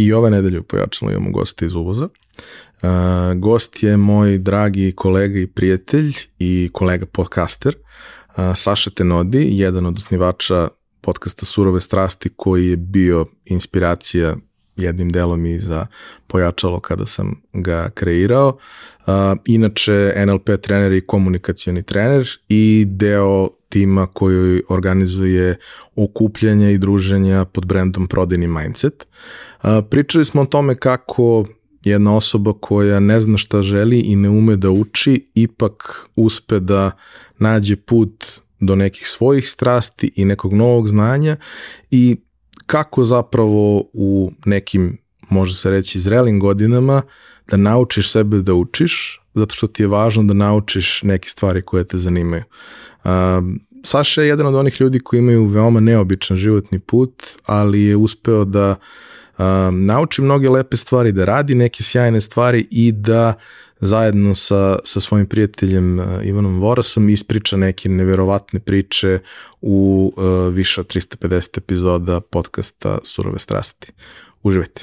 I ove nedelje u Pojačalu imamo goste iz uvoza. E, gost je moj dragi kolega i prijatelj i kolega podcaster uh, Saša Tenodi, jedan od osnivača podcasta Surove strasti koji je bio inspiracija jednim delom i za pojačalo kada sam ga kreirao. E, inače, NLP trener i komunikacioni trener i deo tima koji organizuje okupljanje i druženja pod brendom Prodini Mindset. Pričali smo o tome kako jedna osoba koja ne zna šta želi i ne ume da uči, ipak uspe da nađe put do nekih svojih strasti i nekog novog znanja i kako zapravo u nekim, može se reći, zrelim godinama da naučiš sebe da učiš, zato što ti je važno da naučiš neke stvari koje te zanimaju. Um, Saša je jedan od onih ljudi koji imaju veoma neobičan životni put, ali je uspeo da nauči mnoge lepe stvari, da radi neke sjajne stvari i da zajedno sa, svojim prijateljem e, Ivanom Vorasom ispriča neke neverovatne priče u e, više od 350 epizoda podcasta Surove strasti. Uživajte!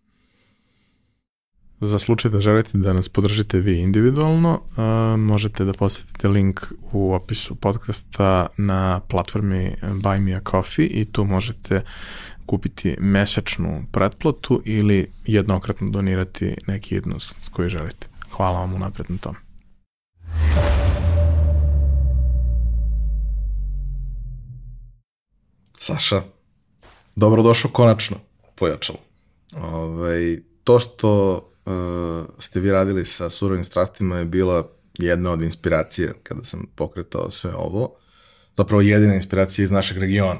Za slučaj da želite da nas podržite vi individualno, uh, možete da posjetite link u opisu podcasta na platformi Buy Me A Coffee i tu možete kupiti mesečnu pretplatu ili jednokratno donirati neki jednost koji želite. Hvala vam unapred na tome. Saša, dobrodošao konačno, pojačalo. Ove, ovaj, to što Eh, ste vi radili sa surovim strastima je bila jedna od inspiracije kada sam pokretao sve ovo. Zapravo jedina inspiracija iz našeg regiona.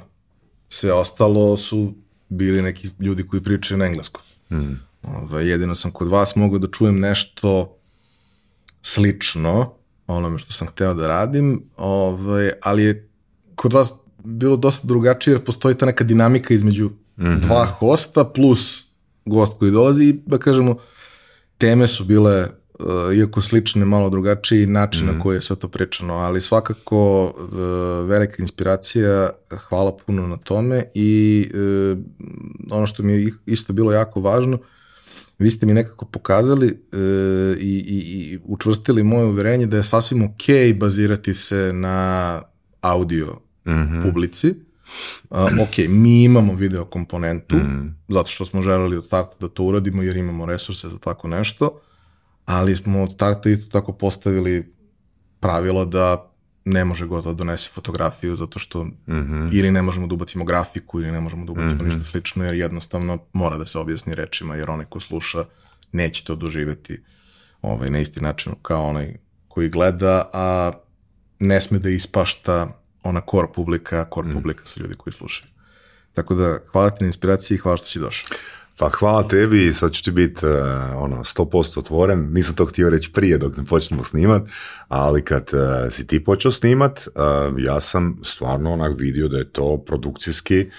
Sve ostalo su bili neki ljudi koji pričaju na engleskom. Mm. jedino sam kod vas mogao da čujem nešto slično onome što sam hteo da radim, ali je kod vas bilo dosta drugačije jer postoji ta neka dinamika između mhm. dva hosta plus gost koji dolazi i da kažemo teme su bile e, iako slične, malo drugačiji način na mhm. koji je sve to pričano, ali svakako e, velika inspiracija, hvala puno na tome i e, ono što mi je isto bilo jako važno, vi ste mi nekako pokazali i, i, i učvrstili moje uverenje da je sasvim ok bazirati se na audio mhm. publici, Uh, ok, mi imamo video komponentu, mhm. zato što smo želeli od starta da to uradimo jer imamo resurse za tako nešto, ali smo od starta isto tako postavili pravilo da ne može god da donese fotografiju zato što mhm. ili ne možemo da ubacimo grafiku ili ne možemo da ubacimo mhm. ništa slično jer jednostavno mora da se objasni rečima jer onaj ko sluša neće to doživeti ovaj, na isti način kao onaj koji gleda, a ne sme da ispašta ona core publika, core mm. publika su ljudi koji slušaju. Tako da, hvala ti na inspiraciji i hvala što si došao. Pa hvala tebi, sad ću ti biti e, ono, 100% otvoren, nisam to htio reći prije dok ne počnemo snimat, ali kad e, si ti počeo snimat, e, ja sam stvarno onak vidio da je to produkcijski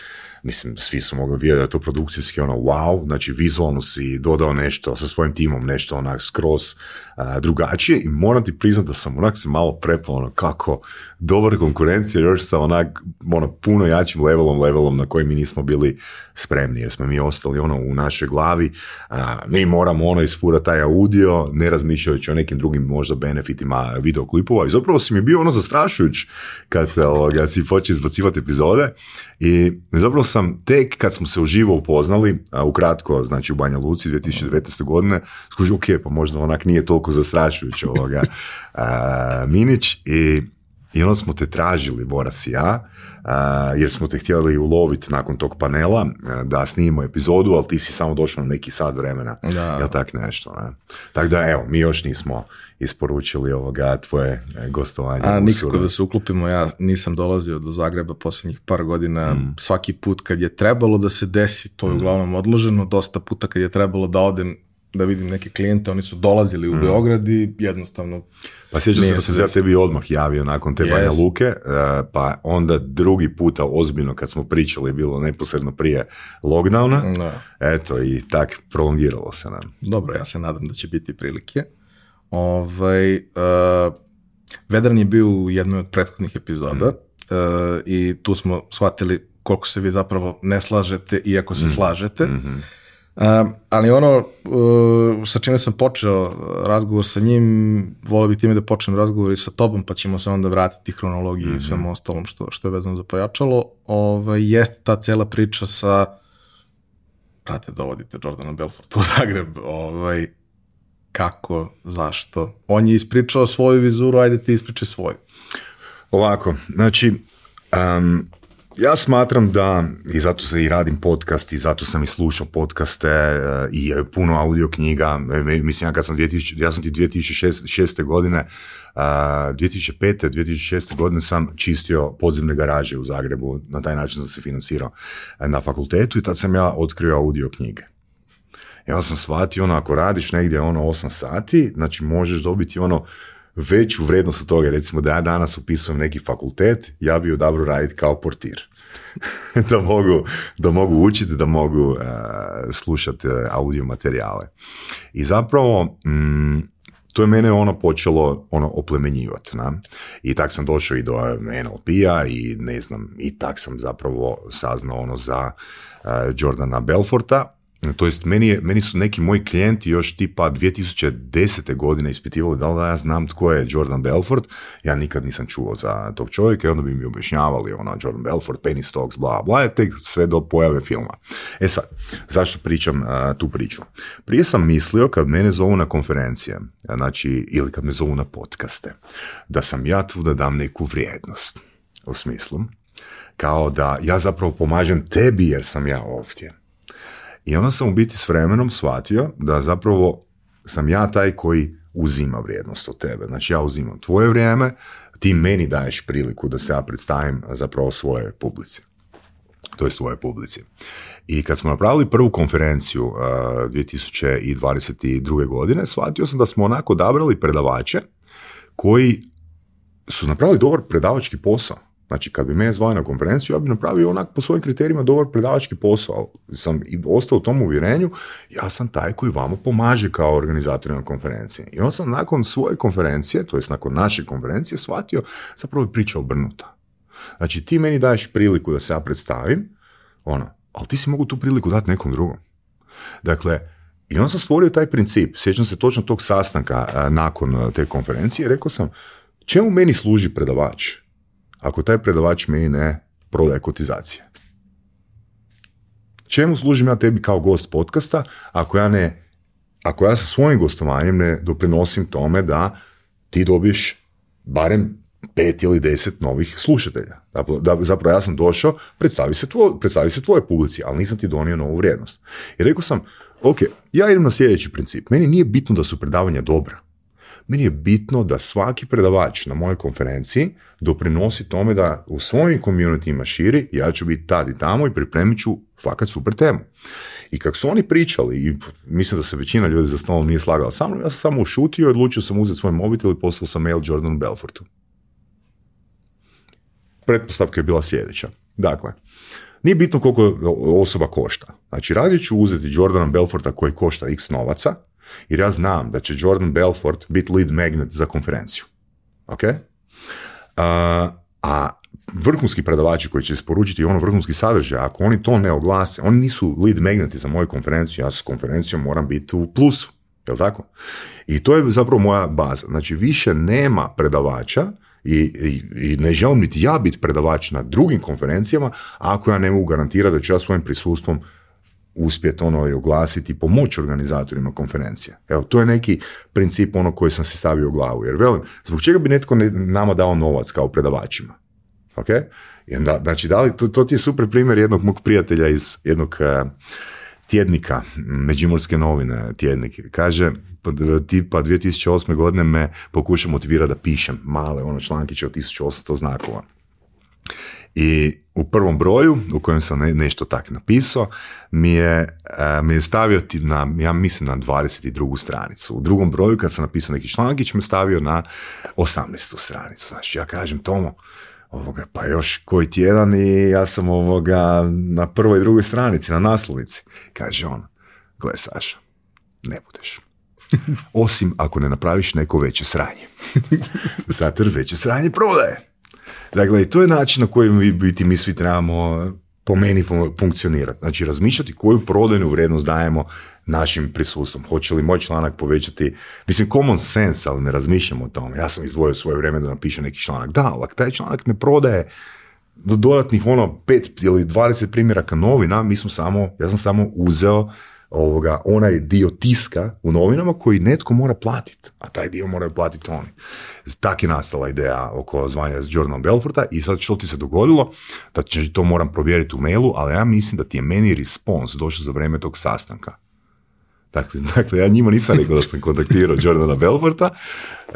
mislim, svi su mogli vidjeti da je to produkcijski ono wow, znači vizualno si dodao nešto sa svojim timom, nešto onak skroz drugačije i moram ti priznati da sam onak se malo prepao ono kako dobar konkurencija još sa onak ono, puno jačim levelom, levelom na koji mi nismo bili spremni jer smo mi ostali ono u našoj glavi, uh, mi moramo ono isfurati taj audio, ne razmišljajući o nekim drugim možda benefitima videoklipova i zapravo si mi bio ono zastrašujuć kad ovoga, si počeo izbacivati epizode i zapravo sam tek kad smo se uživo upoznali, a ukratko, znači u Banja Luci 2019. godine, skužio, ok, pa možda onak nije toliko zastrašujuće ovoga Minić i i onda smo te tražili, Boras i ja, jer smo te htjeli uloviti nakon tog panela da snimimo epizodu, ali ti si samo došao na neki sad vremena. Da. tak nešto, ne? Tako da, evo, mi još nismo isporučili ovoga tvoje e, gostovanje. A nikako da se uklopimo, ja nisam dolazio do Zagreba posljednjih par godina. Mm. Svaki put kad je trebalo da se desi, to je mm. uglavnom odloženo. Dosta puta kad je trebalo da odem, da vidim neke klijente, oni su dolazili u mhm. Beograd i jednostavno... Pa sjećam se da se ja odmah javio nakon te yes. Luke, e, pa onda drugi puta ozbiljno kad smo pričali, bilo neposredno prije lockdowna, eto i tak prolongiralo se nam. Dobro, ja se nadam da će biti prilike. Ovaj, e, Vedran je bio u jednoj od prethodnih epizoda mhm. e, i tu smo shvatili koliko se vi zapravo ne slažete, iako se mhm. slažete. Mhm ali ono e, sa čime sam počeo e, razgovor sa njim, volio bih time da počnem razgovor i sa tobom, pa ćemo se onda vratiti hronologiji mm -hmm. i svemu mhm. ostalom što, što je vezano za pojačalo, ovaj, jeste ta cela priča sa prate, dovodite Jordana Belforta u Zagreb, ovaj, kako, zašto. On je ispričao svoju vizuru, ajde ti ispričaj svoju. Ovako, znači, um, ja smatram da, i zato se i radim podcast i zato sam i slušao podcaste eh, i puno audio knjiga, e, mislim ja kad sam, 2000, ja sam ti 2006. godine, 2005. Eh, 2006. godine sam čistio podzemne garaže u Zagrebu, na taj način sam se financirao eh, na fakultetu i tad sam ja otkrio audio knjige. Ja sam shvatio, ono, ako radiš negdje ono 8 sati, znači možeš dobiti ono veću vrednost od toga, recimo da ja danas upisujem neki fakultet, ja bi dobro raditi kao portir. da, mogu, da mogu učiti, da mogu e, slušati e, audio materijale. I zapravo, mm, to je mene ono počelo ono oplemenjivati. Na? I tak sam došao i do NLP-a i ne znam, i tak sam zapravo saznao ono za e, Jordana Belforta, to jest, meni, meni su neki moji klijenti još tipa 2010. godine ispitivali da li da ja znam tko je Jordan Belfort. Ja nikad nisam čuo za tog čovjeka i onda bi mi objašnjavali ono Jordan Belfort, Penny Stocks, bla bla, tek sve do pojave filma. E sad, zašto pričam e, tu priču? Prije sam mislio kad mene zovu na konferencije, znači ili kad me zovu na podcaste, da sam ja tu da dam neku vrijednost. U smislu, kao da ja zapravo pomažem tebi jer sam ja ovdje i onda sam u biti s vremenom shvatio da zapravo sam ja taj koji uzima vrijednost od tebe. Znači ja uzimam tvoje vrijeme, ti meni daješ priliku da se ja predstavim zapravo svoje publici. To je svoje publici. I kad smo napravili prvu konferenciju 2022. godine, shvatio sam da smo onako odabrali predavače koji su napravili dobar predavački posao. Znači, kad bi mene zvali na konferenciju, ja bi napravio onak po svojim kriterijima dobar predavački posao. Sam i ostao u tom uvjerenju, ja sam taj koji vama pomaže kao organizator na konferenciji. I on sam nakon svoje konferencije, to jest nakon naše konferencije, shvatio zapravo je priča obrnuta. Znači, ti meni daješ priliku da se ja predstavim, ono, ali ti si mogu tu priliku dati nekom drugom. Dakle, i on sam stvorio taj princip, sjećam se točno tog sastanka nakon te konferencije, rekao sam, čemu meni služi predavač? ako taj predavač meni ne prodaje kotizacije. Čemu služim ja tebi kao gost podcasta ako ja ne, ako ja sa svojim gostovanjem ne doprinosim tome da ti dobiš barem pet ili deset novih slušatelja. da, zapravo ja sam došao, predstavi se, tvoj, predstavi se tvoje publici, ali nisam ti donio novu vrijednost. I rekao sam, ok, ja idem na sljedeći princip. Meni nije bitno da su predavanja dobra meni je bitno da svaki predavač na mojoj konferenciji doprinosi tome da u svojim komunitima širi, ja ću biti tad i tamo i pripremit ću fakat super temu. I kako su oni pričali, i mislim da se većina ljudi za stolom nije slagala sa mnom, ja sam samo ušutio i odlučio sam uzeti svoj mobitel i poslao sam mail Jordanu Belfortu. Pretpostavka je bila sljedeća. Dakle, nije bitno koliko osoba košta. Znači, radije ću uzeti Jordana Belforta koji košta x novaca, jer ja znam da će Jordan Belfort biti lead magnet za konferenciju. Ok? A, a vrhunski predavači koji će isporučiti ono vrhunski sadržaj, ako oni to ne oglase, oni nisu lead magneti za moju konferenciju, ja s konferencijom moram biti u plusu. Jel tako? I to je zapravo moja baza. Znači, više nema predavača i, i, ne želim niti ja biti predavač na drugim konferencijama ako ja ne mogu garantirati da ću ja svojim prisustvom uspjeti ono i oglasiti i pomoći organizatorima konferencija. Evo, to je neki princip ono koji sam se stavio u glavu. Jer velim, zbog čega bi netko nama dao novac kao predavačima? Ok? I onda, znači, da li, to, to, ti je super primjer jednog mog prijatelja iz jednog uh, tjednika, Međimorske novine, tjednik, kaže, tipa 2008. Pa godine me pokušam motivirati da pišem male ono člankiće od 1800 znakova. I u prvom broju, u kojem sam nešto tak napisao, mi je, e, mi je stavio ti na, ja mislim, na 22. stranicu. U drugom broju, kad sam napisao neki člankić, me stavio na 18. stranicu. Znači, ja kažem Tomo, ovoga, pa još koji tjedan i ja sam ovoga na prvoj i drugoj stranici, na naslovnici. Kaže on, gle Saša, ne budeš. Osim ako ne napraviš neko veće sranje. Zato veće sranje prodaje. Dakle, to je način na koji mi biti mi svi trebamo po meni funkcionirati. Znači, razmišljati koju prodajnu vrijednost dajemo našim prisustvom. Hoće li moj članak povećati, mislim, common sense, ali ne razmišljam o tome. Ja sam izdvojio svoje vrijeme da napišem neki članak. Da, ali taj članak ne prodaje do dodatnih ono pet ili 20 primjeraka novina, mi smo samo, ja sam samo uzeo ovoga, onaj dio tiska u novinama koji netko mora platiti, a taj dio moraju platiti oni. Tak je nastala ideja oko zvanja s Jordanom Belforta i sad što ti se dogodilo, da će, to moram provjeriti u mailu, ali ja mislim da ti je meni respons došao za vrijeme tog sastanka. Dakle, dakle, ja njima nisam rekao da sam kontaktirao Jordana Belforta,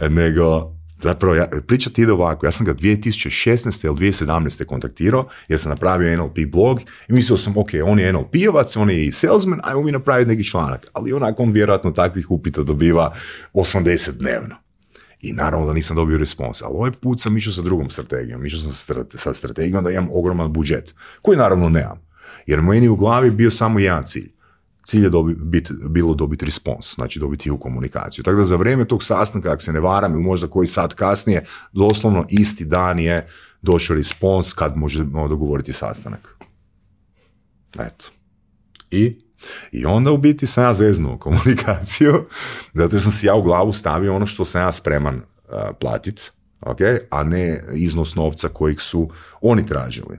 nego Zapravo, ja, priča ti ide ovako, ja sam ga 2016. ili 2017. kontaktirao, jer sam napravio NLP blog i mislio sam, ok, on je NLP-ovac, on je i salesman, ajmo mi napraviti neki članak. Ali onako on vjerojatno takvih upita dobiva 80 dnevno. I naravno da nisam dobio respons, ali ovaj put sam išao sa drugom strategijom, išao sam sa strategijom da imam ogroman budžet, koji naravno nemam. Jer meni u glavi bio samo jedan cilj, Cilj je bilo dobiti respons, znači dobiti u komunikaciju. Tako da za vrijeme tog sastanka, ako se ne varam, i možda koji sat kasnije, doslovno isti dan je došao respons kad možemo dogovoriti sastanak. Eto. I? I onda u biti sam ja zeznuo komunikaciju, zato sam si ja u glavu stavio ono što sam ja spreman uh, platit, okay? a ne iznos novca kojeg su oni tražili.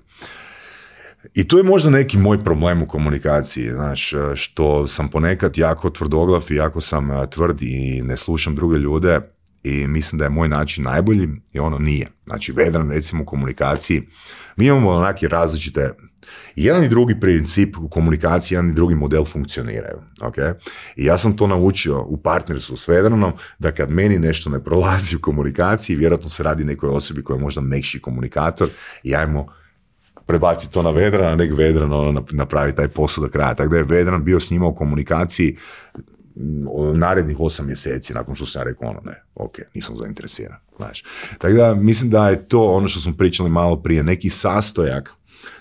I tu je možda neki moj problem u komunikaciji, znaš, e, što sam ponekad jako tvrdoglav i jako sam e, tvrd i ne slušam druge ljude i mislim da je moj način najbolji i ono nije. Znači, vedran recimo u komunikaciji, mi imamo onaki različite jedan i drugi princip u komunikaciji, jedan i drugi model funkcioniraju. Ok? I ja sam to naučio u partnerstvu s Vedranom, da kad meni nešto ne prolazi u komunikaciji, vjerojatno se radi nekoj osobi koja je možda mekši komunikator i ajmo prebaciti to na Vedrana, nek Vedran ono, napravi taj posao do kraja. Tako da je Vedran bio s njima u komunikaciji mm, narednih osam mjeseci nakon što sam ja rekao ono ne, ok, nisam zainteresiran. Znaš. Tako da mislim da je to ono što smo pričali malo prije, neki sastojak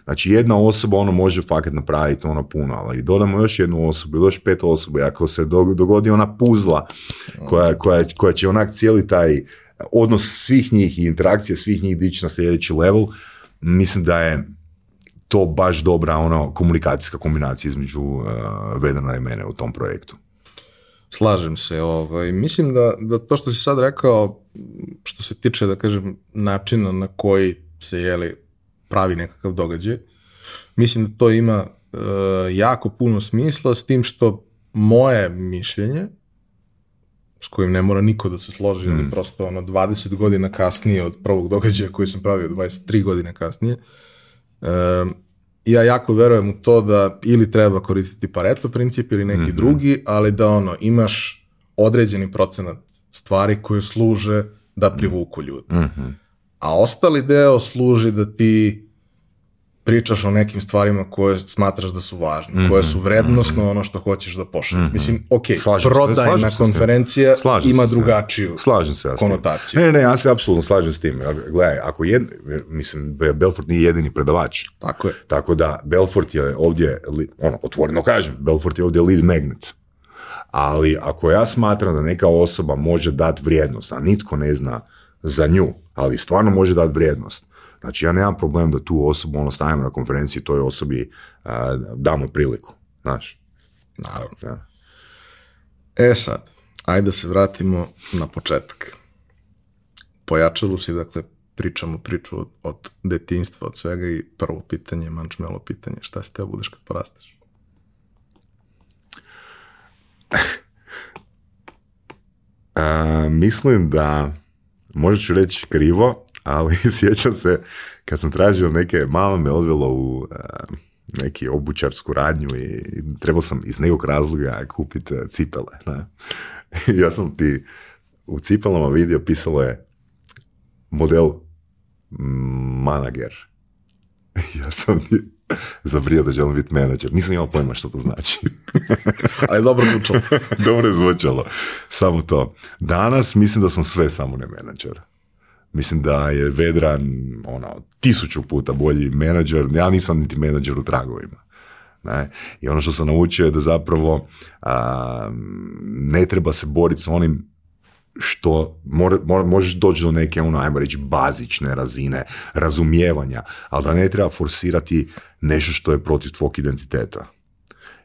Znači jedna osoba ono može fakat napraviti ono puno, ali dodamo još jednu osobu ili još pet osoba i ako se dogodi ona puzla koja, koja, koja će onak cijeli taj odnos svih njih i interakcije svih njih dići na sljedeći level, mislim da je to baš dobra ono komunikacijska kombinacija između uh, Vedrana i mene u tom projektu. Slažem se. Ovaj. Mislim da, da to što si sad rekao, što se tiče, da kažem, načina na koji se jeli, pravi nekakav događaj, mislim da to ima uh, jako puno smisla s tim što moje mišljenje, s kojim ne mora niko da se složi, ali mm. prosto ono 20 godina kasnije od prvog događaja koji sam pravio 23 godine kasnije, ja jako verujem u to da ili treba koristiti pareto princip ili neki mhm. drugi, ali da ono, imaš određeni procenat stvari koje služe da privuku ljude. Mm A ostali deo služi da ti pričaš o nekim stvarima koje smatraš da su važne, koje mhm, su vrednostno mhm. ono što hoćeš da pošalješ. Mhm. Mislim, ok, prodajna se, konferencija ima drugačiju se, konotaciju. Ne, ne, ja se apsolutno slažem s tim. Gledaj, ako je mislim, Belfort nije jedini predavač. Tako je. Tako da, Belfort je ovdje, ono, otvoreno kažem, Belfort je ovdje lead magnet. Ali ako ja smatram da neka osoba može dati vrijednost, a nitko ne zna za nju, ali stvarno može dati vrijednost, Znači ja nemam problem da tu osobu ono stavim na konferenciji toj osobi damo priliku, znaš. Naravno. E sad, ajde da se vratimo na početak. Pojačalo si, dakle, pričamo priču od, od detinstva, od svega i prvo pitanje, mančmelo pitanje, šta si teo budeš kad porasteš? mislim da, možda ću reći krivo, ali sjećam se kad sam tražio neke, mama me odvela u eh, neki obučarsku radnju i trebao sam iz nekog razloga kupiti eh, cipele. Ne? ja sam ti u cipelama vidio, pisalo je model manager. ja sam zabrio da želim biti menadžer. Nisam imao pojma što to znači. Ali dobro zvučalo. dobro je zvučalo. Samo to. Danas mislim da sam sve samo ne menadžer. Mislim da je Vedran ono, tisuću puta bolji menadžer, ja nisam niti menadžer u tragovima. Ne? I ono što sam naučio je da zapravo ne treba se boriti s onim što mora, mora, možeš doći do neke, ono, ajmo reći, bazične razine razumijevanja, ali da ne treba forsirati nešto što je protiv tvog identiteta.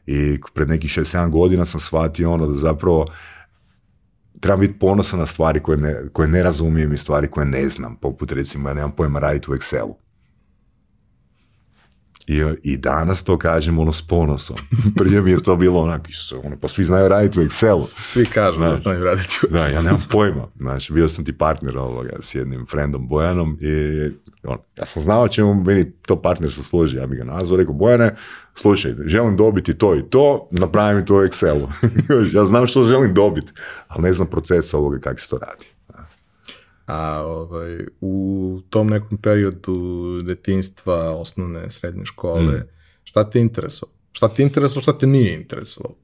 I pred nekih 6-7 godina sam shvatio ono da zapravo trebam biti ponosan na stvari koje ne, koje ne razumijem i stvari koje ne znam, poput recimo ja nemam pojma raditi u Excelu. I, I danas to kažem ono s ponosom. Prije mi je to bilo onako, ono, pa svi znaju raditi u Excelu. Svi kažu da znaju raditi u Excelu. Da, ja nemam pojma. Znači, bio sam ti partner ovoga s jednim friendom Bojanom i on, ja sam znao čemu meni to partnerstvo služi. Ja bi ga nazvao, rekao, Bojane, slušaj, želim dobiti to i to, napravi to u Excelu. ja znam što želim dobiti, ali ne znam procesa ovoga kako se to radi. A ovaj, u tom nekom periodu detinstva, osnovne, srednje škole, mm. šta je interesovalo? Šta je interesovalo, šta te nije interesovalo?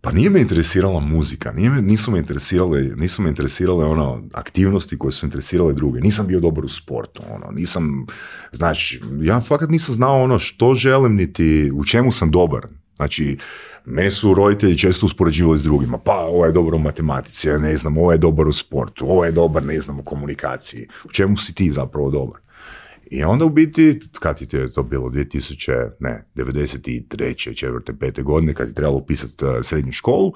Pa nije me interesirala muzika, nije me, nisu, me interesirale, nisu me interesirale ono, aktivnosti koje su interesirale druge. Nisam bio dobar u sportu, ono, nisam, znači, ja fakat nisam znao ono što želim niti u čemu sam dobar. Znači, mene su roditelji često uspoređivali s drugima. Pa, ovo je dobar u matematici, ja ne znam, ovo je dobar u sportu, ovo je dobar, ne znam, u komunikaciji. U čemu si ti zapravo dobar? I onda u biti, kad ti je to bilo, 2000, ne, 93. četvrte, pete godine, kad je trebalo upisati eh, srednju školu,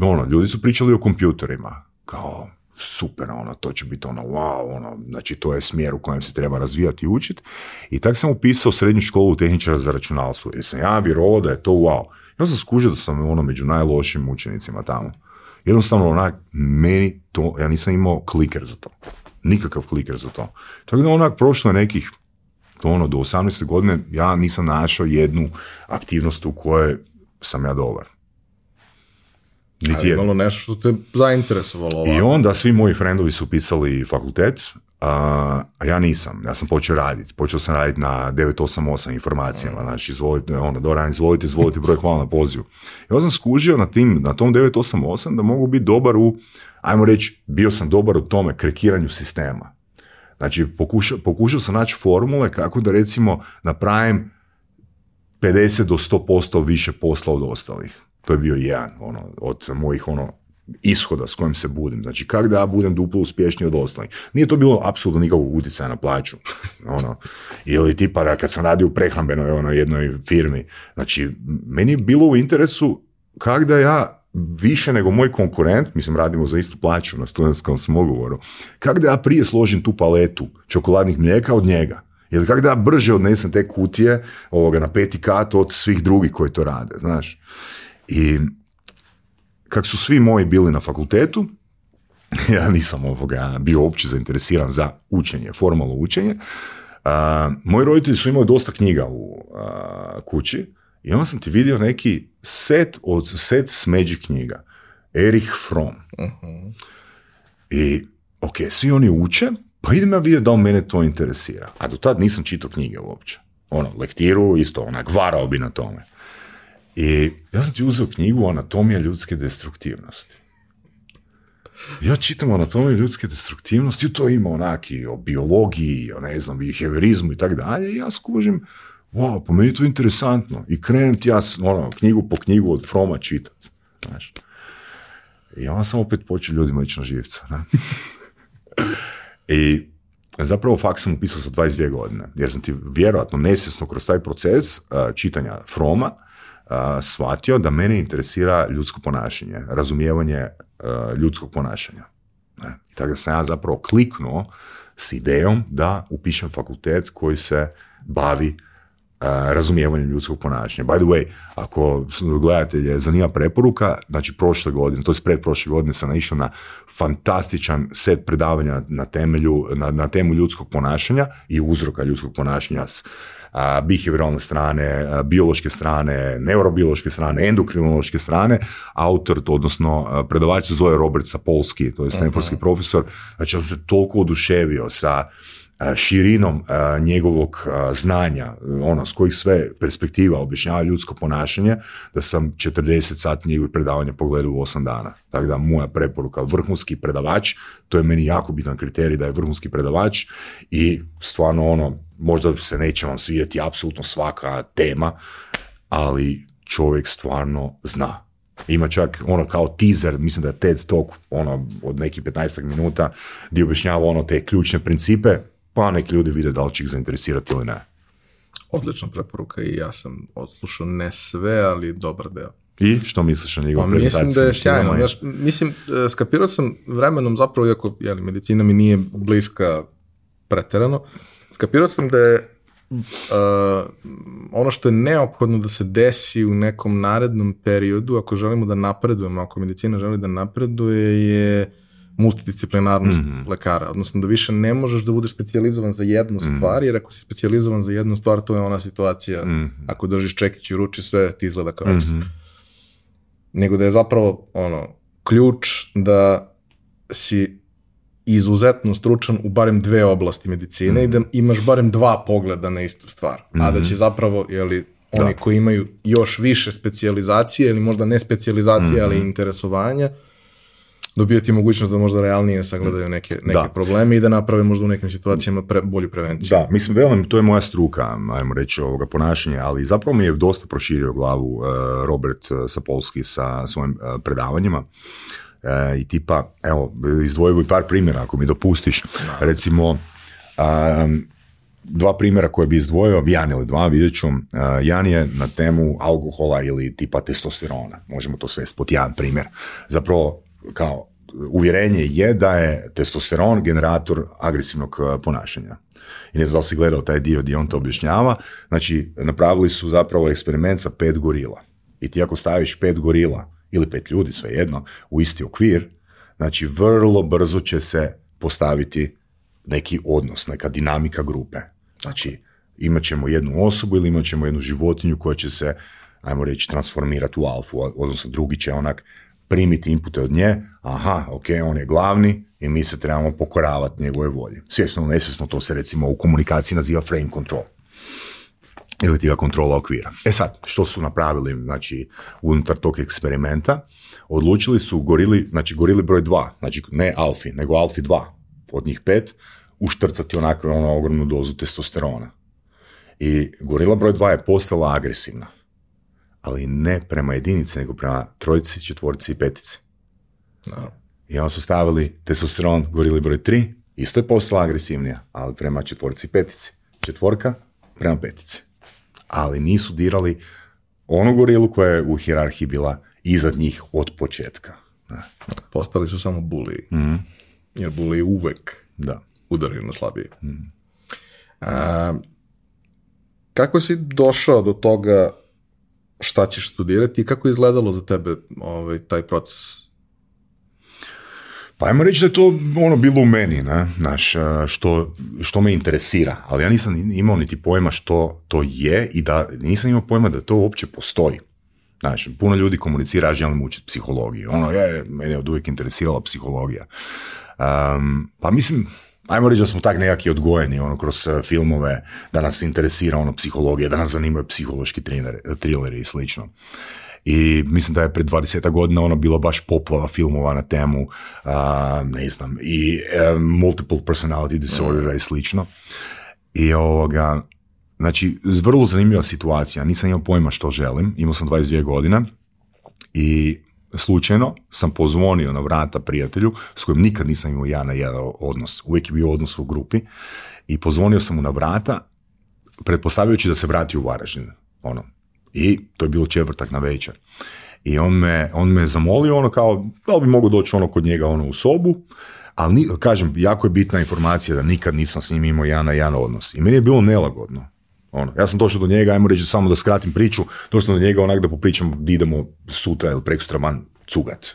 ono, ljudi su pričali o kompjutorima. Kao, super, ono, to će biti ono, wow, ono, znači to je smjer u kojem se treba razvijati i učiti. I tak sam upisao srednju školu tehničara za računalstvo, jer sam ja vjerovao da je to wow. Ja sam skužio da sam ono među najlošim učenicima tamo. Jednostavno, onak, meni to, ja nisam imao kliker za to. Nikakav kliker za to. Tako da onak, prošlo je nekih, to ono, do 18. godine ja nisam našao jednu aktivnost u kojoj sam ja dobar. Niti je. nešto što te zainteresovalo. Ovako. I onda svi moji frendovi su pisali fakultet, a ja nisam, ja sam počeo raditi. Počeo sam raditi na 988 informacijama, znači izvolite, ono, Doran, izvolite, izvolite broj, hvala na pozivu. ja onda sam skužio na, tim, na tom 988 da mogu biti dobar u, ajmo reći, bio sam dobar u tome, krekiranju sistema. Znači, pokušao, pokušao sam naći formule kako da recimo napravim 50 do 100% više posla od ostalih. To je bio jedan ono, od mojih ono, ishoda s kojim se budim. Znači, kak da ja budem duplo uspješniji od ostalih. Nije to bilo apsolutno nikakvog utjecaja na plaću. ono, ili tipa, kad sam radio u prehrambenoj ono, jednoj firmi, znači, meni je bilo u interesu kak da ja više nego moj konkurent, mislim radimo za istu plaću na studentskom smogovoru, kak da ja prije složim tu paletu čokoladnih mlijeka od njega? Ili kak da ja brže odnesem te kutije ovoga, na peti kat od svih drugih koji to rade, znaš? I kak su svi moji bili na fakultetu, ja nisam ovoga bio uopće zainteresiran za učenje, formalno učenje. moji roditelji su imali dosta knjiga u kući i onda sam ti vidio neki set od set smeđi knjiga. Erich Fromm. I, ok, svi oni uče, pa idem ja vidjeti da li mene to interesira. A do tad nisam čitao knjige uopće. Ono, lektiru, isto onak, varao bi na tome. I ja sam ti uzeo knjigu Anatomija ljudske destruktivnosti. Ja čitam anatomiju ljudske destruktivnosti, to ima onaki o biologiji, o ne znam, behaviorizmu i tako dalje, i ja skužim, wow, pa meni to je interesantno. I krenem ti ja ono, knjigu po knjigu od Froma čitat. Znaš. I onda sam opet počeo ljudima ići na živca. I zapravo fakt sam upisao sa 22 godine, jer sam ti vjerojatno nesjesno kroz taj proces čitanja Froma, shvatio da mene interesira ljudsko ponašanje, razumijevanje ljudskog ponašanja. I tako da sam ja zapravo kliknuo s idejom da upišem fakultet koji se bavi razumijevanjem ljudskog ponašanja. By the way, ako gledatelje zanima preporuka, znači prošle godine, to je pred prošle godine sam naišao na fantastičan set predavanja na temelju, na, na temu ljudskog ponašanja i uzroka ljudskog ponašanja s behavioralne strane, biološke strane, neurobiološke strane, endokrinološke strane, autor, to, odnosno predavač se zove Robert Sapolski, to je mhm. stanfordski profesor, znači on se toliko oduševio sa E, širinom e, njegovog e, znanja, ono, s kojih sve perspektiva objašnjava ljudsko ponašanje, da sam 40 sati njegovih predavanja pogledao u 8 dana. Tako da moja preporuka, vrhunski predavač, to je meni jako bitan kriterij da je vrhunski predavač i stvarno ono, možda se neće vam svidjeti apsolutno svaka tema, ali čovjek stvarno zna. Ima čak ono kao teaser, mislim da je TED Talk ono, od nekih 15 minuta gdje objašnjava ono te ključne principe, pa neki ljudi vide da li će ih zainteresirati ili ne. Odlična preporuka i ja sam odslušao ne sve, ali dobar deo. I što misliš o njegovom pa prezentaciju? Mislim da je sjajno. Znaš, mislim, e, skapirao sam vremenom zapravo, iako jeli, medicina mi nije bliska preterano, skapirao sam da je e, ono što je neophodno da se desi u nekom narednom periodu, ako želimo da napredujemo, ako medicina želi da napreduje, je multidisciplinarnost mm lekara, odnosno da više ne možeš da budeš specijalizovan za jednu mhm. stvar, jer ako si specijalizovan za jednu stvar, to je ona situacija, mhm. ako držiš čekić i ruči, sve ti izgleda kao mhm. Nego da je zapravo ono, ključ da si izuzetno stručan u barem dve oblasti medicine i da imaš barem dva pogleda na istu stvar, a da će zapravo, jeli, oni koji imaju još više specijalizacije ili možda ne specijalizacije, ali interesovanja, dobijati mogućnost da možda realnije sagledaju neke, neke probleme i da naprave možda u nekim situacijama pre, bolju prevenciju. Da, mislim, velim, to je moja struka, ajmo reći, ovoga ponašanja, ali zapravo mi je dosta proširio glavu e, Robert e, Sapolski sa svojim e, predavanjima i tipa, evo, izdvojio i par primjera ako mi dopustiš. Recimo, dva primjera koje bi izdvojio, jedan ili dva, vidjet ću. Jan je na temu alkohola ili tipa testosterona. Možemo to sve pod jedan primjer. Zapravo, kao uvjerenje je da je testosteron generator agresivnog e, ponašanja. I ne znam da si gledao taj dio gdje on to objašnjava. Znači, napravili su zapravo eksperiment sa pet gorila. I ti ako staviš pet gorila ili pet ljudi, svejedno, u isti okvir, znači vrlo brzo će se postaviti neki odnos, neka dinamika grupe. Znači, imat ćemo jednu osobu ili imat ćemo jednu životinju koja će se ajmo reći, transformirati u alfu, odnosno drugi će onak primiti inpute od nje, aha, ok, on je glavni i mi se trebamo pokoravati njegove volje. Svjesno, nesvjesno, to se recimo u komunikaciji naziva frame control ili ti ga kontrola okvira. E sad, što su napravili, znači, unutar tog eksperimenta? Odlučili su gorili, znači, gorili broj 2, znači, ne alfi, nego alfi 2, od njih pet, uštrcati onako ono ogromnu dozu testosterona. I gorila broj 2 je postala agresivna ali ne prema jedinici, nego prema trojici, četvorci i petici. No. I onda su stavili testosteron gorili broj 3, isto je postala agresivnija, ali prema četvorci i petici. Četvorka prema petici. Ali nisu dirali onu gorilu koja je u hirarhiji bila iznad njih od početka. Postali su samo buli mhm. Jer buli uvek da. udaraju na slabije. Mhm. kako si došao do toga šta ćeš studirati i kako je izgledalo za tebe ovaj, taj proces? Pa ajmo reći da je to ono bilo u meni, ne? Znaš, što, što me interesira, ali ja nisam imao niti pojma što to je i da nisam imao pojma da to uopće postoji. Znaš, puno ljudi komunicira, ja želim učiti psihologiju. Ono, je, mene je od uvijek interesirala psihologija. pa mislim, ajmo reći da smo tak nekakvi odgojeni ono, kroz e, filmove, da nas interesira ono, psihologija, da nas zanimaju psihološki trileri i slično. I mislim da je pred 20 godina ono bilo baš poplava filmova na temu, ne znam, i e, multiple personality Disorder i slično. I ovoga, znači, vrlo zanimljiva situacija, nisam imao pojma što želim, imao sam 22 godina i Slučajno sam pozvonio na vrata prijatelju s kojim nikad nisam imao ja na jedan odnos, uvijek je bio odnos u grupi i pozvonio sam mu na vrata pretpostavljajući da se vrati u Varaždin. Ono. I to je bilo četvrtak na večer. I on me, on me zamolio ono kao da li bi mogao doći ono kod njega ono u sobu, ali kažem, jako je bitna informacija da nikad nisam s njim imao jedan na jedan odnos. I meni je bilo nelagodno. Ono, ja sam došao do njega, ajmo reći samo da skratim priču, došao sam do njega onak da popričam idemo sutra ili preksutra van cugat.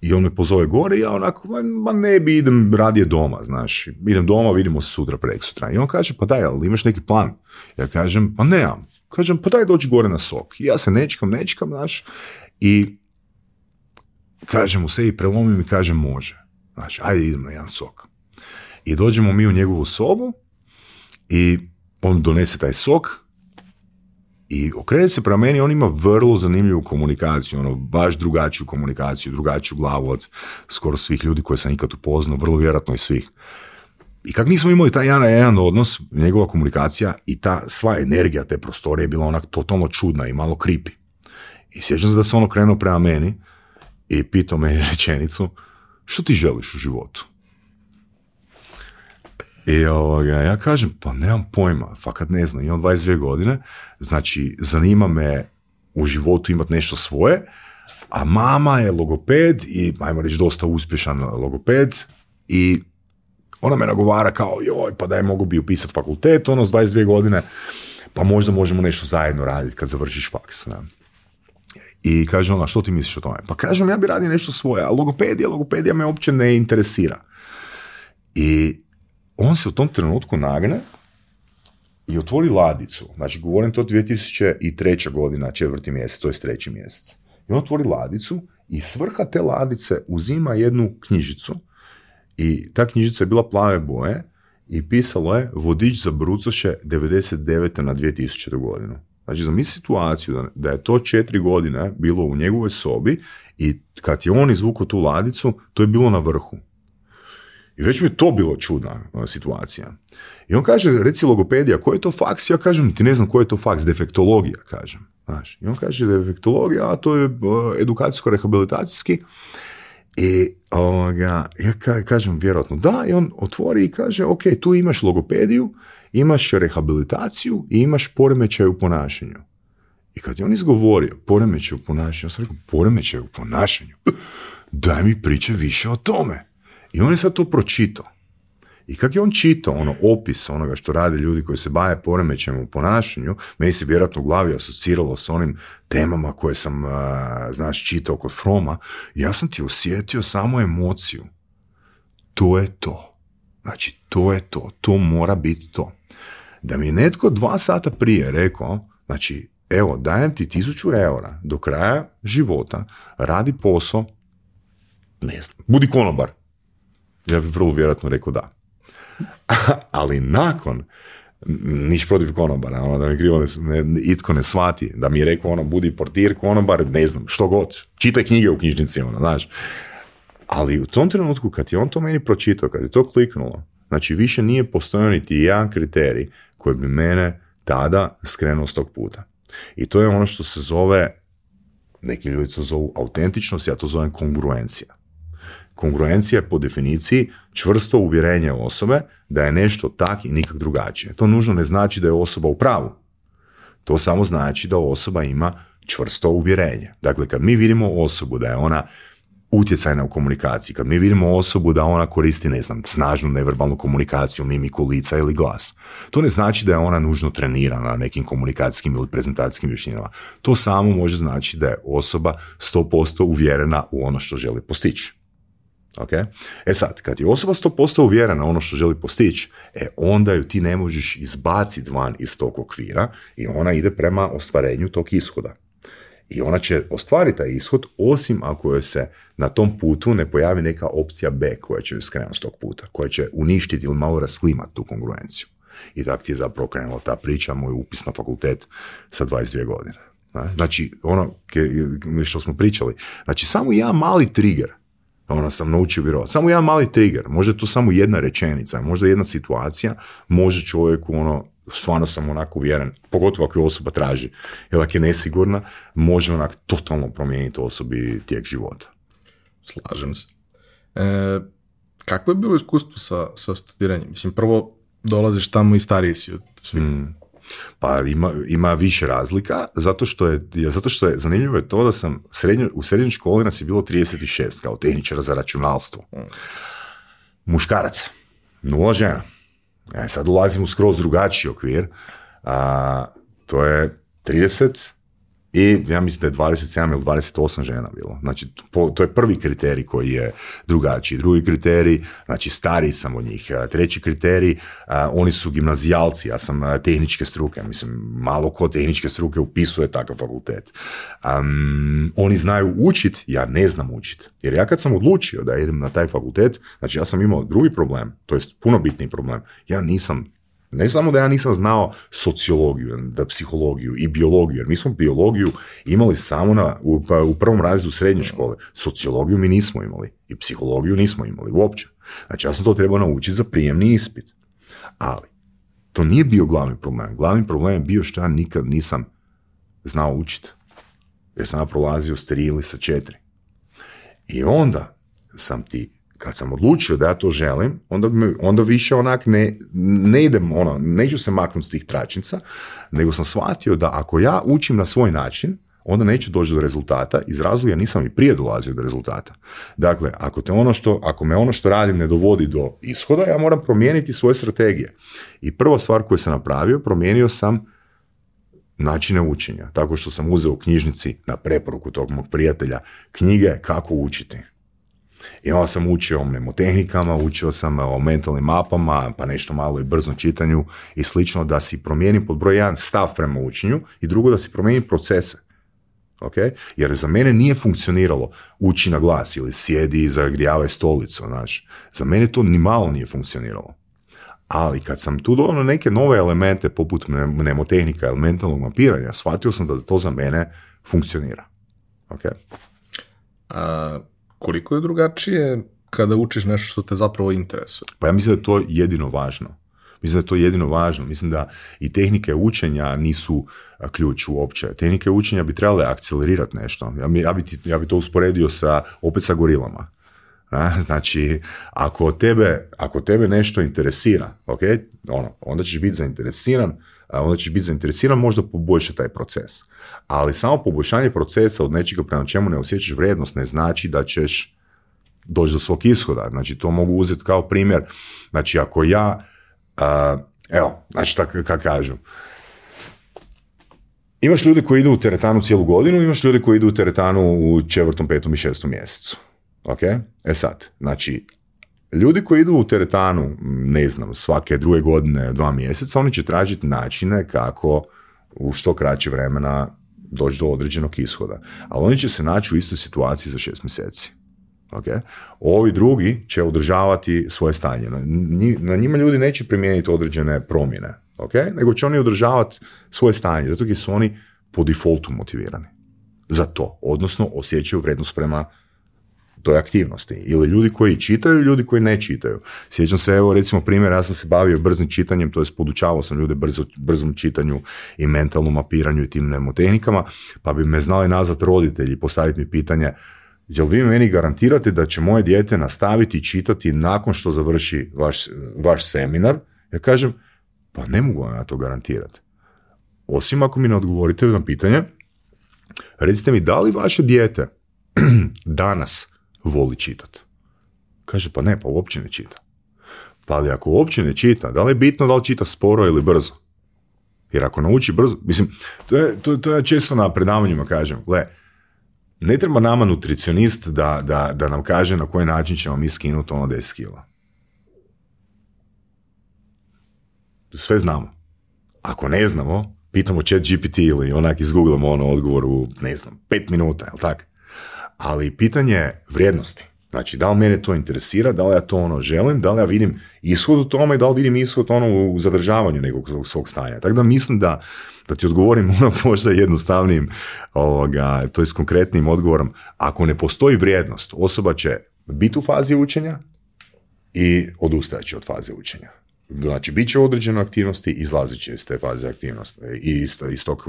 I on me pozove gore i ja onako, ma, ne bi, idem radije doma, znaš. Idem doma, vidimo se sutra, preksutra. I on kaže, pa daj, ali imaš neki plan? Ja kažem, pa nemam. Kažem, pa daj dođi gore na sok. I ja se nečkam, nečkam, znaš. I kažem mu sebi i prelomim i kažem, može. Znaš, ajde idem na jedan sok. I dođemo mi u njegovu sobu i on donese taj sok i okrene se prema meni, on ima vrlo zanimljivu komunikaciju, ono, baš drugačiju komunikaciju, drugačiju glavu od skoro svih ljudi koje sam ikad upoznao, vrlo vjerojatno i svih. I kak nismo imali taj jedan na jedan odnos, njegova komunikacija i ta sva energija te prostorije je bila onak totalno čudna i malo kripi. I sjećam se da se on okrenuo prema meni i pitao me rečenicu, što ti želiš u životu? I ovoga, ja kažem, pa nemam pojma, fakat ne znam, imam 22 godine, znači zanima me u životu imati nešto svoje, a mama je logoped i, ajmo reći, dosta uspješan logoped i ona me nagovara kao, joj, pa daj mogu bi upisati fakultet, ono, s 22 godine, pa možda možemo nešto zajedno raditi kad završiš faks. Ne? I kaže ona, što ti misliš o tome? Pa kažem, ja bi radio nešto svoje, a logopedija, logopedija me uopće ne interesira. I on se u tom trenutku nagne i otvori ladicu. Znači, govorim to 2003. godina, četvrti mjesec, to je treći mjesec. I on otvori ladicu i svrha te ladice uzima jednu knjižicu i ta knjižica je bila plave boje i pisalo je vodič za brucoše 99. na 2000. godinu. Znači, mi situaciju da je to četiri godine bilo u njegovoj sobi i kad je on izvukao tu ladicu, to je bilo na vrhu. I već mi je to bilo čudna e, situacija. I on kaže, reci logopedija, koji je to faks? Ja kažem, ti ne znam koji je to faks, defektologija, kažem. Znaš, I on kaže, defektologija, a to je e, edukacijsko-rehabilitacijski. I ja kažem, vjerojatno da, i on otvori i kaže, ok, tu imaš logopediju, imaš rehabilitaciju i imaš poremećaj u ponašanju. I kad je on izgovorio poremećaj u ponašanju, ja sam rekao, poremećaj u ponašanju? Daj mi priče više o tome. I on je sad to pročitao. I kak je on čitao ono opis onoga što rade ljudi koji se baje poremećajem u ponašanju, meni se vjerojatno u glavi asociralo s onim temama koje sam, znaš, čitao kod Froma, ja sam ti osjetio samo emociju. To je to. Znači, to je to. To mora biti to. Da mi je netko dva sata prije rekao, znači, evo, dajem ti tisuću eura do kraja života, radi posao, ne znam, budi konobar. Ja bih vrlo vjerojatno rekao da. Ali nakon, niš protiv konobara, ono da mi krivo ne, itko ne shvati, da mi je rekao ono budi portir, konobar, ne znam, što god, čitaj knjige u knjižnici, ono, znaš. Ali u tom trenutku kad je on to meni pročitao, kad je to kliknulo, znači više nije postojao niti jedan kriterij koji bi mene tada skrenuo s tog puta. I to je ono što se zove, neki ljudi to zovu autentičnost, ja to zovem kongruencija. Kongruencija je po definiciji čvrsto uvjerenje osobe da je nešto tak i nikak drugačije. To nužno ne znači da je osoba u pravu. To samo znači da osoba ima čvrsto uvjerenje. Dakle, kad mi vidimo osobu da je ona utjecajna u komunikaciji, kad mi vidimo osobu da ona koristi, ne znam, snažnu neverbalnu komunikaciju, mimiku lica ili glas, to ne znači da je ona nužno trenirana na nekim komunikacijskim ili prezentacijskim vještinama. To samo može znači da je osoba 100% uvjerena u ono što želi postići ok E sad, kad je osoba 100% uvjerena ono što želi postići, e, onda ju ti ne možeš izbaciti van iz tog okvira i ona ide prema ostvarenju tog ishoda. I ona će ostvariti taj ishod, osim ako joj se na tom putu ne pojavi neka opcija B koja će ju skrenuti s tog puta, koja će uništiti ili malo rasklimati tu kongruenciju. I tak ti je zapravo krenula ta priča, moj upis na fakultet sa 22 godine. Znači, ono što smo pričali, znači samo jedan mali trigger ono sam naučio vjerovati. Samo jedan mali trigger, možda je to samo jedna rečenica, možda jedna situacija, može čovjeku ono, stvarno sam onako uvjeren, pogotovo ako je osoba traži, jer ako je nesigurna, može onak totalno promijeniti osobi tijek života. Slažem se. E, kako je bilo iskustvo sa, sa studiranjem? Mislim, prvo dolaziš tamo i stariji si od svih. Mm. Pa ima, ima više razlika, zato što je, zato što je zanimljivo je to da sam u srednjoj školi nas je bilo 36 kao tehničara za računalstvo. Mm. Muškaraca, nula žena. E, sad ulazim u skroz drugačiji okvir. A, to je 30 i ja mislim da je 27 ili 28 žena bilo. Znači, to je prvi kriterij koji je drugačiji. Drugi kriterij, znači stariji sam od njih. E, treći kriterij, e, oni su gimnazijalci, ja sam e, tehničke struke. Mislim, malo ko tehničke struke upisuje takav fakultet. oni znaju učit, ja ne znam učit. Jer ja kad sam odlučio da idem na taj fakultet, znači ja sam imao drugi problem, to jest puno bitniji problem. Ja nisam ne samo da ja nisam znao sociologiju, da psihologiju i biologiju, jer mi smo biologiju imali samo na, u, pa, u prvom razredu srednje škole. Sociologiju mi nismo imali i psihologiju nismo imali uopće. Znači ja sam to trebao naučiti za prijemni ispit. Ali, to nije bio glavni problem. Glavni problem je bio što ja nikad nisam znao učiti. Jer sam ja prolazio s tri ili sa četiri. I onda sam ti kad sam odlučio da ja to želim, onda, onda više onak ne, ne idem, ono, neću se maknuti s tih tračnica, nego sam shvatio da ako ja učim na svoj način, onda neću doći do rezultata iz razloga nisam i prije dolazio do rezultata. Dakle, ako, te ono što, ako me ono što radim ne dovodi do ishoda, ja moram promijeniti svoje strategije. I prva stvar koju sam napravio, promijenio sam načine učenja, tako što sam uzeo u knjižnici na preporuku tog mog prijatelja knjige kako učiti. I onda sam učio o mnemotehnikama, učio sam e, o mentalnim mapama, pa nešto malo i brznom čitanju i slično, da si promijenim pod broj jedan stav prema učenju i drugo da si promijeni procese. Okay? Jer za mene nije funkcioniralo ući na glas ili sjedi i zagrijavaj stolicu, znaš. Za mene to ni malo nije funkcioniralo. Ali kad sam tu dodao neke nove elemente poput mnemotehnika ili mentalnog mapiranja, shvatio sam da to za mene funkcionira. Okay? A koliko je drugačije kada učiš nešto što te zapravo interesuje? Pa ja mislim da je to jedino važno. Mislim da je to jedino važno. Mislim da i tehnike učenja nisu ključ uopće. Tehnike učenja bi trebale akcelerirati nešto. Ja bi, ja ja to usporedio sa, opet sa gorilama. znači, ako tebe, ako tebe nešto interesira, okay, ono, onda ćeš biti zainteresiran onda će biti zainteresiran možda poboljša taj proces. Ali samo poboljšanje procesa od nečega prema čemu ne osjećaš vrijednost ne znači da ćeš doći do svog ishoda. Znači to mogu uzeti kao primjer. Znači ako ja, uh, evo, znači tako kako kažu, Imaš ljudi koji idu u teretanu cijelu godinu, imaš ljudi koji idu u teretanu u četvrtom, petom i šestom mjesecu. Ok? E sad, znači, Ljudi koji idu u teretanu, ne znam, svake druge godine, dva mjeseca, oni će tražiti načine kako u što kraće vremena doći do određenog ishoda. Ali oni će se naći u istoj situaciji za šest mjeseci. Okay? Ovi drugi će održavati svoje stanje. Na njima ljudi neće primijeniti određene promjene, okay? nego će oni održavati svoje stanje, zato jer su oni po defaultu motivirani za to, odnosno osjećaju vrednost prema toj aktivnosti. Ili ljudi koji čitaju, ljudi koji ne čitaju. Sjećam se, evo recimo primjer, ja sam se bavio brzim čitanjem, to je podučavao sam ljude brzo, brzom čitanju i mentalnom mapiranju i tim nemotehnikama, pa bi me znali nazad roditelji, postaviti mi pitanje, Jel vi meni garantirate da će moje dijete nastaviti čitati nakon što završi vaš, vaš seminar? Ja kažem, pa ne mogu vam ja to garantirati. Osim ako mi ne odgovorite na pitanje, recite mi da li vaše dijete danas voli čitati. Kaže, pa ne, pa uopće ne čita. Pa ali ako uopće ne čita, da li je bitno da li čita sporo ili brzo? Jer ako nauči brzo, mislim, to, je, to, to ja često na predavanjima kažem, gle, ne treba nama nutricionist da, da, da nam kaže na koji način ćemo mi skinuti ono 10 kila. Sve znamo. Ako ne znamo, pitamo chat GPT ili onak izgooglamo ono odgovor u, ne znam, pet minuta, jel tako? ali pitanje je vrijednosti. Znači, da li mene to interesira, da li ja to ono želim, da li ja vidim ishod u tome i da li vidim ishod ono u zadržavanju nekog svog stanja. Tako da mislim da, da ti odgovorim ono možda jednostavnijim, ovoga, to s konkretnim odgovorom. Ako ne postoji vrijednost, osoba će biti u fazi učenja i će od faze učenja. Znači, bit će određenoj aktivnosti, izlazit će iz te faze aktivnosti i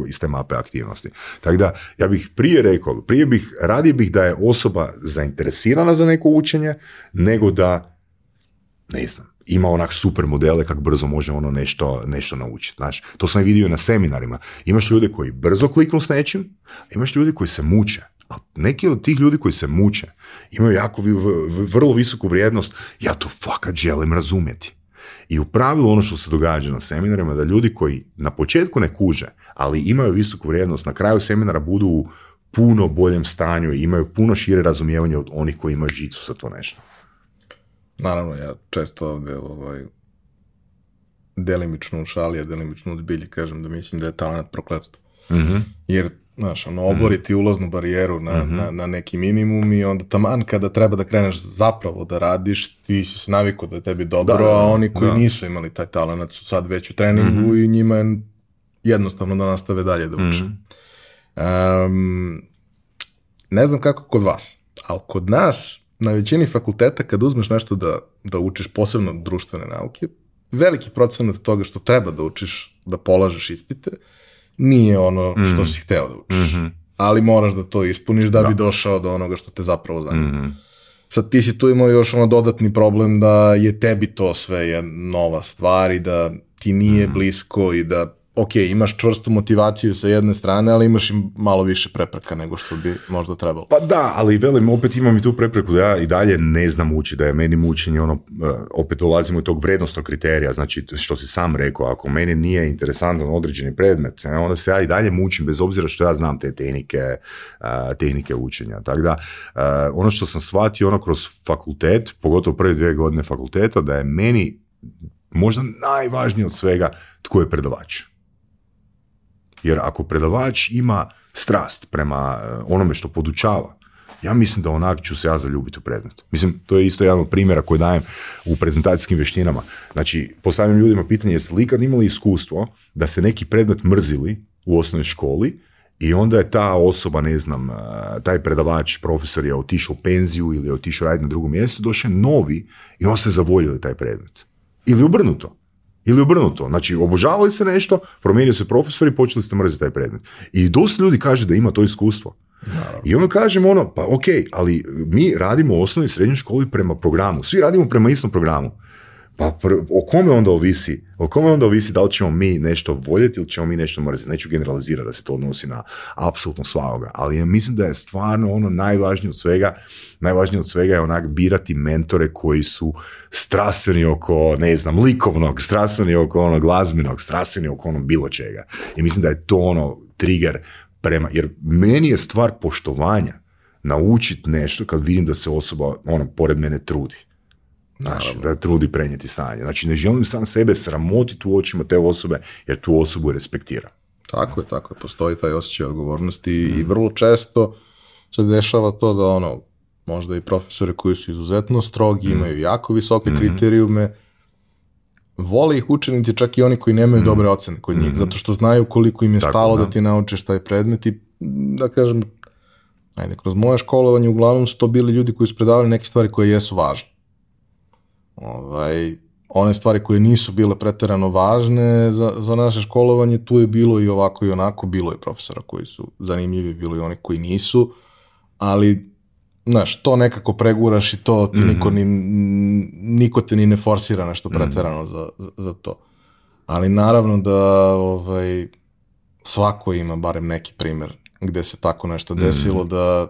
iz, te mape aktivnosti. Tako da, ja bih prije rekao, prije bih, radije bih da je osoba zainteresirana za neko učenje, nego da, ne znam, ima onak super modele kako brzo može ono nešto, nešto naučiti. Znaš, to sam vidio na seminarima. Imaš ljude koji brzo kliknu s nečim, a imaš ljudi koji se muče. A neki od tih ljudi koji se muče imaju jako vrlo visoku vrijednost. Ja to fakat želim razumjeti i u pravilu ono što se događa na seminarima da ljudi koji na početku ne kuže, ali imaju visoku vrijednost, na kraju seminara budu u puno boljem stanju i imaju puno šire razumijevanje od onih koji imaju žicu sa to nešto. Naravno, ja često ovdje ovaj, delimično u šali, delimično u kažem da mislim da je talent prokletstvo. Mhm. Jer Znaš, ono, oboriti mhm. ulaznu barijeru na, mhm. na, na, neki minimum i onda taman kada treba da kreneš zapravo da radiš, ti si se navikao da je tebi dobro, a oni koji nisu imali taj talent su sad već u treningu mhm. i njima je jednostavno da nastave dalje da uče. ne znam kako kod vas, ali kod nas na većini fakulteta kad uzmeš nešto da, da učiš, posebno društvene nauke, veliki procenat toga što treba da učiš, da polažeš ispite, nije ono što mhm. si hteo da učiš. Mhm. Ali moraš da to ispuniš da bi došao do onoga što te zapravo zanima. Mhm. Sad ti si tu imao još ono dodatni problem da je tebi to sve je nova stvar i da ti nije blisko i da ok, imaš čvrstu motivaciju sa jedne strane, ali imaš im malo više prepreka nego što bi možda trebalo. Pa da, ali velim, opet imam i tu prepreku da ja i dalje ne znam ući, da je meni mučenje ono, e, opet ulazimo u tog vrednostnog kriterija, znači što si sam rekao, ako meni nije interesantan određeni predmet, e, onda se ja i dalje mučim bez obzira što ja znam te tehnike, e, tehnike učenja. Tako da, ono što sam shvatio ono kroz fakultet, pogotovo prve dvije godine fakulteta, da je meni možda najvažnije od svega tko je predavač. Jer ako predavač ima strast prema eh, onome što podučava, ja mislim da onak ću se ja zaljubiti u predmet. Mislim, to je isto jedan od primjera koji dajem u prezentacijskim vještinama. Znači, postavljam ljudima pitanje, jeste li ikad imali iskustvo da ste neki predmet mrzili u osnovnoj školi i onda je ta osoba, ne znam, eh, taj predavač, profesor je otišao u penziju ili je otišao raditi na drugom mjestu, došao novi i on se zavoljili taj predmet. Ili obrnuto. Ili obrnuto. Znači, obožavali ste nešto, promijenio se profesor i počeli ste mrziti taj predmet. I dosta ljudi kaže da ima to iskustvo. I onda kažemo ono, pa ok, ali mi radimo u osnovnoj i srednjoj školi prema programu. Svi radimo prema istom programu. Pa o kome onda ovisi? O kome onda ovisi da li ćemo mi nešto voljeti ili ćemo mi nešto mrziti? Neću generalizirati da se to odnosi na apsolutno svakoga, ali ja mislim da je stvarno ono najvažnije od svega, najvažnije od svega je onak birati mentore koji su strastveni oko, ne znam, likovnog, strastveni oko onog glazbenog, strastveni oko onog bilo čega. I mislim da je to ono trigger prema, jer meni je stvar poštovanja naučit nešto kad vidim da se osoba ono pored mene trudi Znači, da trudi prenijeti stanje. Znači, ne želim sam sebe sramotiti u očima te osobe, jer tu osobu respektira. Tako je, tako je. Postoji taj osjećaj odgovornosti i mhm. vrlo često se dešava to da ono, možda i profesore koji su izuzetno strogi, mhm. imaju jako visoke mm. kriterijume, vole ih učenici, čak i oni koji nemaju mhm. dobre ocjene kod njih, zato što znaju koliko im je stalo da. da ti naučiš taj predmet i, da kažem, ajde, kroz moje školovanje uglavnom su to bili ljudi koji su predavali neke stvari koje jesu važne. Ovaj, one stvari koje nisu bile preterano važne za, za naše školovanje, tu je bilo i ovako i onako, bilo je profesora koji su zanimljivi, bilo i oni koji nisu, ali znaš, to nekako preguraš i to ti mm niko, mhm. ni, te ni ne forsira nešto mhm. preterano za, za to. Ali naravno da ovaj, svako ima barem neki primer gde se tako nešto desilo, mhm. da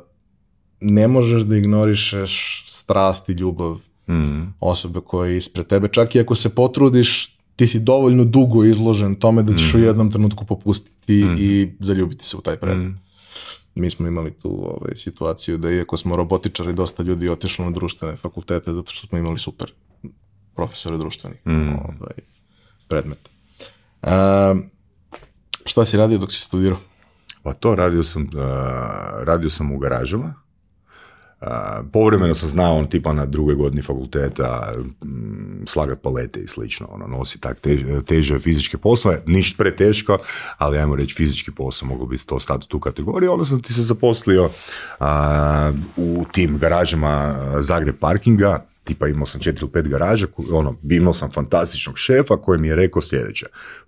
ne možeš da ignorišeš strast i ljubav osobe koje je ispred tebe. Čak i ako se potrudiš, ti si dovoljno dugo izložen tome da ćeš u mhm. jednom trenutku popustiti mhm. i zaljubiti se u taj predmet. Mhm. Mi smo imali tu ovaj, situaciju da iako smo robotičari, dosta ljudi otišlo na društvene fakultete zato što smo imali super profesore društvenih ovaj, predmeta. E, šta si radio dok si studirao? Pa to radio sam, uh, radio sam u garažama, Uh, povremeno sam znao ono, tipa na drugoj godini fakulteta mm, slagat palete i slično, ono, nosi tak teže, fizičke poslove, ništa preteško, ali ajmo reći fizički posao mogu bi to stati u tu kategoriju, onda sam ti se zaposlio uh, u tim garažama Zagreb parkinga, tipa imao sam četiri ili pet garaža, ono, imao sam fantastičnog šefa koji mi je rekao sljedeće,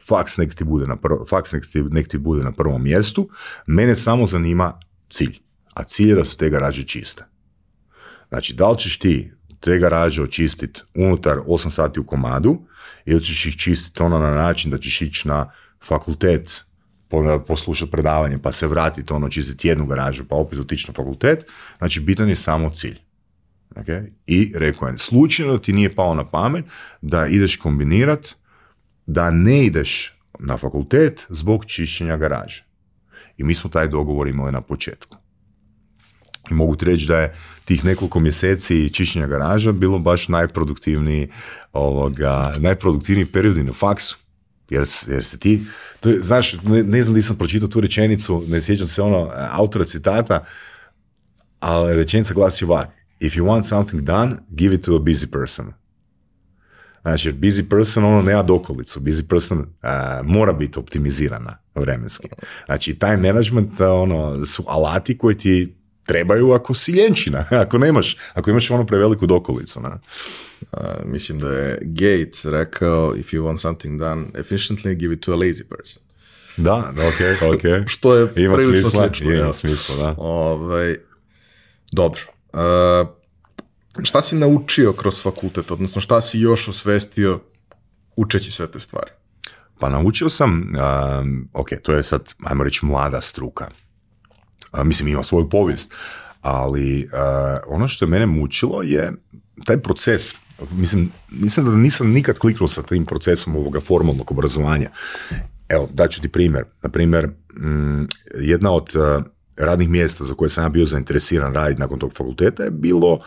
faks nek ti bude na, faks nek ti bude na prvom mjestu, mene samo zanima cilj, a cilj je da su te garaže čiste. Znači, da li ćeš ti te garaže očistiti unutar 8 sati u komadu ili ćeš ih čistiti ono na način da ćeš ići na fakultet poslušati predavanje pa se vratiti ono čistiti jednu garažu pa opet otići na fakultet. Znači, bitan je samo cilj. Okay? I rekao je, slučajno ti nije pao na pamet da ideš kombinirat da ne ideš na fakultet zbog čišćenja garaže. I mi smo taj dogovor imali na početku. I mogu ti reći da je tih nekoliko mjeseci čišćenja garaža bilo baš najproduktivniji, ovoga, najproduktivniji periodi na faksu. Jer, jer se ti, to je, znaš, ne, znam da sam pročitao tu rečenicu, ne sjećam se ono autora citata, ali rečenica glasi ovak, if you want something done, give it to a busy person. Znači, busy person ono nema dokolicu, busy person e, mora biti optimizirana vremenski. Znači, taj management, ono, su alati koji ti trebaju ako si ljenčina, ako nemaš, ako imaš onu preveliku dokolicu. ne mislim da je Gates rekao, if you want something done efficiently, give it to a lazy person. Da, ok, ok. Što je ima prilično slično. Ima smisla, da. Ove, ovaj, dobro. Uh, šta si naučio kroz fakultet, odnosno šta si još osvestio učeći sve te stvari? Pa naučio sam, ok, to je sad, ajmo reći, mlada struka mislim ima svoju povijest, ali ono što je mene mučilo je taj proces mislim, mislim da nisam nikad kliknuo sa tim procesom ovoga formalnog obrazovanja. Evo, daću ti primjer. Na primjer, mm, jedna od radnih mjesta za koje sam ja bio zainteresiran raditi nakon tog fakulteta je bilo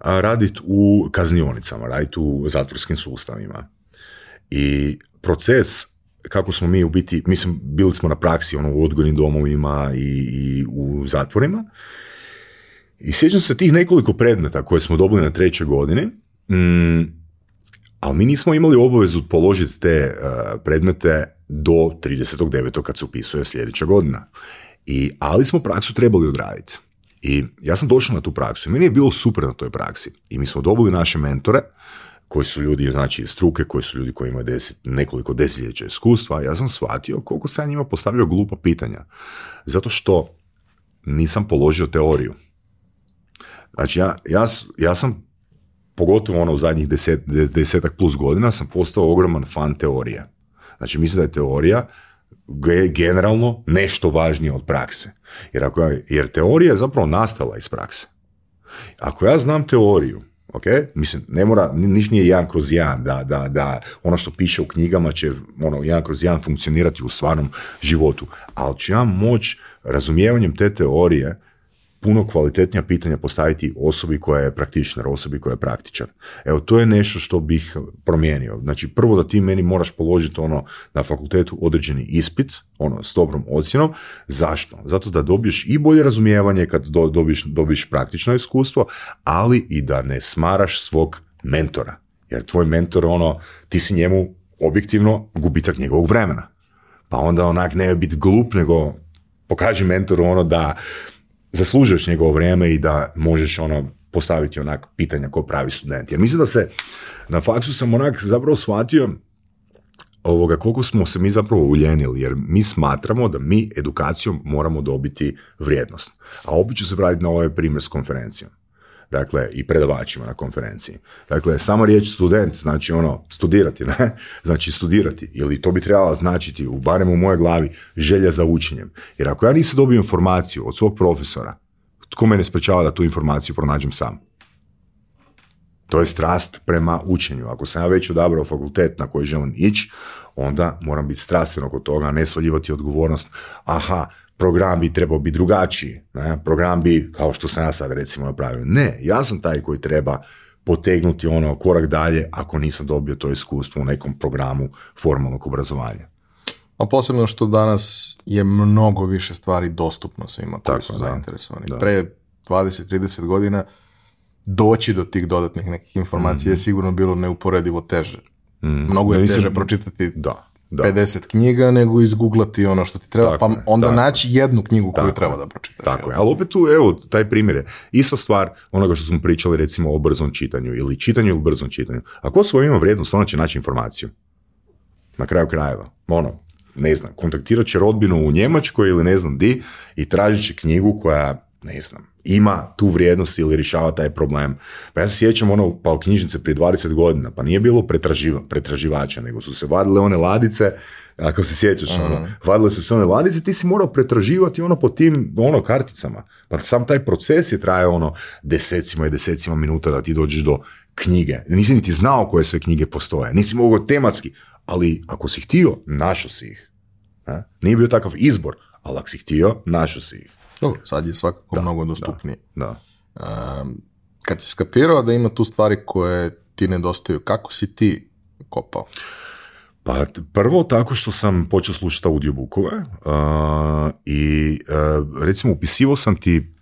raditi u kaznionicama, raditi u zatvorskim sustavima. I proces kako smo mi u biti, mislim, bili smo na praksi ono, u odgojnim domovima i, i u zatvorima. I sjećam se tih nekoliko predmeta koje smo dobili na trećoj godini, mm, ali mi nismo imali obavezu položiti te eh, predmete do 39. kad se upisuje sljedeća godina. I, ali smo praksu trebali odraditi. I ja sam došao na tu praksu i meni je bilo super na toj praksi. I mi smo dobili naše mentore, koji su ljudi, znači struke, koji su ljudi koji imaju nekoliko desetljeća iskustva, ja sam shvatio koliko sam njima postavljao glupa pitanja. Zato što nisam položio teoriju. Znači, ja, ja, ja sam, pogotovo ono u zadnjih deset, desetak plus godina, sam postao ogroman fan teorije. Znači, mislim da je teorija generalno nešto važnije od prakse. Jer, ako jer teorija je zapravo nastala iz prakse. Ako ja znam teoriju, Ok? Mislim, ne mora, niš nije jedan kroz jedan, da, da, da ono što piše u knjigama će ono, jedan kroz jedan funkcionirati u stvarnom životu. Ali ću ja moć razumijevanjem te teorije puno kvalitetnija pitanja postaviti osobi koja je praktičnar, osobi koja je praktičar. Evo, to je nešto što bih promijenio. Znači, prvo da ti meni moraš položiti ono na fakultetu određeni ispit, ono, s dobrom ocjenom. Zašto? Zato da dobiješ i bolje razumijevanje kad dobiš dobiješ, praktično iskustvo, ali i da ne smaraš svog mentora. Jer tvoj mentor, ono, ti si njemu objektivno gubitak njegovog vremena. Pa onda onak ne biti glup, nego pokaži mentoru ono da zaslužuješ njegovo vrijeme i da možeš ono postaviti onak pitanja ko pravi student. Jer mislim da se na faksu sam onak zapravo shvatio ovoga koliko smo se mi zapravo uljenili jer mi smatramo da mi edukacijom moramo dobiti vrijednost. A opet ću se vratiti na ovaj primjer s konferencijom dakle, i predavačima na konferenciji. Dakle, samo riječ student, znači ono, studirati, ne? Znači studirati, ili to bi trebala značiti, u barem u mojoj glavi, želja za učenjem. Jer ako ja nisam dobio informaciju od svog profesora, tko mene sprečava da tu informaciju pronađem sam? To je strast prema učenju. Ako sam ja već odabrao fakultet na koji želim ići, onda moram biti strastveno kod toga, ne svaljivati odgovornost. Aha, program bi trebao biti drugačiji, ne? program bi, kao što sam ja sad recimo napravio, ne, ja sam taj koji treba potegnuti ono korak dalje ako nisam dobio to iskustvo u nekom programu formalnog obrazovanja. A posebno što danas je mnogo više stvari dostupno svima koji Tako, su zainteresovani. Da. Pre 20-30 godina doći do tih dodatnih nekih informacija je mhm. sigurno bilo neuporedivo teže. Mhm. Mnogo je teže pročitati da 50 knjiga, nego izguglati ono što ti treba, pa onda naći jednu knjigu koju treba da pročitaš. Tako je, ali opet tu, evo, taj primjer je. Ista stvar onoga što smo pričali recimo o brzom čitanju ili čitanju ili brzom čitanju. Ako svoj ima vrijednost, ona će naći informaciju. Na kraju krajeva. Ono, ne znam, kontaktirat će rodbinu u Njemačkoj ili ne znam di i tražit će knjigu koja ne znam, ima tu vrijednost ili rješava taj problem. Pa ja se sjećam ono, pa u knjižnice prije 20 godina, pa nije bilo pretraživa, pretraživača, nego su se vadile one ladice, ako se sjećaš, ono, mhm. vadile su se one ladice, ti si morao pretraživati ono po tim, ono, karticama. Pa sam taj proces je trajao ono desecima i desecima minuta da ti dođeš do knjige. Nisi niti znao koje sve knjige postoje, nisi mogao tematski, ali ako si htio, našao si ih. Ha? Nije bio takav izbor, ali ako si htio, našao si ih. Dobro, sad je svakako mnogo dostupnije. Da, kad si skapirao da ima tu stvari koje ti nedostaju, kako si ti kopao? Pa prvo tako što sam počeo slušati audiobookove uh, i e, recimo upisivao sam ti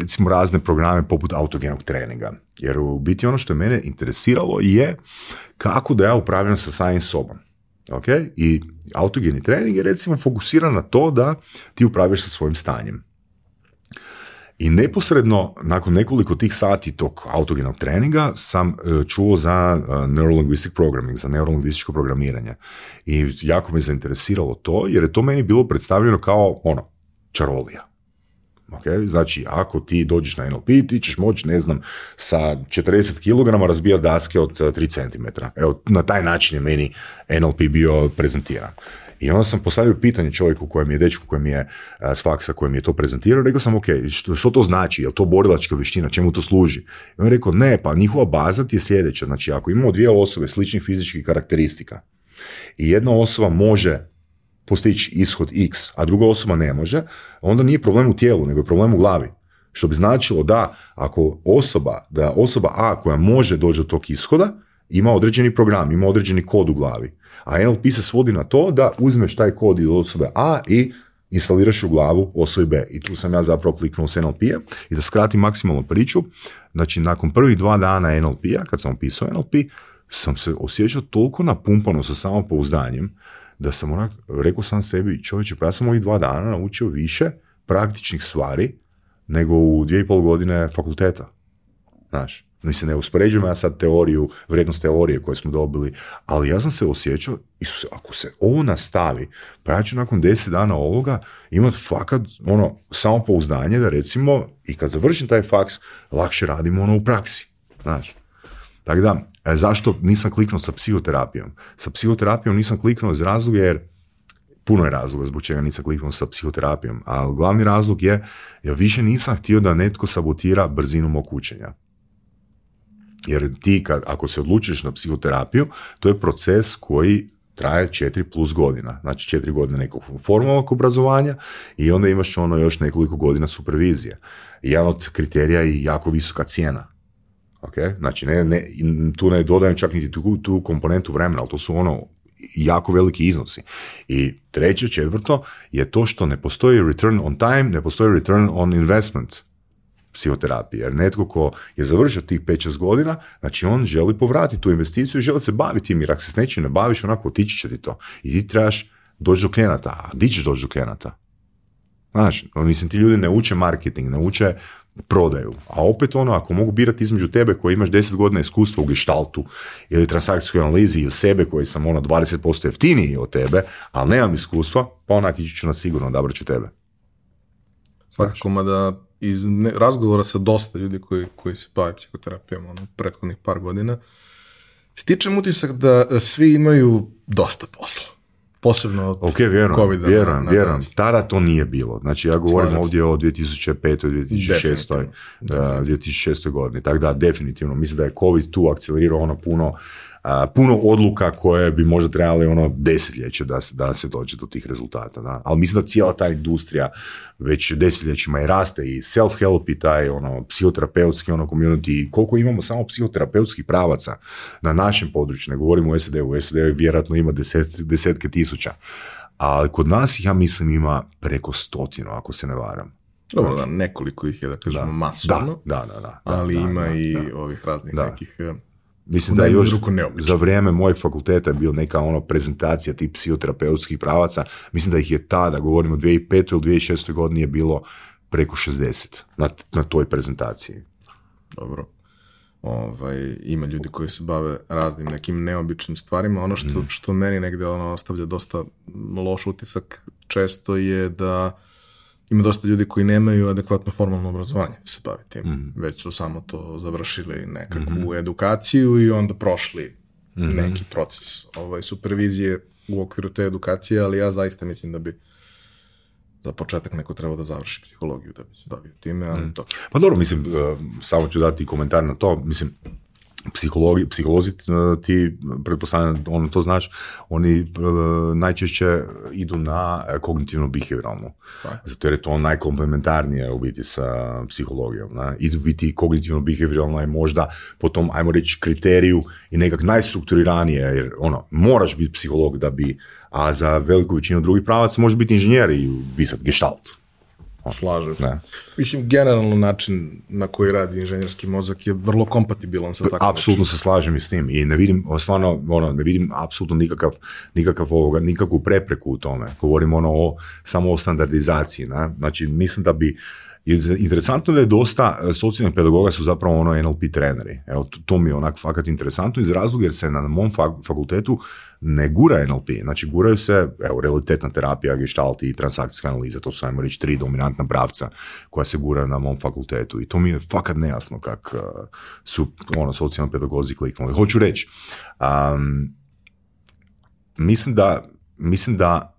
recimo razne programe poput autogenog treninga. Jer u biti ono što je mene interesiralo je kako da ja upravljam sa samim sobom. I autogeni trening je recimo fokusiran na to da ti upravljaš sa svojim stanjem. I neposredno, nakon nekoliko tih sati tog autogenog treninga, sam e, čuo za e, neurolinguistic programming, za neurolingvističko programiranje. I jako me zainteresiralo to, jer je to meni bilo predstavljeno kao, ono, čarolija. Okay? Znači, ako ti dođeš na NLP, ti ćeš moći, ne znam, sa 40 kg razbijati daske od 3 e, cm. Evo, na taj način je meni NLP bio prezentiran. I onda sam postavio pitanje čovjeku kojem je dečku kojem je s faksa kojem je to prezentirao, rekao sam, ok, što, što to znači, je li to borilačka vještina, čemu to služi? I on je rekao, ne, pa njihova baza ti je sljedeća, znači ako imamo dvije osobe sličnih fizičkih karakteristika i jedna osoba može postići ishod X, a druga osoba ne može, onda nije problem u tijelu, nego je problem u glavi. Što bi značilo da ako osoba, da osoba A koja može doći do tog ishoda, ima određeni program, ima određeni kod u glavi. A NLP se svodi na to da uzmeš taj kod iz osobe A i instaliraš u glavu osobe B. I tu sam ja zapravo kliknuo s NLP-a. I da skratim maksimalno priču, znači nakon prvih dva dana NLP-a, kad sam opisao NLP, sam se osjećao toliko napumpano sa samopouzdanjem, da sam onak, rekao sam sebi, čovječe, pa ja sam ovih dva dana naučio više praktičnih stvari nego u dvije i pol godine fakulteta. Znaš, Mislim, se ne uspoređujem ja sad teoriju, vrednost teorije koju smo dobili, ali ja sam se osjećao, Isuse, ako se ovo nastavi, pa ja ću nakon deset dana ovoga imat fakat ono, samo pouzdanje, da recimo i kad završim taj faks, lakše radimo ono u praksi, znaš. Tako da, e, zašto nisam kliknuo sa psihoterapijom? Sa psihoterapijom nisam kliknuo iz razloga jer puno je razloga zbog čega nisam kliknuo sa psihoterapijom, ali glavni razlog je ja više nisam htio da netko sabotira brzinu mog učenja. Jer ti, ako se odlučiš na psihoterapiju, to je proces koji traje 4 plus godina. Znači četiri godine nekog formalnog obrazovanja i onda imaš ono još nekoliko godina supervizije. Jedan od kriterija je jako visoka cijena. Okay? Znači, ne, ne, tu ne dodajem čak niti tu, tu komponentu vremena, ali to su ono jako veliki iznosi. I treće, četvrto, je to što ne postoji return on time, ne postoji return on investment psihoterapije. Jer netko ko je završio tih 5-6 godina, znači on želi povratiti tu investiciju i želi se baviti tim, jer ako se s nečim ne baviš, onako otići će ti to. I ti trebaš doći do klijenata. A di ćeš doći do klijenata? Znaš, ono, mislim, ti ljudi ne uče marketing, ne uče prodaju. A opet ono, ako mogu birati između tebe koji imaš 10 godina iskustva u gestaltu ili transakcijskoj analizi ili sebe koji sam ono 20% jeftiniji od tebe, ali nemam iskustva, pa onak ići ću na sigurno, odabrat ću tebe. Svakako, mada iz ne, razgovora sa dosta ljudi koji, koji se bave psihoterapijom ono, prethodnih par godina, stičem utisak da svi imaju dosta posla. Posebno od vjerujem, COVID-a. Vjerujem, Tada to nije bilo. Znači, ja govorim ovdje o 2005. 2006. Uh, 2006. godini. Tako da, definitivno. Mislim da je COVID tu akcelerirao ono puno puno odluka koje bi možda trebali ono desetljeće da se, da se dođe do tih rezultata. Da? Ali mislim da cijela ta industrija već desetljećima i raste i self-help i taj ono, psihoterapeutski ono, community. Koliko imamo samo psihoterapeutskih pravaca na našem području, ne govorimo o sed u sed vjerojatno ima desetke tisuća. Ali kod nas, ih ja mislim, ima preko stotinu, ako se ne varam. Dobro, da, nekoliko ih je, da kažemo, masovno. Da, da, da, da, ali ima i ovih raznih nekih eh, Mislim da još za vrijeme mojeg fakulteta je bio neka ono prezentacija tih psihoterapeutskih pravaca. Mislim da ih je tada, govorimo o 2005. ili 2006. godini je bilo preko 60 na, na toj prezentaciji. Dobro. Ovaj, ima ljudi koji se bave raznim nekim neobičnim stvarima. Ono što, mm. što meni negdje ono ostavlja dosta loš utisak često je da ima dosta ljudi koji nemaju adekvatno formalno obrazovanje da se bavi tim, mm. već su samo to završili nekakvu mm edukaciju i onda prošli mhm. neki proces ovaj, supervizije u okviru te edukacije, ali ja zaista mislim da bi za početak neko treba da završi psihologiju da bi se bavio time, ali mhm. to. Pa dobro, mislim, e, samo ću dati komentar na to, mislim, psihologi, psiholozi e, ti, pretpostavljam, ono to znaš, oni e, najčešće idu na e, kognitivno-behavioralno. Zato jer je to najkomplementarnije u biti sa psihologijom. Na. I biti kognitivno-behavioralno je možda po tom, ajmo reći, kriteriju i nekak najstrukturiranije, jer ono, moraš biti psiholog da bi, a za veliku većinu drugih pravac može biti inženjer i pisat gestalt slažem. Ne. Mislim, generalno način na koji radi inženjerski mozak je vrlo kompatibilan sa takvim. Apsolutno se slažem i s tim. i ne vidim, stvarno, ono, ne vidim apsolutno nikakav, nikakav ovoga, nikakvu prepreku u tome. Govorim ono o, samo o standardizaciji. Znači, mislim da bi interesantno da je dosta e, socijalnih pedagoga su zapravo ono NLP treneri. Evo, to, mi je onak fakat interesantno iz razloga jer se na mom fakultetu ne gura NLP. Znači, guraju se, evo, realitetna terapija, gestalti i transakcijska analiza. To su, ajmo reći, tri dominantna pravca koja se gura na mom fakultetu. I to mi je fakat nejasno kak e, su, ono, socijalni pedagozi kliknuli. Hoću reći, um, mislim da, mislim da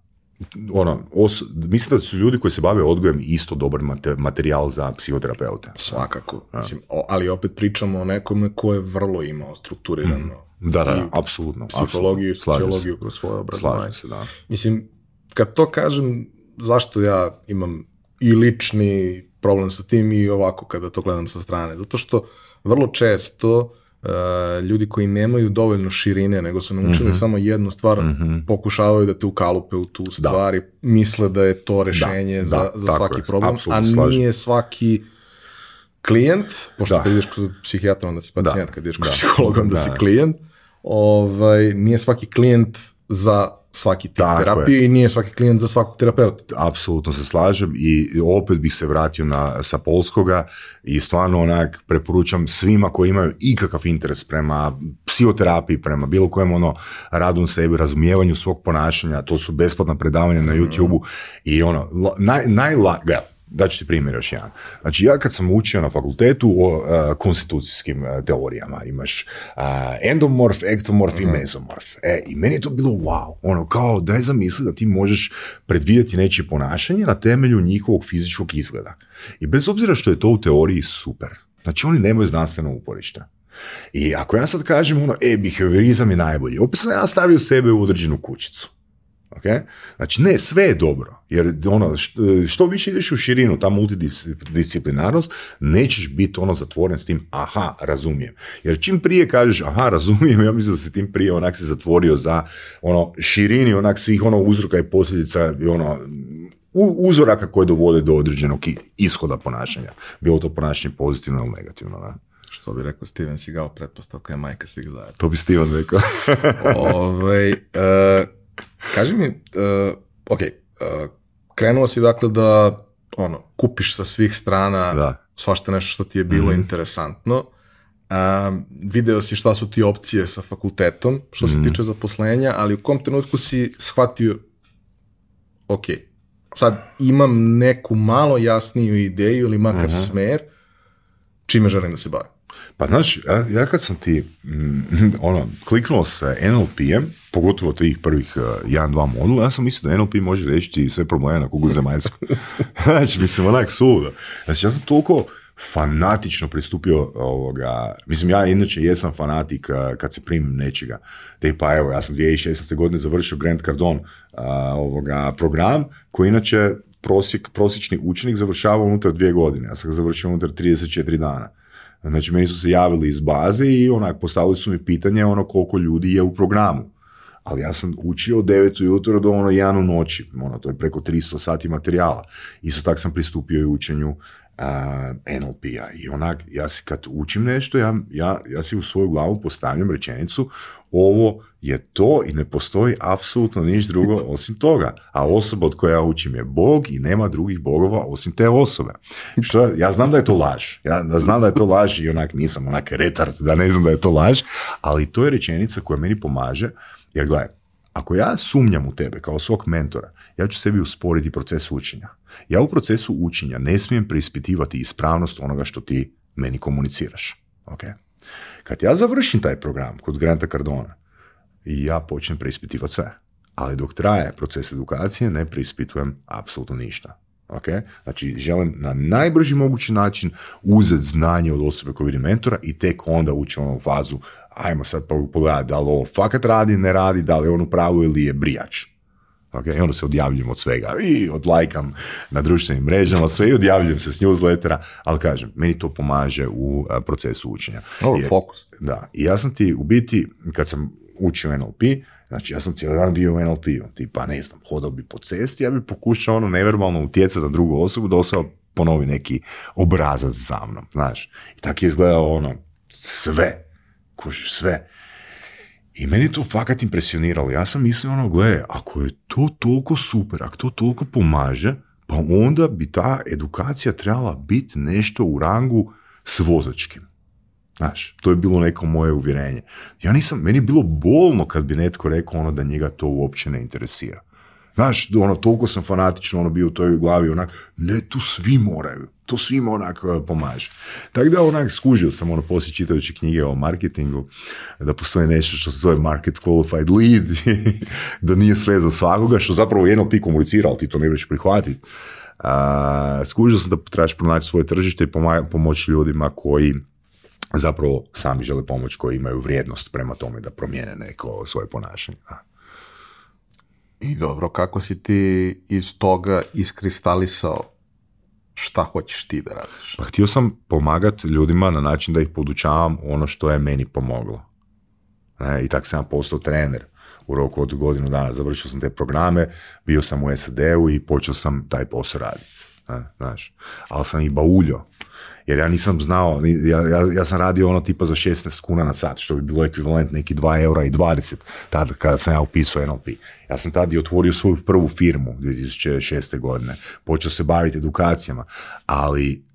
ono, os, mislim da su ljudi koji se bave odgojem isto dobar materijal za psihoterapeute. Svakako. Mislim, ali opet pričamo o nekome ko je vrlo imao strukturirano. Mm. Da, da, apsolutno. Psihologiju, sociologiju kroz svoje obrazovanje. se, da. Mislim, kad to kažem, zašto ja imam i lični problem sa tim i ovako kada to gledam sa strane? Zato što vrlo često Eh, ljudi koji nemaju dovoljno širine, nego su naučili mhm. samo jednu stvar, mhm. pokušavaju da te ukalupe u tu stvar i misle da je to rešenje za, za svaki je, problem, a nije svaki klijent, pošto da. kad ideš kod psihijatra, onda si pacijent, da. kad ideš kod da. psihologa, onda da. si klijent, ovaj, nije svaki klijent za svaki tip terapije i nije svaki klijent za svakog terapeuta. Apsolutno se slažem i opet bih se vratio na, sa polskoga i stvarno onak preporučam svima koji imaju ikakav interes prema psihoterapiji, prema bilo kojem ono radu sebi, razumijevanju svog ponašanja, to su besplatna predavanja na mhm. YouTube-u i ono, naj, Daću ti primjer još jedan. Znači ja kad sam učio na fakultetu o e, konstitucijskim e, teorijama, imaš e, endomorf, ektomorf i mhm. mezomorf. E, i meni je to bilo wow. Ono kao daj zamisli da ti možeš predvidjeti nečije ponašanje na temelju njihovog fizičkog izgleda. I bez obzira što je to u teoriji super. Znači oni nemaju znanstveno uporište. I ako ja sad kažem ono, e, je najbolji, opet sam ja stavio sebe u određenu kućicu. Okay? Znači, ne, sve je dobro, jer ono, što više ideš u širinu, ta multidisciplinarnost, nećeš biti ono zatvoren s tim, aha, razumijem. Jer čim prije kažeš, aha, razumijem, ja mislim da se tim prije onak se zatvorio za ono, širini onak svih ono uzroka i posljedica i ono, uzoraka koje dovode do određenog ishoda ponašanja. Bilo to ponašanje pozitivno ili negativno. Ne? Što bi rekao Steven Sigal, pretpostavka je majka svih zajedno. To bi Steven rekao. Ove, ovaj, Kaži mi, uh, ok, uh, eh, krenuo si dakle da ono, kupiš sa svih strana da. svašta nešto što ti je bilo mhm. interesantno. video si šta su ti opcije sa fakultetom, što se mhm. tiče zaposlenja, ali u kom trenutku si shvatio, ok, sad imam neku malo jasniju ideju ili makar smjer mhm. smer, čime želim da se bavim. Pa znaš, ja, kad sam ti, mm, ono, kliknuo sa NLP-em, pogotovo tih prvih e, jedan, dva modula, ja sam mislio da NLP može riješiti sve probleme na kogu zemaljsku. znači, mislim, onak suda. Znači, ja sam toliko fanatično pristupio ovoga, mislim ja inače jesam fanatik e, kad se primim nečega, te pa evo ja sam 2016. godine završio Grand Cardon e, ovoga program koji inače prosjek, prosječni učenik završava unutar dvije godine, ja sam ga završio unutar 34 dana. Znači, meni su se javili iz baze i onak postavili su mi pitanje ono koliko ljudi je u programu ali ja sam učio od 9 ujutro do ono 1 noći, ono, to je preko 300 sati materijala. Isto tako sam pristupio i učenju eh, NLP-a i onak, ja si kad učim nešto, ja, ja, ja si u svoju glavu postavljam rečenicu, ovo je to i ne postoji apsolutno niš drugo osim toga. A osoba od koje ja učim je Bog i nema drugih bogova osim te osobe. Što, ja znam da je to laž. Ja da znam da je to laž i onak nisam onak retard da ne znam da je to laž, ali to je rečenica koja meni pomaže jer gledaj, ako ja sumnjam u tebe kao svog mentora, ja ću sebi usporiti proces učenja. Ja u procesu učenja ne smijem preispitivati ispravnost onoga što ti meni komuniciraš. Okay? Kad ja završim taj program kod Granta Cardona, ja počnem preispitivati sve. Ali dok traje proces edukacije, ne preispitujem apsolutno ništa. Okay? Znači, želim na najbrži mogući način uzeti znanje od osobe koju vidi mentora i tek onda ući u onu fazu, ajmo sad pogledati da li ovo fakat radi, ne radi, da li je on u pravu ili je brijač. Okay? I onda se odjavljujem od svega i odlajkam na društvenim mrežama, sve i odjavljujem se s newslettera, ali kažem, meni to pomaže u e, procesu učenja. Ovo, fokus. Da, i ja sam ti u biti, kad sam učio NLP, znači ja sam cijeli dan bio u NLP-u, ono, tipa ne znam, hodao bi po cesti, ja bi pokušao ono neverbalno utjecati na drugu osobu da osoba ponovi neki obrazac za mnom, znaš. I tako je izgledalo ono, sve, kužiš, sve. I meni to fakat impresioniralo. Ja sam mislio ono, gle, ako je to toliko super, ako to toliko pomaže, pa onda bi ta edukacija trebala biti nešto u rangu s vozačkim. Znaš, to je bilo neko moje uvjerenje. Ja nisam, meni je bilo bolno kad bi netko rekao ono da njega to uopće ne interesira. Znaš, ono, toliko sam fanatično ono bio u toj glavi, onak, ne, tu svi moraju, to svima onak e, pomaže. Tako da onak skužio sam ono poslije čitajući knjige o marketingu, da postoji nešto što se zove market qualified lead, da nije sve za svakoga, što zapravo ti komunicira, ali ti to ne biš prihvatiti. skužio sam da trebaš pronaći svoje tržište i ljudima koji zapravo sami žele pomoć koji imaju vrijednost prema tome da promijene neko svoje ponašanje. I dobro, kako si ti iz toga iskristalisao šta hoćeš ti da radiš? Pa htio sam pomagati ljudima na način da ih podučavam ono što je meni pomoglo. I tak sam postao trener u roku od godinu dana. Završio sam te programe, bio sam u SAD-u i počeo sam taj posao raditi. Ne, znaš. Ali sam i bauljo jer ja nisam znao, ja, ja, ja, sam radio ono tipa za 16 kuna na sat, što bi bilo ekvivalent neki 2 eura i 20, tada kada sam ja upisao NLP. Ja sam tada i otvorio svoju prvu firmu 2006. godine, počeo se baviti edukacijama, ali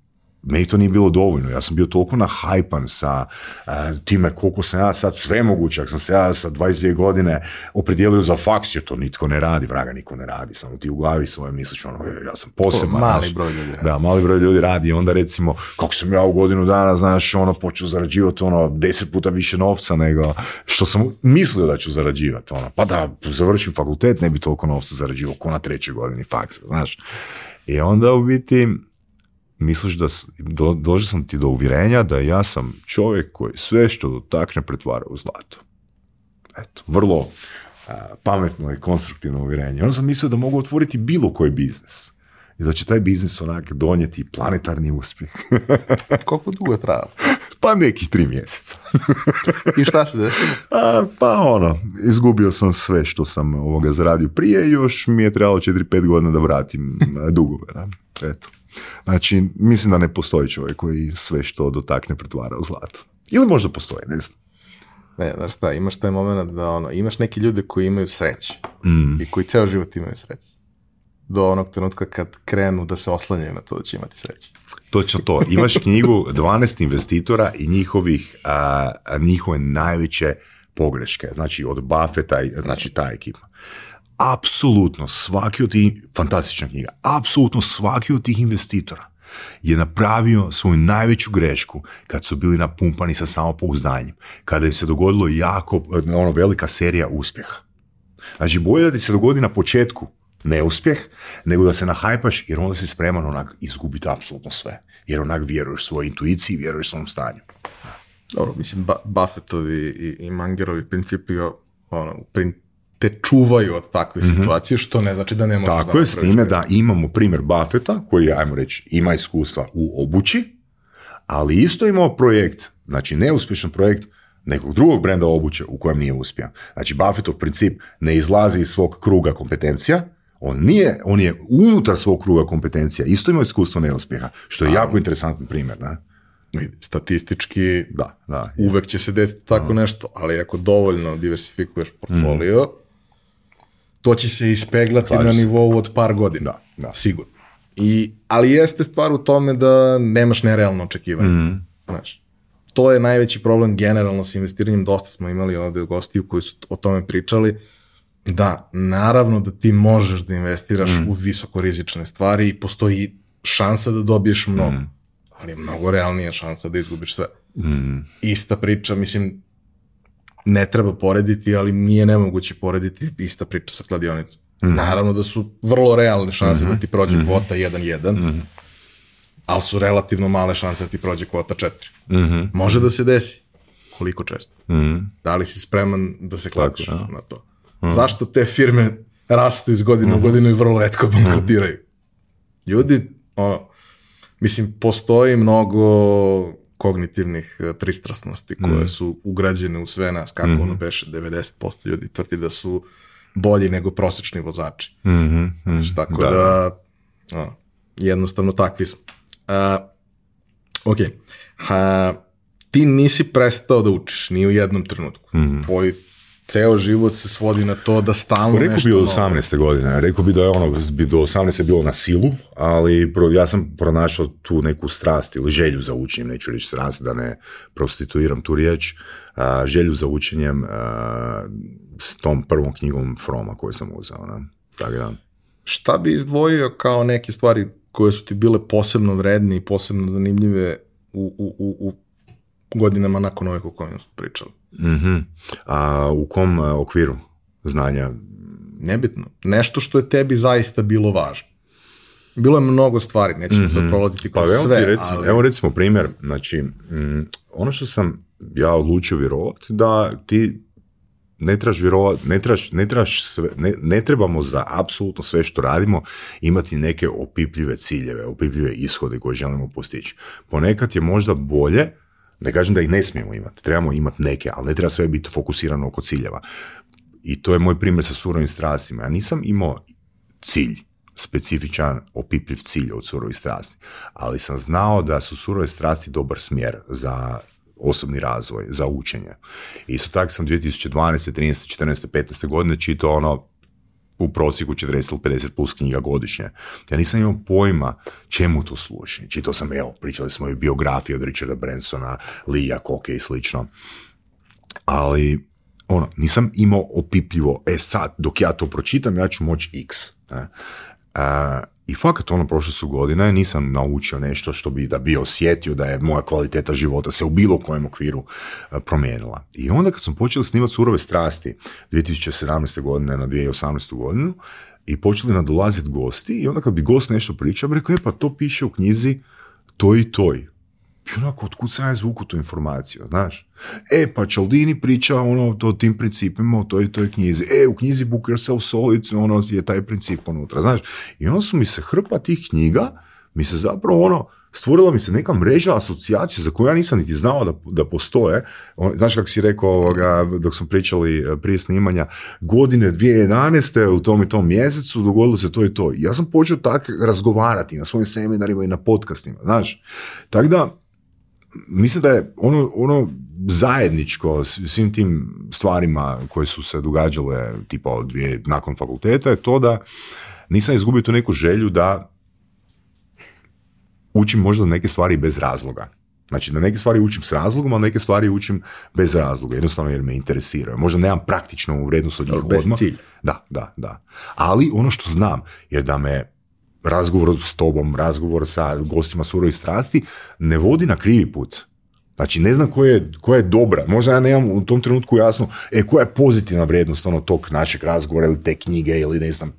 meni to nije bilo dovoljno. Ja sam bio toliko nahajpan sa e, time koliko sam ja sad sve ako sam se ja sa 22 godine opredijelio za faks, jer to nitko ne radi, vraga niko ne radi, samo ti u glavi svoje misliš ono, e, ja sam poseban. Mali broj ljudi. Radi. Da, mali broj ljudi radi i onda recimo, kako sam ja u godinu dana, znaš, ono, počeo zarađivati ono deset puta više novca nego što sam mislio da ću zarađivati, ono, pa da završim fakultet, ne bi toliko novca zarađivao ko na trećoj godini faksa, znaš. I onda u biti, misliš da, do, sam ti do uvjerenja da ja sam čovjek koji sve što dotakne pretvara u zlato. Eto, vrlo pametno i konstruktivno uvjerenje. Ono sam mislio da mogu otvoriti bilo koji biznis. I da će taj biznis onak donijeti planetarni uspjeh. Koliko dugo je trajalo? Pa nekih tri mjeseca. I šta se desilo? Pa, pa ono, izgubio sam sve što sam ovoga zaradio prije i još mi je trebalo 4-5 godina da vratim e, dugove. Ne? Eto. Znači, mislim da ne postoji čovjek koji sve što dotakne pretvara u zlato. Ili možda postoji, ne znam. Ne, znaš šta, imaš taj moment da ono, imaš neke ljude koji imaju sreće mm. i koji ceo život imaju sreće do onog trenutka kad krenu da se oslanjaju na to da će imati sreće. Točno to. Imaš knjigu 12 investitora i njihovih, a, njihove najveće pogreške. Znači od Buffetta, znači ta ekipa. Apsolutno svaki od tih, fantastična knjiga, apsolutno svaki od tih investitora je napravio svoju najveću grešku kad su bili napumpani sa samopouzdanjem, kada im se dogodilo jako, ono, velika serija uspjeha. Znači, bolje da ti se dogodi na početku neuspjeh, nego da se nahajpaš jer onda si spreman onak izgubiti apsolutno sve. Jer onak vjeruješ svojoj intuiciji, vjeruješ svom stanju. Dobro, mislim, ba- Buffettovi i, Mangerovi principi ono, te čuvaju od takve mhm. situacije, što ne znači da ne možeš Tako je, s time da imamo primjer Buffetta, koji, ajmo reći, ima iskustva u obući, ali isto imao projekt, znači neuspješan projekt, nekog drugog brenda obuće u kojem nije uspio. Znači, Buffettov princip ne izlazi iz svog kruga kompetencija, on nije, on je unutar svog kruga kompetencija, isto ima iskustvo neuspjeha, što je jako interesantan primjer, ne? Statistički, da, da uvek će se desiti tako nešto, ali ako dovoljno diversifikuješ portfolio, mm. to će se ispeglati na nivou od par godina, da, sigurno. I, ali jeste stvar u tome da nemaš nerealno očekivanje. Mm. to je najveći problem generalno s investiranjem. Dosta smo imali ovde gostiju koji su o tome pričali da, naravno da ti možeš da investiraš mm. u visoko rizične stvari i postoji šansa da dobiješ mnogo, mm. ali je mnogo realnija šansa da izgubiš sve. Mm. Ista priča, mislim, ne treba porediti, ali nije nemoguće porediti ista priča sa kladionicom. Naravno da su vrlo realne šanse da mm-hmm. ti prođe mm-hmm. kvota 1-1, mm-hmm. ali su relativno male šanse da ti prođe kvota 4. Mm Može da se desi. Koliko često? Da li si spreman da se kladiš na to? Mm. Zašto te firme rastu iz godine u mm-hmm. godinu i vrlo redko mm-hmm. bankrotiraju? Ljudi, ono, mislim, postoji mnogo kognitivnih e, pristrasnosti koje mm. su ugrađene u sve nas, kako ono mm-hmm. beše, 90% ljudi tvrdi da su bolji nego prosječni vozači. tako da, da ono, jednostavno takvi smo. E, ok, ti nisi prestao da učiš ni u jednom trenutku. Mm ceo život se svodi na to da stalno rekao nešto... Rekao bi od 18. godine, rekao bi da je ono, bi do 18. bilo na silu, ali pro, ja sam pronašao tu neku strast ili želju za učenjem, neću reći strast da ne prostituiram tu riječ, a, želju za učenjem s tom prvom knjigom Froma koju sam uzao. Ne? Tako da. Šta bi izdvojio kao neke stvari koje su ti bile posebno vredne i posebno zanimljive u, u, u godinama nakon ove o kojima smo pričali. Mhm. A u kom e, okviru znanja? Nebitno. Nešto što je tebi zaista bilo važno. Bilo je mnogo stvari, nećemo mm-hmm. sad mhm. prolaziti pa kroz pa, sve. recimo, Evo recimo primjer, znači, mm, ono što sam ja odlučio vjerovati, da ti ne trebaš vjerovat, ne trebaš, ne sve, ne, trebamo za apsolutno sve što radimo imati neke opipljive ciljeve, opipljive ishode koje želimo postići. Ponekad je možda bolje ne kažem da ih ne smijemo imati, trebamo imati neke, ali ne treba sve biti fokusirano oko ciljeva. I to je moj primjer sa surovim strastima. Ja nisam imao cilj, specifičan, opipljiv cilj od surovih strasti, ali sam znao da su surove strasti dobar smjer za osobni razvoj, za učenje. Isto tako sam 2012., 13., 14., 15. godine čitao ono u prosjeku 40 ili 50 plus knjiga godišnje. Ja nisam imao pojma čemu to služi. Čitao sam, evo, pričali smo i biografiji od Richarda Bransona, Lija, Koke i slično. Ali, ono, nisam imao opipljivo, e sad, dok ja to pročitam, ja ću moći x. Ne? I fakat ono, prošle su godine, nisam naučio nešto što bi da bi osjetio da je moja kvaliteta života se u bilo kojem okviru e, promijenila. I onda kad sam počeli snimati surove strasti 2017. godine na 2018. godinu i počeli nadolaziti gosti i onda kad bi gost nešto pričao, rekao, e pa to piše u knjizi to i toj i onako, otkud sam ja zvuku tu informaciju, znaš? E, pa Čaldini priča ono, o tim principima u toj, toj knjizi. E, u knjizi Book Yourself Solid ono, je taj princip unutra, znaš? I onda su mi se hrpa tih knjiga, mi se zapravo ono, stvorila mi se neka mreža asocijacija za koju ja nisam niti znao da, da postoje. Znaš kako si rekao dok smo pričali e, prije snimanja, godine 2011. u tom i tom mjesecu dogodilo se to i to. Ja sam počeo tak razgovarati na svojim seminarima i na podcastima, znaš. Tako da, mislim da je ono, ono zajedničko svim tim stvarima koje su se događale tipa dvije, nakon fakulteta je to da nisam izgubio tu neku želju da učim možda neke stvari bez razloga. Znači, da neke stvari učim s razlogom, a neke stvari učim bez razloga, jednostavno jer me interesiraju. Možda nemam praktičnu vrednost od njih bez Da, da, da. Ali ono što znam, jer da me razgovor s tobom, razgovor sa gostima suroj strasti, ne vodi na krivi put. Znači, ne znam koja je, je dobra. Možda ja nemam u tom trenutku jasno e, koja je pozitivna vrijednost ono, tog našeg razgovora ili te knjige ili ne znam,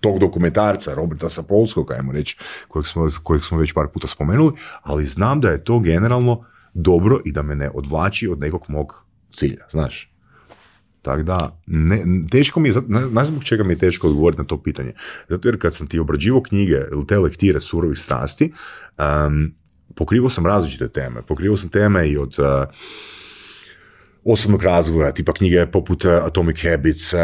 tog dokumentarca Roberta Sapolskog, ajmo reći, kojeg smo, kojeg smo već par puta spomenuli, ali znam da je to generalno dobro i da me ne odvlači od nekog mog cilja, znaš. Tako da, ne, teško mi je, znaš zbog čega mi je teško odgovoriti na to pitanje? Zato jer kad sam ti obrađivao knjige ili te lektire surovih strasti, pokrivo sam različite teme. Pokrivao sam teme i od... Eh, osobnog razvoja, tipa knjige poput eh, Atomic Habits, eh,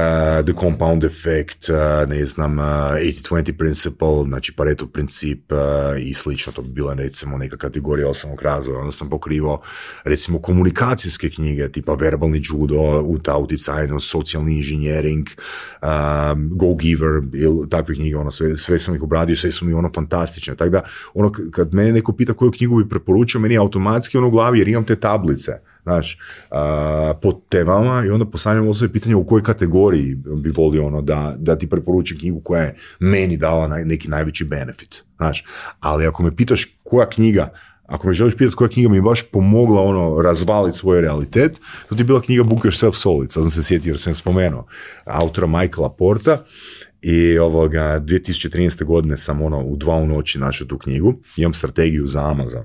The Compound Effect, eh, ne znam, 80-20 Principle, znači Pareto princip i slično, to bi bila recimo neka kategorija osobnog razvoja, onda sam pokrivao recimo komunikacijske knjige, tipa Verbalni judo, Uta uticajno, Socijalni inženjering, Go Giver, takve knjige, ono, sve, sve sam ih obradio, sve su mi ono fantastične, tako da, ono, kad mene neko pita koju knjigu bi preporučio, meni automatski ono u glavi, jer imam te tablice, znaš, a, po temama i onda postavljam osobi pitanje u kojoj kategoriji bi volio ono da, da ti preporučim knjigu koja je meni dala neki najveći benefit, znaš. Ali ako me pitaš koja knjiga ako me želiš pitati koja knjiga mi je baš pomogla ono razvaliti svoj realitet, to ti je bila knjiga Book Yourself Solid, sad sam se sjetio jer sam spomenuo, autora Michaela Porta i ovoga, 2013. godine sam ono u dva u noći našao tu knjigu, imam strategiju za Amazon,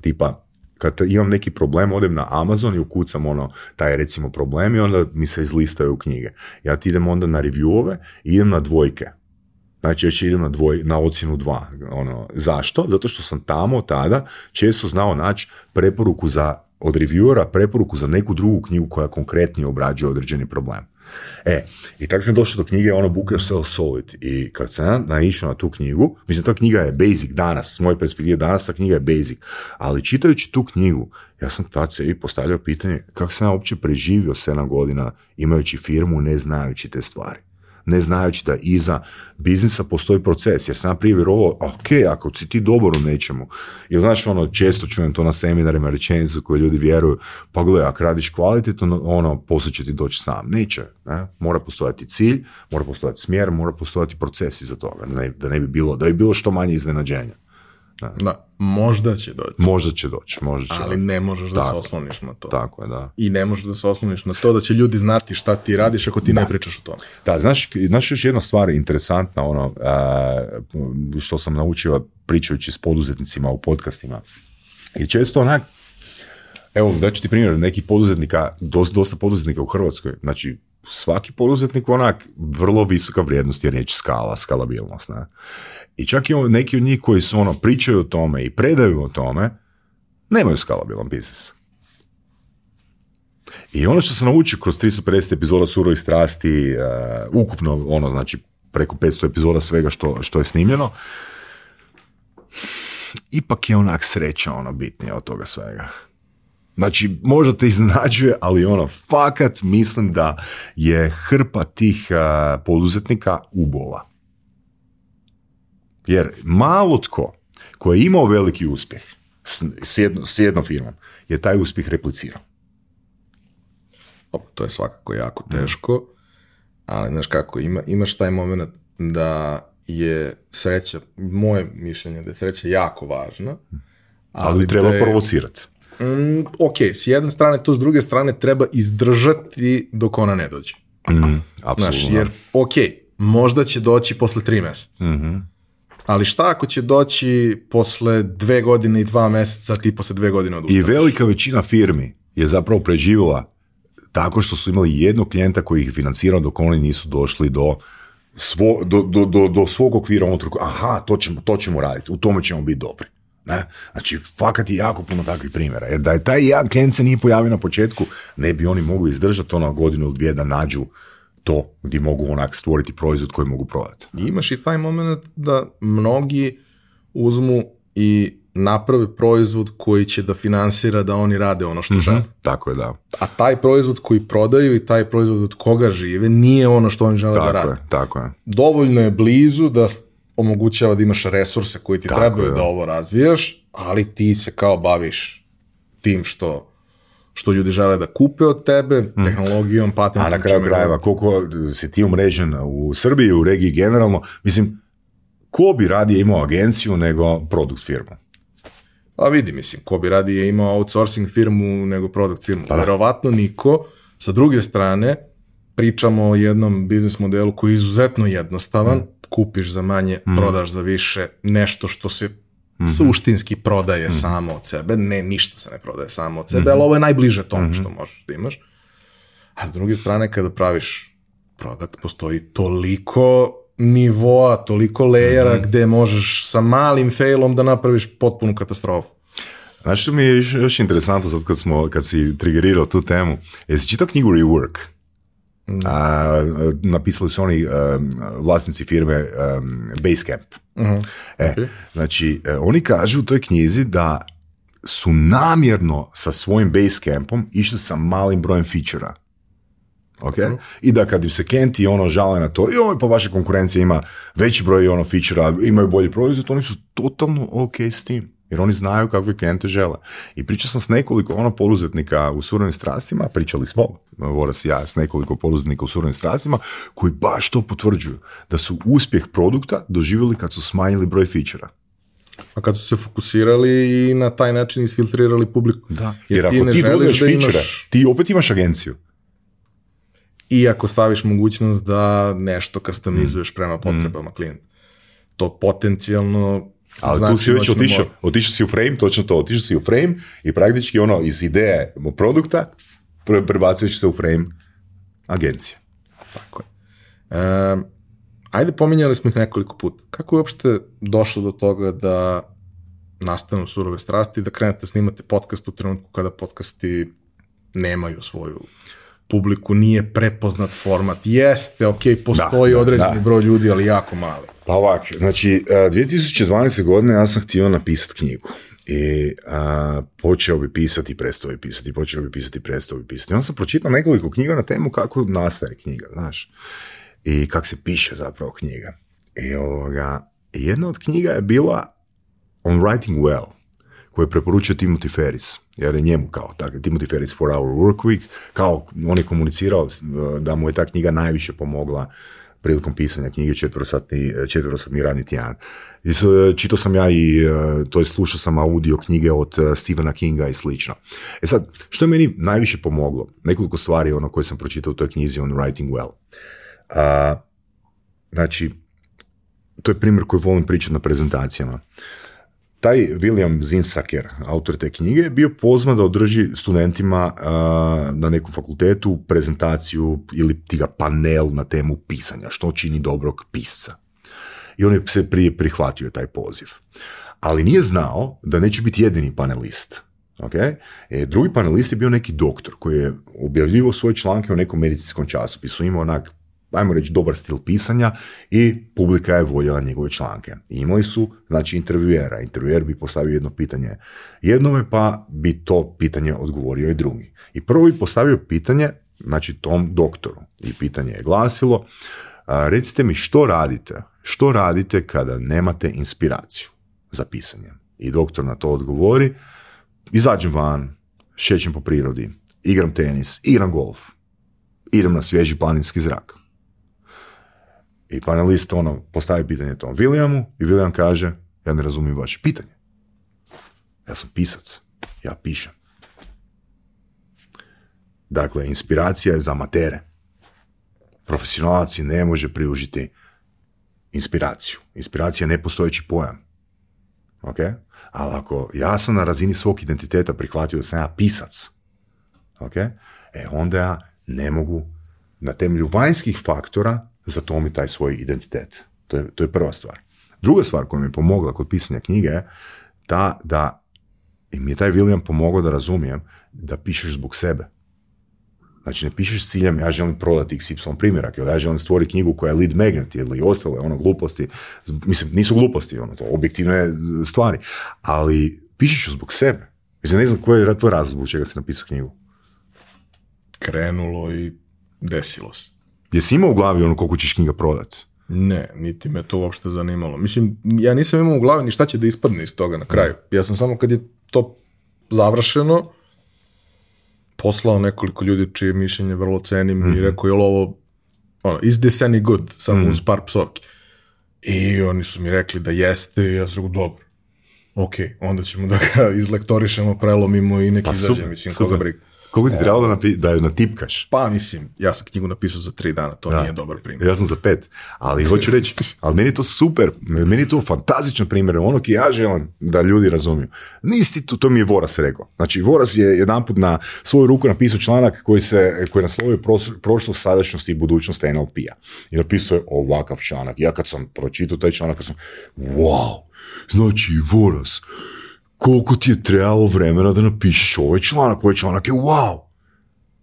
tipa kad imam neki problem, odem na Amazon i ukucam ono, taj recimo problem i onda mi se izlistaju knjige. Ja ti idem onda na reviewove i idem na dvojke. Znači, ja ću idem na, dvoj, na ocjenu dva. Ono, zašto? Zato što sam tamo tada često znao naći preporuku za od reviewera preporuku za neku drugu knjigu koja konkretnije obrađuje određeni problem. E, i tako sam došao do knjige ono Book Yourself Solid i kad sam naišao na tu knjigu, mislim ta knjiga je basic danas, moj moje je danas ta knjiga je basic, ali čitajući tu knjigu, ja sam tad sebi postavljao pitanje kako sam ja uopće preživio 7 godina imajući firmu ne znajući te stvari ne znajući da iza biznisa postoji proces, jer sam prije vjerovao, ok, ako si ti dobar u nečemu, jer znaš, ono, često čujem to na seminarima rečenicu koje ljudi vjeruju, pa gle, ako radiš kvalitetno, ono, poslije će ti doći sam. Neće, ne? mora postojati cilj, mora postojati smjer, mora postojati proces iza toga, ne, da ne bi bilo, da bi bilo što manje iznenađenja. Možda će doći. Možda će doći, možda će. Ali ne možeš da se osloniš na to. Tako je, da. I ne možeš da se osloniš na to da će ljudi znati šta ti radiš ako ti da. ne pričaš o tome. Da, znaš, znaš još jedna stvar interesantna, ono, e, što sam naučio pričajući s poduzetnicima u podcastima. I često onak, evo, daću ti primjer, nekih poduzetnika, dosta, dosta poduzetnika u Hrvatskoj, znači, svaki poduzetnik onak vrlo visoka vrijednost je riječ skala, skalabilnost. Ne? I čak i neki od njih koji su ono pričaju o tome i predaju o tome, nemaju skalabilan biznis. I ono što se naučio kroz 350 epizoda Surovi strasti, eh, ukupno ono znači preko 500 epizoda svega što, što je snimljeno, ipak je onak sreća ono bitnija od toga svega. Znači, možda te iznenađuje, ali ono, fakat mislim da je hrpa tih eh, poduzetnika ubola. Jer malo tko koji je imao veliki uspjeh s, s jednom firmom je taj uspjeh replicirao. To je svakako jako teško, ali znaš kako, ima, imaš taj moment da je sreća, moje mišljenje da je sreća jako važna. Ali, treba provocirati. Mm, ok, s jedne strane to, s druge strane treba izdržati dok ona ne dođe. Mm, Znaš, jer, ok, možda će doći posle tri meseca. Mhm. Ali šta ako će doći posle dve godine i dva meseca, ti posle dve godine I velika većina firmi je zapravo preživjela tako što su imali jednog klijenta koji ih financirao dok oni nisu došli do svo, do, do, do, do svog okvira unutra aha, to ćemo, to ćemo raditi, u tome ćemo biti dobri. Ne? Znači, fakat je jako puno takvih primjera. Jer da je taj jedan klijent se nije pojavio na početku, ne bi oni mogli izdržati ono godinu ili dvije da nađu to gdje mogu onak stvoriti proizvod koji mogu prodati. I imaš i taj moment da mnogi uzmu i naprave proizvod koji će da finansira da oni rade ono što mhm, žele. Tako je, da. A taj proizvod koji prodaju i taj proizvod od koga žive nije ono što oni žele da rade. Je, tako je. Dovoljno je blizu da omogućava da imaš resurse koji ti trebaju da ovo razvijaš, ali ti se kao baviš tim što što ljudi žele da kupe od tebe, hm. tehnologijom, patentom. A na kraju krajeva, koliko se ti umrežen u Srbiji, u regiji generalno, mislim, ko bi radije imao agenciju nego produkt firmu? A pa vidi, mislim, ko bi radije imao outsourcing firmu nego produkt firmu? Pa Verovatno niko. Sa druge strane, pričamo o jednom biznis modelu koji je izuzetno jednostavan, hm kupiš za manje, mm. prodaš za više, nešto što se mm suštinski prodaje mm. samo od sebe, ne, ništa se ne prodaje samo od sebe, -hmm. ali ovo je najbliže tome mhm. što možeš da imaš. A s druge strane, kada praviš product, postoji toliko nivoa, toliko lejera mhm. gde možeš sa malim failom da napraviš potpunu katastrofu. Znači, mi je još, još interesantno sad kad, smo, kad si triggerirao tu temu? Jesi čitao knjigu Rework? A, napisali su oni vlasnici firme um, Basecamp. Mhm. E, Znači, e, oni kažu u toj knjizi da su namjerno sa svojim Basecampom išli sa malim brojem fičera. Okay? Mhm. I da kad im se kenti ono žale na to, i ovo po pa vaša konkurencija ima veći broj ono fičera, imaju bolji proizvod, oni su totalno ok s tim jer oni znaju kakve klijente žele. I pričao sam s nekoliko ono poduzetnika u surovim strastima, pričali smo, Voras i ja, s nekoliko poduzetnika u surovim strastima, koji baš to potvrđuju, da su uspjeh produkta doživjeli kad su smanjili broj fičera. A kad su se fokusirali i na taj način isfiltrirali publiku. jer, ako ti budeš fičera, ti opet imaš agenciju. I ako staviš mogućnost da nešto kastomizuješ prema mm. potrebama klijenta. To potencijalno ali tu znači, si već otišao, otišao si u frame, točno to, otišao si u frame i praktički ono iz ideje produkta prebacuješ se u frame agencije. Tako je. ajde, pominjali smo ih nekoliko puta. Kako je uopšte došlo do toga da nastanu surove strasti, da krenete snimati podcast u trenutku kada podcasti nemaju svoju publiku, nije prepoznat format. Jeste, ok, postoji da, određeni broj ljudi, ali jako mali. Pa ovak, znači, 2012. E, godine ja sam htio napisati knjigu. I počeo bi pisati, prestao bi pisati, počeo bi pisati, prestao bi pisati. I onda sam pročitao nekoliko knjiga na temu kako nastaje knjiga, znaš. I kak se piše zapravo knjiga. I ovoga, jedna od knjiga je bila On Writing Well, koju je preporučio Timothy Ferris, jer je njemu kao, tako, Timothy Ferris for Our Work Week, kao on je komunicirao da mu je ta knjiga najviše pomogla prilikom pisanja knjige četvrosatni, četvrosatni radni tjedan. E, čitao sam ja i, e, to je slušao sam audio knjige od e, Stephena Kinga i slično. E sad, što je meni najviše pomoglo? Nekoliko stvari ono koje sam pročitao u toj knjizi on Writing Well. A, znači, to je primjer koji volim pričati na prezentacijama taj William Zinsaker, autor te knjige, bio pozvan da održi studentima na nekom fakultetu prezentaciju ili tiga panel na temu pisanja, što čini dobrog pisca. I on je se prije prihvatio taj poziv. Ali nije znao da neće biti jedini panelist. Okay? E, drugi panelist je bio neki doktor koji je objavljivo svoje članke u nekom medicinskom časopisu. Imao onak ajmo reći, dobar stil pisanja i publika je voljela njegove članke. I imali su, znači, intervjuera. Intervjuer bi postavio jedno pitanje jednome, pa bi to pitanje odgovorio i drugi. I prvo bi postavio pitanje, znači, tom doktoru. I pitanje je glasilo, recite mi što radite, što radite kada nemate inspiraciju za pisanje? I doktor na to odgovori, izađem van, šećem po prirodi, igram tenis, igram golf, idem na svježi planinski zrak. I panelist ono, postavi pitanje tom Williamu i William kaže, ja ne razumijem vaše pitanje. Ja sam pisac, ja pišem. Dakle, inspiracija je za matere. Profesionalac ne može priužiti inspiraciju. Inspiracija je nepostojeći pojam. Ok? Ali ako ja sam na razini svog identiteta prihvatio da sam ja pisac, ok? E onda ja ne mogu na temelju vanjskih faktora zatomi taj svoj identitet. To je, to je prva stvar. Druga stvar koja mi je pomogla kod pisanja knjige je ta da i mi je taj William pomogao da razumijem da pišeš zbog sebe. Znači ne pišeš s ciljem ja želim prodati XY primjerak ili ja želim stvoriti knjigu koja je lead magnet ili ostale ono gluposti, mislim nisu gluposti ono to objektivne e, stvari, ali pišeš zbog sebe. Mislim ne znam koji je tvoj razlog zbog čega si napisao knjigu. Krenulo i desilo se. Jesi imao u glavi ono koliko ćeš knjiga prodati? Ne, niti me to uopšte zanimalo. Mislim, ja nisam imao u glavi ni šta će da ispadne iz toga na kraju. Ja sam samo kad je to završeno, poslao nekoliko ljudi čije mišljenje vrlo cenim mm i mhm. rekao, jel ovo, ono, is this any good, samo mm uz par psovki. I oni su mi rekli da jeste i ja sam rekao, dobro, ok, onda ćemo da ga izlektorišemo, prelomimo i neki pa, izađe, mislim, super. koga briga. Koliko ti trebalo da, napi- da je natipkaš? Pa mislim, ja sam knjigu napisao za tri dana, to nije dobar primjer. Ja sam za pet, ali hoću reći, ali meni je to super, meni je to fantazičan primjer, ono ki ja želim da ljudi razumiju. Nisi to, to mi je Voras rekao. Znači, Voras je jedanput na svoju ruku napisao članak koji se, koji je naslovio prošlost, sadašnjost i budućnost NLP-a. I napisao je ovakav članak. Ja kad sam pročitao taj članak, sam, wow, znači Voras, koliko ti je trebalo vremena da napišeš ovaj članak, ovaj članak je wow.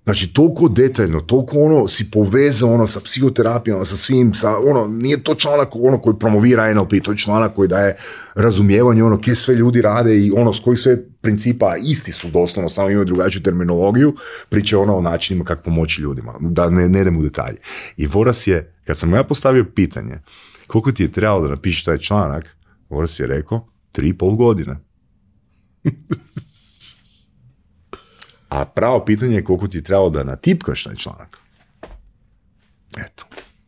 Znači, toliko detaljno, toliko ono, si povezao ono sa psihoterapijama, sa svim, sa, ono, nije to članak ono koji promovira NLP, to je članak koji daje razumijevanje ono kje sve ljudi rade i ono s kojih sve principa isti su doslovno, samo imaju drugačiju terminologiju, priča ono o načinima kako pomoći ljudima, da ne, ne idem u detalje. I Voras je, kad sam ja postavio pitanje, koliko ti je trebalo da napišeš taj članak, Voras je rekao, tri i pol godine. A pravo pitanje je koliko ti je trebalo da natipkaš taj članak. Eto.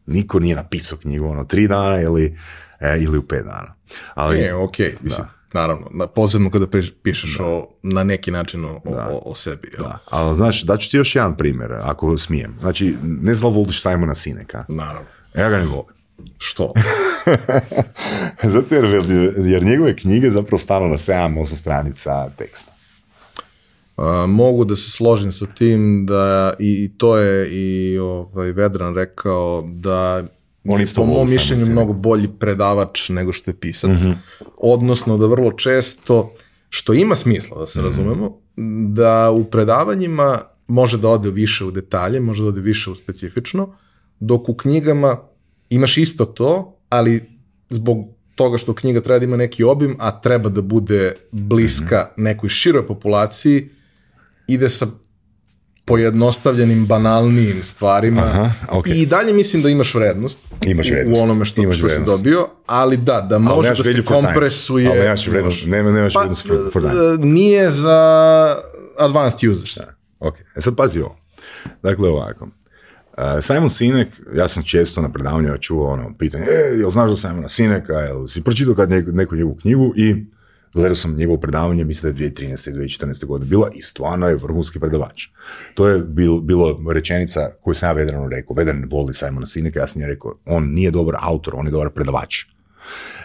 Niko nije napisao knjigu, ono, tri dana ili, e, ili u pet dana. Ali, e, ok, mislim, da. naravno, na, posebno kada pišeš o, na neki način o, o, o sebi. Jel? Da. Ali, znaš, daću ti još jedan primjer, ako smijem. Znači, ne zla voliš Simona Sineka. Naravno. Ja ga ne volim. Što? Zato jer, jer njegove knjige zapravo stanu na 7-8 stranica teksta. Mogu da se složim sa tim da i to je i ovaj Vedran rekao da on je po mom mišljenju mnogo bolji predavač nego što je pisac. Mhm. Odnosno da vrlo često, što ima smisla da se mhm. razumemo, da u predavanjima može da ode više u detalje, može da ode više u specifično, dok u knjigama imaš isto to, ali zbog toga što knjiga treba da ima neki obim, a treba da bude bliska mhm. nekoj široj populaciji, ide sa pojednostavljenim, banalnijim stvarima. I dalje mislim da imaš vrednost, imaš vrednost u onome što, si dobio, ali da, da može da se kompresuje. Ali nemaš pa, vrednost, for, time. E, nije za advanced users. Da, ok, e sad pazi ovo. Dakle, ovako. Simon Sinek, ja sam često na predavanju čuo ono pitanje, e, jel znaš da Simona Sineka, jel si pročitao kad neku, neku njegovu knjigu i gledao sam njegovo predavanje, mislim da je 2013. i 2014. godine bila i stvarno je vrhunski predavač. To je bilo rečenica koju sam ja Vedranu rekao. Vedran voli Simona Sineka, ja sam je rekao, on nije dobar autor, on je dobar predavač.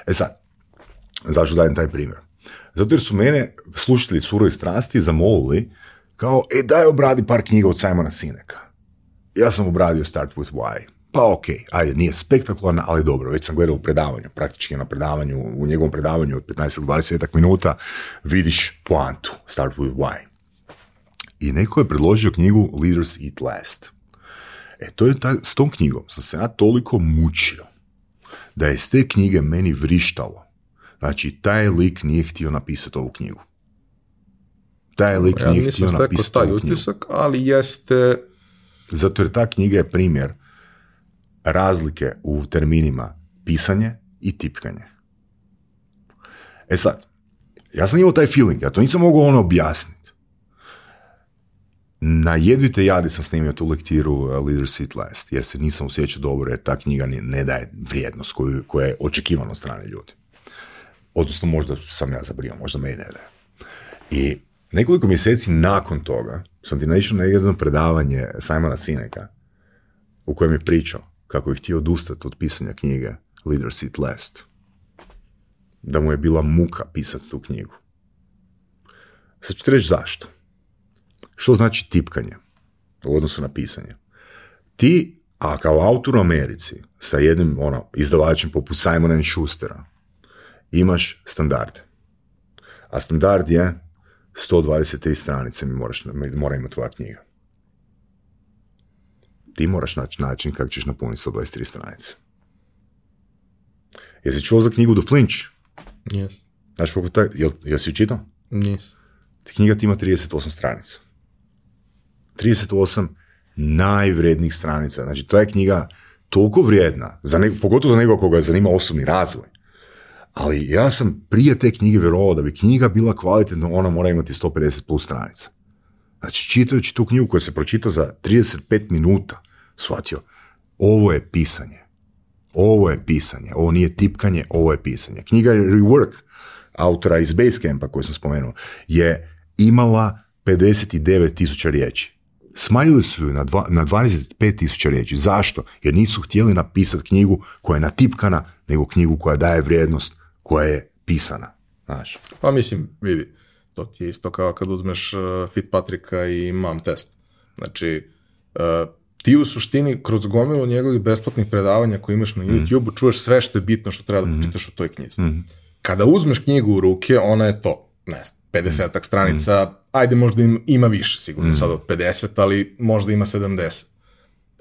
E sad, zašto dajem taj primjer? Zato jer su mene slušatelji suroj strasti zamolili kao, e daj obradi par knjiga od Simona Sineka ja sam obradio Start with Why. Pa ok, ajde, nije spektakularna, ali dobro, već sam gledao u predavanju, praktički na predavanju, u njegovom predavanju od 15-20 minuta vidiš poantu, Start with Why. I neko je predložio knjigu Leaders Eat Last. E, to je ta, s tom knjigom sam se ja toliko mučio da je s te knjige meni vrištalo. Znači, taj lik nije htio napisati ovu knjigu. Taj lik nije htio napisati ovu knjigu. Ja nisam taj utisak, ali jeste zato jer ta knjiga je primjer razlike u terminima pisanje i tipkanje. E sad, ja sam imao taj feeling, ja to nisam mogao ono objasniti. Na jedvite jade sam snimio tu lektiru uh, Leader Seat Last, jer se nisam usjećao dobro, jer ta knjiga ne daje vrijednost koju, koja je očekivana od strane ljudi. Odnosno, možda sam ja zabrio, možda me i ne daje. I Nekoliko mjeseci nakon toga sam ti naišao na jedno predavanje Simona Sineka u kojem je pričao kako je htio odustati od pisanja knjige Leaders Last. Da mu je bila muka pisati tu knjigu. Sad ću ti reći zašto. Što znači tipkanje u odnosu na pisanje? Ti, a kao autor u Americi, sa jednim ono, izdavačem poput Simona Schustera, imaš standarde. A standard je 123 stranice mi moraš, mora imati tvoja knjiga. Ti moraš naći način kako ćeš napuniti 123 stranice. Jesi čuo za knjigu The Flinch? Yes. Znaš taj, jel, jesi ju čitao? Ta Knjiga ti ima 38 stranica. 38 najvrednijih stranica. Znači, to je knjiga toliko vrijedna, za ne, pogotovo za nekoga koga zanima osobni razvoj ali ja sam prije te knjige vjerovao da bi knjiga bila kvalitetna, ona mora imati 150 plus stranica. Znači, čitajući tu knjigu koja se pročita za 35 minuta, shvatio, ovo je pisanje. Ovo je pisanje, ovo nije tipkanje, ovo je pisanje. Knjiga Rework, autora iz Basecampa koju sam spomenuo, je imala 59 tisuća riječi. Smanjili su ju na, na 25 tisuća riječi. Zašto? Jer nisu htjeli napisati knjigu koja je natipkana, nego knjigu koja daje vrijednost koja je pisana. Znaš. Pa mislim, vidi, to ti je isto kao kad uzmeš e, Fit Patrika i mam test. Znači, e, ti u suštini kroz gomilu njegovih besplatnih predavanja koje imaš na mhm. YouTube čuješ sve što je bitno što treba da mm. u toj knjizi. Mhm. Kada uzmeš knjigu u ruke, ona je to, ne znam, 50 mhm. stranica, ajde možda ima više sigurno sad od 50, ali možda ima 70.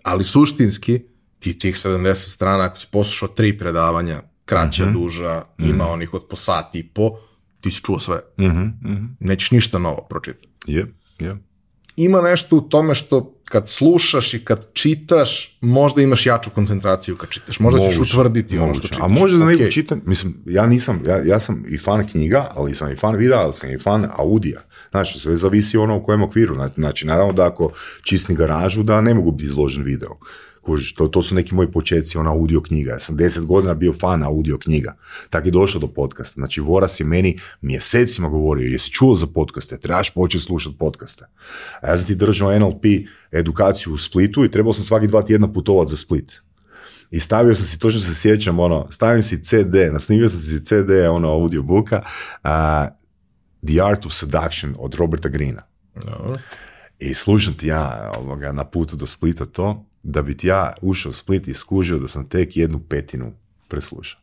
Ali suštinski, ti tih 70 strana, ako si poslušao tri predavanja, kraća, mhm. duža, ima mhm. onih od po sati i po, ti si čuo sve. Mhm, Nećeš ništa novo pročitati. Je, Ima nešto u tome što kad slušaš i kad čitaš, možda imaš jaču koncentraciju kad čitaš. Možda ćeš utvrditi ono što čitaš. A može da okay. čitam, mislim, ja nisam, ja, ja, sam i fan knjiga, ali sam i fan videa, ali sam i fan audija. Znači, sve zavisi ono u kojem okviru. Znači, naravno da ako čistim garažu, da ne mogu biti izložen video to, to su neki moji početci, ona audio knjiga. Ja sam deset godina bio fan audio knjiga. Tako je došao do podcasta. Znači, Voras je meni mjesecima govorio, jesi čuo za podcaste, trebaš početi slušati podcaste. A ja sam ti držao NLP edukaciju u Splitu i trebao sam svaki dva tjedna putovat za Split. I stavio sam si, točno se sjećam, ono, stavim si CD, nasnimio sam si CD, ono, audio uh, The Art of Seduction od Roberta Greena. I slušam ti ja na putu do Splita to da bi ti ja ušao u Split i skužio da sam tek jednu petinu preslušao.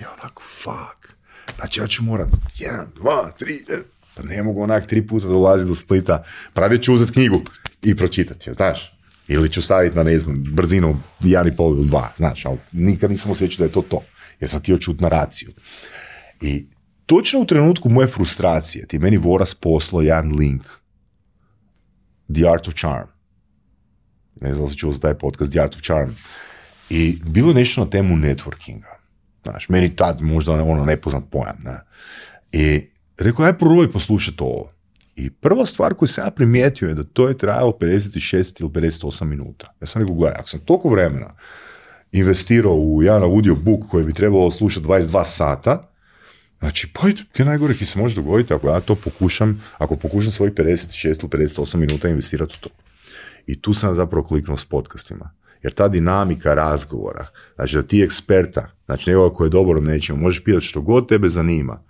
I onako, fuck. Znači ja ću morat jedan, dva, tri, pa ne mogu onak tri puta dolaziti do Splita. Pravi ću uzeti knjigu i pročitati, znaš. Ili ću staviti na, ne znam, brzinu jedan i pol dva, znaš, ali nikad nisam osjećao da je to to. Jer sam htio na raciju. I točno u trenutku moje frustracije ti meni Voras poslao jedan link. The Art of Charm ne znam se čuo za taj podcast The Art of Charm, i bilo je nešto na temu networkinga. Znaš, meni tad možda ono, ono nepoznat pojam. Ne? I rekao, aj probaj poslušati ovo. I prva stvar koju sam ja primijetio je da to je trajalo 56 ili 58 minuta. Ja sam rekao, gledaj, ako sam toliko vremena investirao u jedan audio book koji bi trebalo slušati 22 sata, znači, pa je najgore ki se može dogoditi ako ja to pokušam, ako pokušam svojih 56 ili 58 minuta investirati u to. I tu sam zapravo kliknuo s podcastima. Jer ta dinamika razgovora, znači da ti eksperta, znači nekoga koji je dobro nećemo, možeš pitati što god tebe zanima.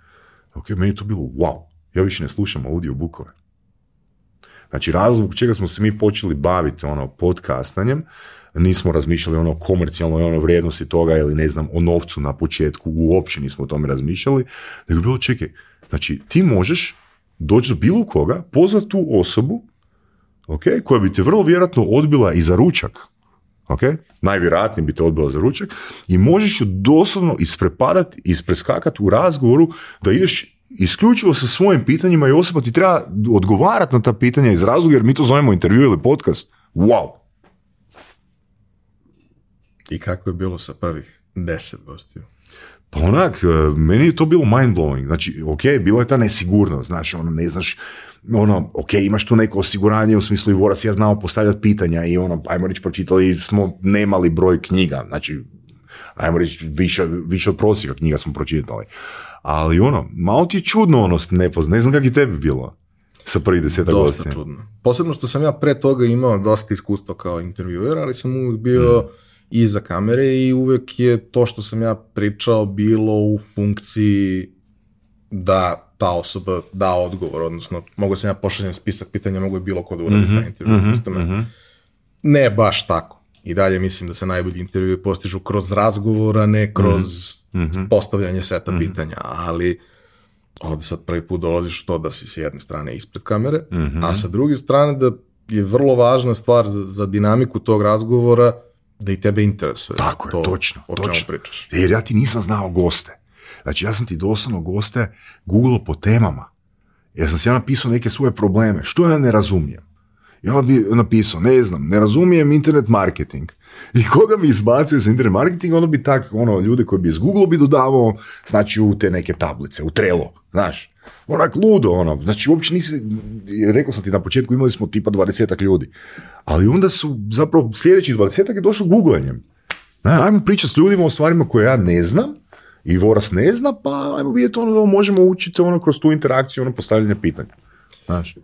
Ok, meni je to bilo wow, ja više ne slušam audio bukove. Znači razlog čega smo se mi počeli baviti ono podcastanjem, nismo razmišljali ono komercijalno i ono vrijednosti toga ili ne znam o novcu na početku, uopće nismo o tome razmišljali, nego bilo čekaj, znači ti možeš doći do bilo koga, pozvati tu osobu ok, koja bi te vrlo vjerojatno odbila i za ručak. Ok? Najvjerojatnije bi te odbila za ručak i možeš ju doslovno isprepadati, ispreskakati u razgovoru da ideš isključivo sa svojim pitanjima i osoba ti treba odgovarati na ta pitanja iz razloga jer mi to zovemo intervju ili podcast. Wow! I kako je bilo sa prvih deset gostiju? Pa onak, e, meni je to bilo mind blowing. Znači, ok, bila je ta nesigurnost, znači, ono, ne znaš ono, ok, imaš tu neko osiguranje u smislu i Voras ja znamo postavljati pitanja i ono, ajmo reći, pročitali smo nemali broj knjiga, znači, ajmo reći, više, više od prosjeka knjiga smo pročitali. Ali ono, malo ti je čudno ono, nepozna, ne znam kak je tebi bilo sa prvih deseta Dosta gostine. čudno. Posebno što sam ja pre toga imao dosta iskustva kao intervjuer, ali sam uvijek bio mm. iza kamere i uvijek je to što sam ja pričao bilo u funkciji da ta osoba da odgovor, odnosno mogu se ja pošaljem spisak pitanja, mogu je bilo kod da mhm, intervju. Mhm, mhm. Ne baš tako. I dalje mislim da se najbolji intervju postižu kroz razgovor, a ne kroz postavljanje seta pitanja, ali ovde sad prvi put dolaziš to da si s jedne strane ispred kamere, a sa druge strane da je vrlo važna stvar za, dinamiku tog razgovora da i tebe interesuje. Tako je, to, točno. O čemu pričaš. Jer ja ti nisam znao goste. Znači ja sam ti doslovno goste googlao po temama. Ja sam si ja napisao neke svoje probleme. Što ja ne razumijem? Ja bi napisao, ne znam, ne razumijem internet marketing. I koga bi izbacio za internet marketing, ono bi tak, ono, ljude koji bi iz Google bi dodavao, znači u te neke tablice, u trelo, znaš. Onak ludo, ono, znači uopće nisi, rekao sam ti na početku, imali smo tipa dvadesetak ljudi. Ali onda su zapravo sljedeći dvadesetak je došlo googlanjem. Ajmo pričati s ljudima o stvarima koje ja ne znam, i Voras ne zna, pa ajmo vidjeti ono da možemo učiti ono kroz tu interakciju, ono postavljanje pitanja. Znaš?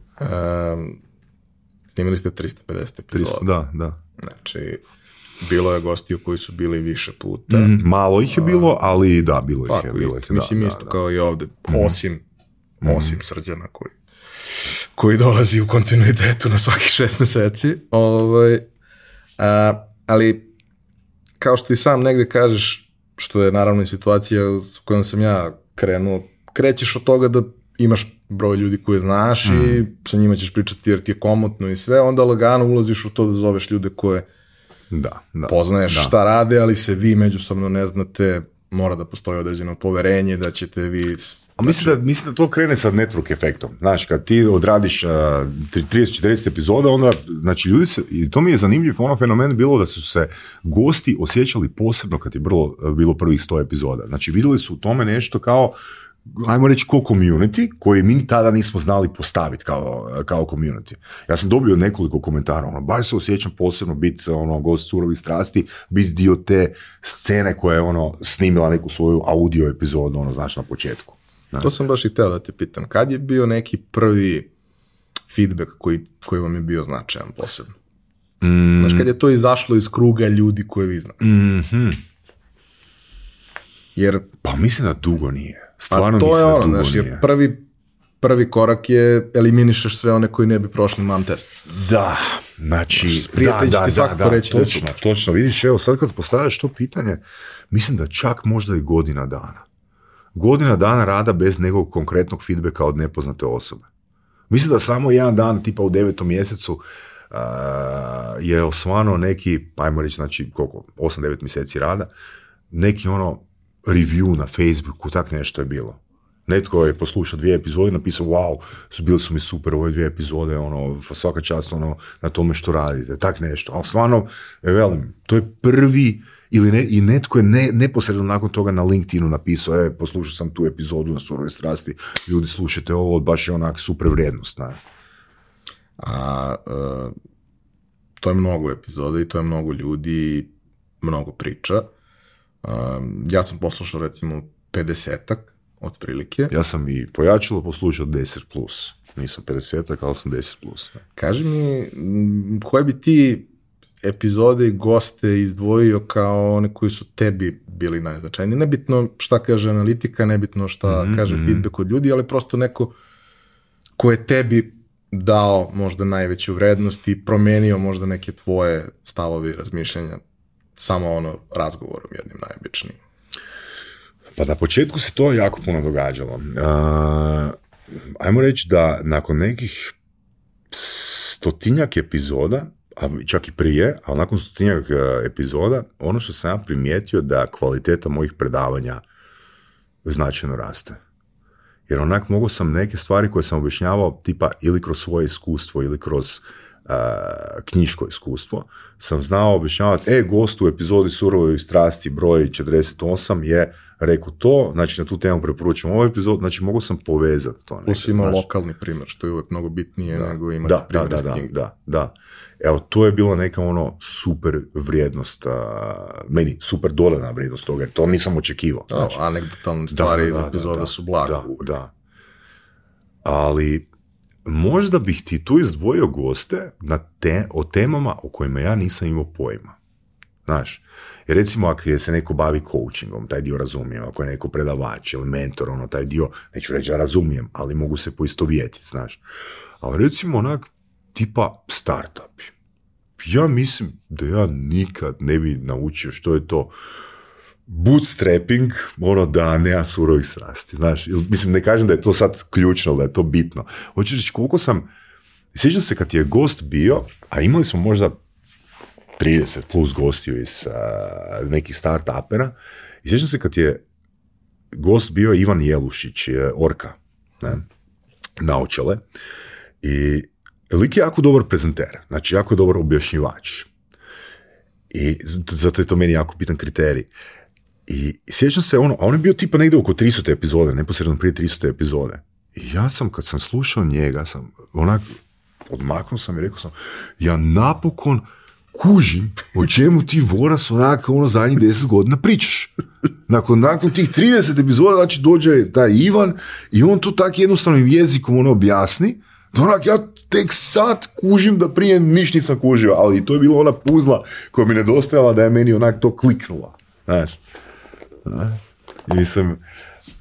snimili ste 350 pilota. da, da. Znači, bilo je gostiju koji su bili više puta. Mhm. malo ih je bilo, ali da, bilo ih pa, je. Bilo mislim, isto kao i ovdje. Mhm. Osim, mhm. osim srđana koji, koji dolazi u kontinuitetu na svakih šest mjeseci. Ovaj, ali, kao što i sam negdje kažeš, što je naravno i situacija s kojom sam ja krenuo. Krećeš od toga da imaš broj ljudi koje znaš i mm. sa njima ćeš pričati jer ti je komotno i sve, onda lagano ulaziš u to da zoveš ljude koje da, da, poznaješ šta rade, ali se vi međusobno ne znate, mora da postoji određeno poverenje da ćete vi Znači... mislim, da, mislim da to krene sa network efektom. Znači, kad ti odradiš uh, 30-40 epizoda, onda, znači, ljudi se, i to mi je zanimljiv, ono fenomen bilo da su se gosti osjećali posebno kad je bilo, bilo prvih 100 epizoda. Znači, vidjeli su u tome nešto kao, ajmo reći ko community koji mi tada nismo znali postaviti kao, kao community. Ja sam dobio nekoliko komentara, ono, baš se osjećam posebno biti ono, gost surovi strasti, biti dio te scene koja je ono, snimila neku svoju audio epizodu, ono, znaš, na početku. To sam baš i teo da te pitam. Kad je bio neki prvi feedback koji, koji vam je bio značajan posebno? Mm. Znaš, kad je to izašlo iz kruga ljudi koje vi znate? Mm Jer... Pa mislim da dugo nije. Pa Stvarno to je ono, prvi, prvi korak je eliminišaš sve one koji ne bi prošli mam test. Da, znači... da, da, da, da, reći točno, točno. Vidiš, evo sad kad postavljaš to pitanje, mislim da čak možda i godina dana godina dana rada bez nekog konkretnog feedbacka od nepoznate osobe. Mislim da samo jedan dan, tipa u devetom mjesecu, uh, je osvano neki, ajmo reći, znači koliko, 8-9 mjeseci rada, neki ono review na Facebooku, tak nešto je bilo. Netko je poslušao dvije epizode i napisao, wow, bili su mi super ove dvije epizode, ono, svaka čast ono, na tome što radite, tak nešto. Ali stvarno, e, velim, to je prvi ili i netko je ne, neposredno nakon toga na LinkedInu napisao, e, poslušao sam tu epizodu na surove strasti, ljudi slušajte ovo, baš je onak super vrijednost. A, e, to je mnogo epizoda i to je mnogo ljudi, mnogo priča. E, ja sam poslušao recimo 50-ak, otprilike. Ja sam i pojačilo poslušao 10+. Plus. Nisam 50-ak, ali sam 10+. Plus. Kaži mi, koje bi ti epizode i goste izdvojio kao one koji su tebi bili najznačajniji. Nebitno šta kaže analitika, nebitno šta mhm, kaže mhm. feedback od ljudi, ali prosto neko ko je tebi dao možda najveću vrednost i promenio možda neke tvoje stavovi i razmišljanja samo ono razgovorom jednim najobičnijim. Pa na početku se to jako puno događalo. ajmo reći da nakon nekih stotinjak epizoda a čak i prije, ali nakon stotinjak e, epizoda, ono što sam ja primijetio da kvaliteta mojih predavanja značajno raste. Jer onak mogu sam neke stvari koje sam objašnjavao tipa ili kroz svoje iskustvo ili kroz uh, knjiško iskustvo, sam znao objašnjavati, e, gost u epizodi Surovoj strasti broj 48 je rekao to, znači na tu temu preporučujem ovaj epizod, znači mogu sam povezati to. Plus ima lokalni primjer, što je uvijek mnogo bitnije nego imati da, primjer da, da, da, da. Evo, to je bila neka ono super vrijednost, meni super dolena vrijednost toga, jer to nisam očekivao. Da, znači. stvari iz epizoda su blago. Da, Ali možda bih ti tu izdvojio goste na te, o temama o kojima ja nisam imao pojma. Znaš, jer recimo ako se neko bavi coachingom, taj dio razumijem, ako je neko predavač ili mentor, ono, taj dio, neću reći da ja razumijem, ali mogu se poistovjetiti, znaš. Ali recimo onak, tipa startupi ja mislim da ja nikad ne bi naučio što je to bootstrapping, ono da nema surovih strasti, znaš, mislim ne kažem da je to sad ključno, da je to bitno. Hoćeš reći koliko sam, sjećam se kad je gost bio, a imali smo možda 30 plus gostiju iz nekih start-upera, i sjećam se kad je gost bio Ivan Jelušić, Orka, ne, naočale, i lik je jako dobar prezenter, znači jako dobar objašnjivač. I zato je to meni jako pitan kriterij. I sjećam se ono, a on je bio tipa negdje oko 300. epizode, neposredno prije 300. epizode. I ja sam, kad sam slušao njega, sam onak, odmaknuo sam i rekao sam, ja napokon kužim o čemu ti voras onak ono zadnjih 10 godina pričaš. Nakon, nakon tih 30 epizoda, znači dođe taj Ivan i on to tak jednostavnim jezikom ono objasni Onak, ja tek sad kužim da prije niš nisam kužio, ali to je bila ona puzla koja mi nedostajala da je meni onak to kliknula. Znaš. I mislim,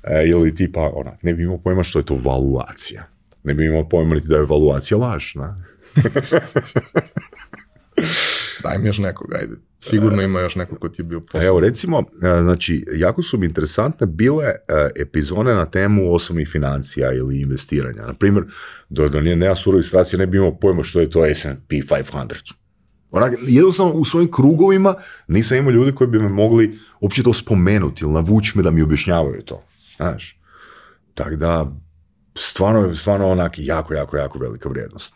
e, ili tipa, onak, ne bi imao pojma što je to valuacija. Ne bi imao pojma niti da je valuacija lažna. Daj mi još nekoga, ajde. Sigurno ima još neko ko ti je bio Evo, recimo, e, znači, jako su mi interesantne bile e, epizone na temu osobnih financija ili investiranja. Na primjer, do, ne nije nema ne bi imao pojma što je to S&P 500. Onak, jednostavno u svojim krugovima nisam imao ljudi koji bi me mogli uopće to spomenuti ili navući me da mi objašnjavaju to. Znaš? Tako da, stvarno, je onak jako, jako, jako velika vrijednost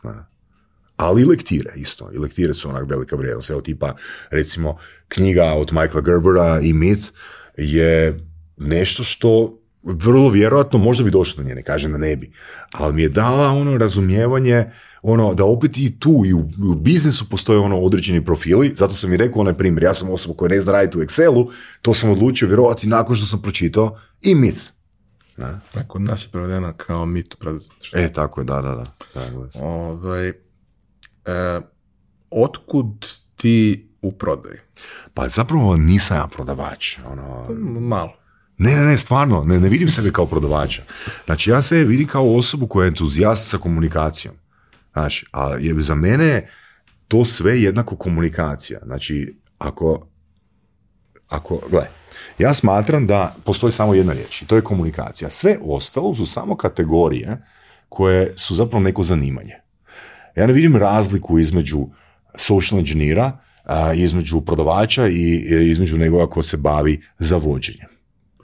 ali i lektire isto. I lektire su onak velika vrijednost. Evo tipa, recimo, knjiga od Michaela Gerbera i Myth je nešto što vrlo vjerojatno možda bi došlo do nje, ne kažem da ne bi, ali mi je dala ono razumijevanje ono da opet i tu i u, u biznisu postoje ono određeni profili, zato sam i rekao onaj primjer, ja sam osoba koja ne zna raditi u Excelu, to sam odlučio vjerovati nakon što sam pročitao i mit. Tako, nas je prevedena kao mit. E, tako je, da, da, da. Ovaj, E, otkud ti u prodaji? Pa zapravo nisam ja prodavač. Ono... Malo. Ne, ne, ne, stvarno, ne, ne vidim sebe kao prodavača. Znači, ja se vidim kao osobu koja je entuzijast sa komunikacijom. Znači, a je za mene to sve jednako komunikacija. Znači, ako, ako, gle, ja smatram da postoji samo jedna riječ i to je komunikacija. Sve ostalo su samo kategorije koje su zapravo neko zanimanje. Ja ne vidim razliku između uh, social inženjera, uh, između prodavača i između nekoga ko se bavi zavođenjem.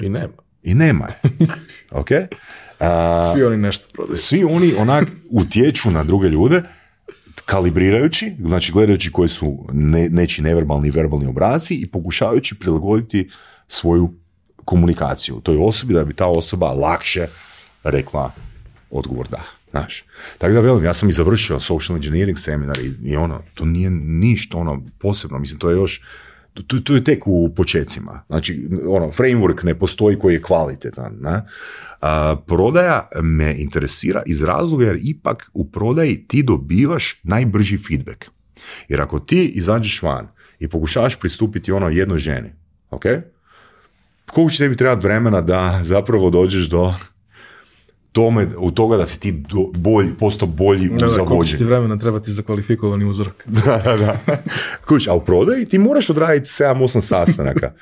I nema. I nema je. Ok? Uh, svi oni nešto prodaju. Svi oni onak utječu na druge ljude, kalibrirajući, znači gledajući koji su neći neči neverbalni i verbalni obrazi i pokušavajući prilagoditi svoju komunikaciju toj osobi da bi ta osoba lakše rekla odgovor da. Znaš, tako da velim, ja sam i završio social engineering seminar i, ono, to nije ništa ono posebno, mislim, to je još, to, to, je tek u počecima. Znači, ono, framework ne postoji koji je kvalitetan. Ne? prodaja me interesira iz razloga jer ipak u prodaji ti dobivaš najbrži feedback. Jer ako ti izađeš van i pokušavaš pristupiti ono jednoj ženi, ok? Koliko će tebi trebati vremena da zapravo dođeš do tome, u toga da si ti do, bolj, bolji da, u zavođenju. ti vremena trebati za kvalifikovani uzorak. da, da, da. a u prodaji ti moraš odraditi 7-8 sastanaka.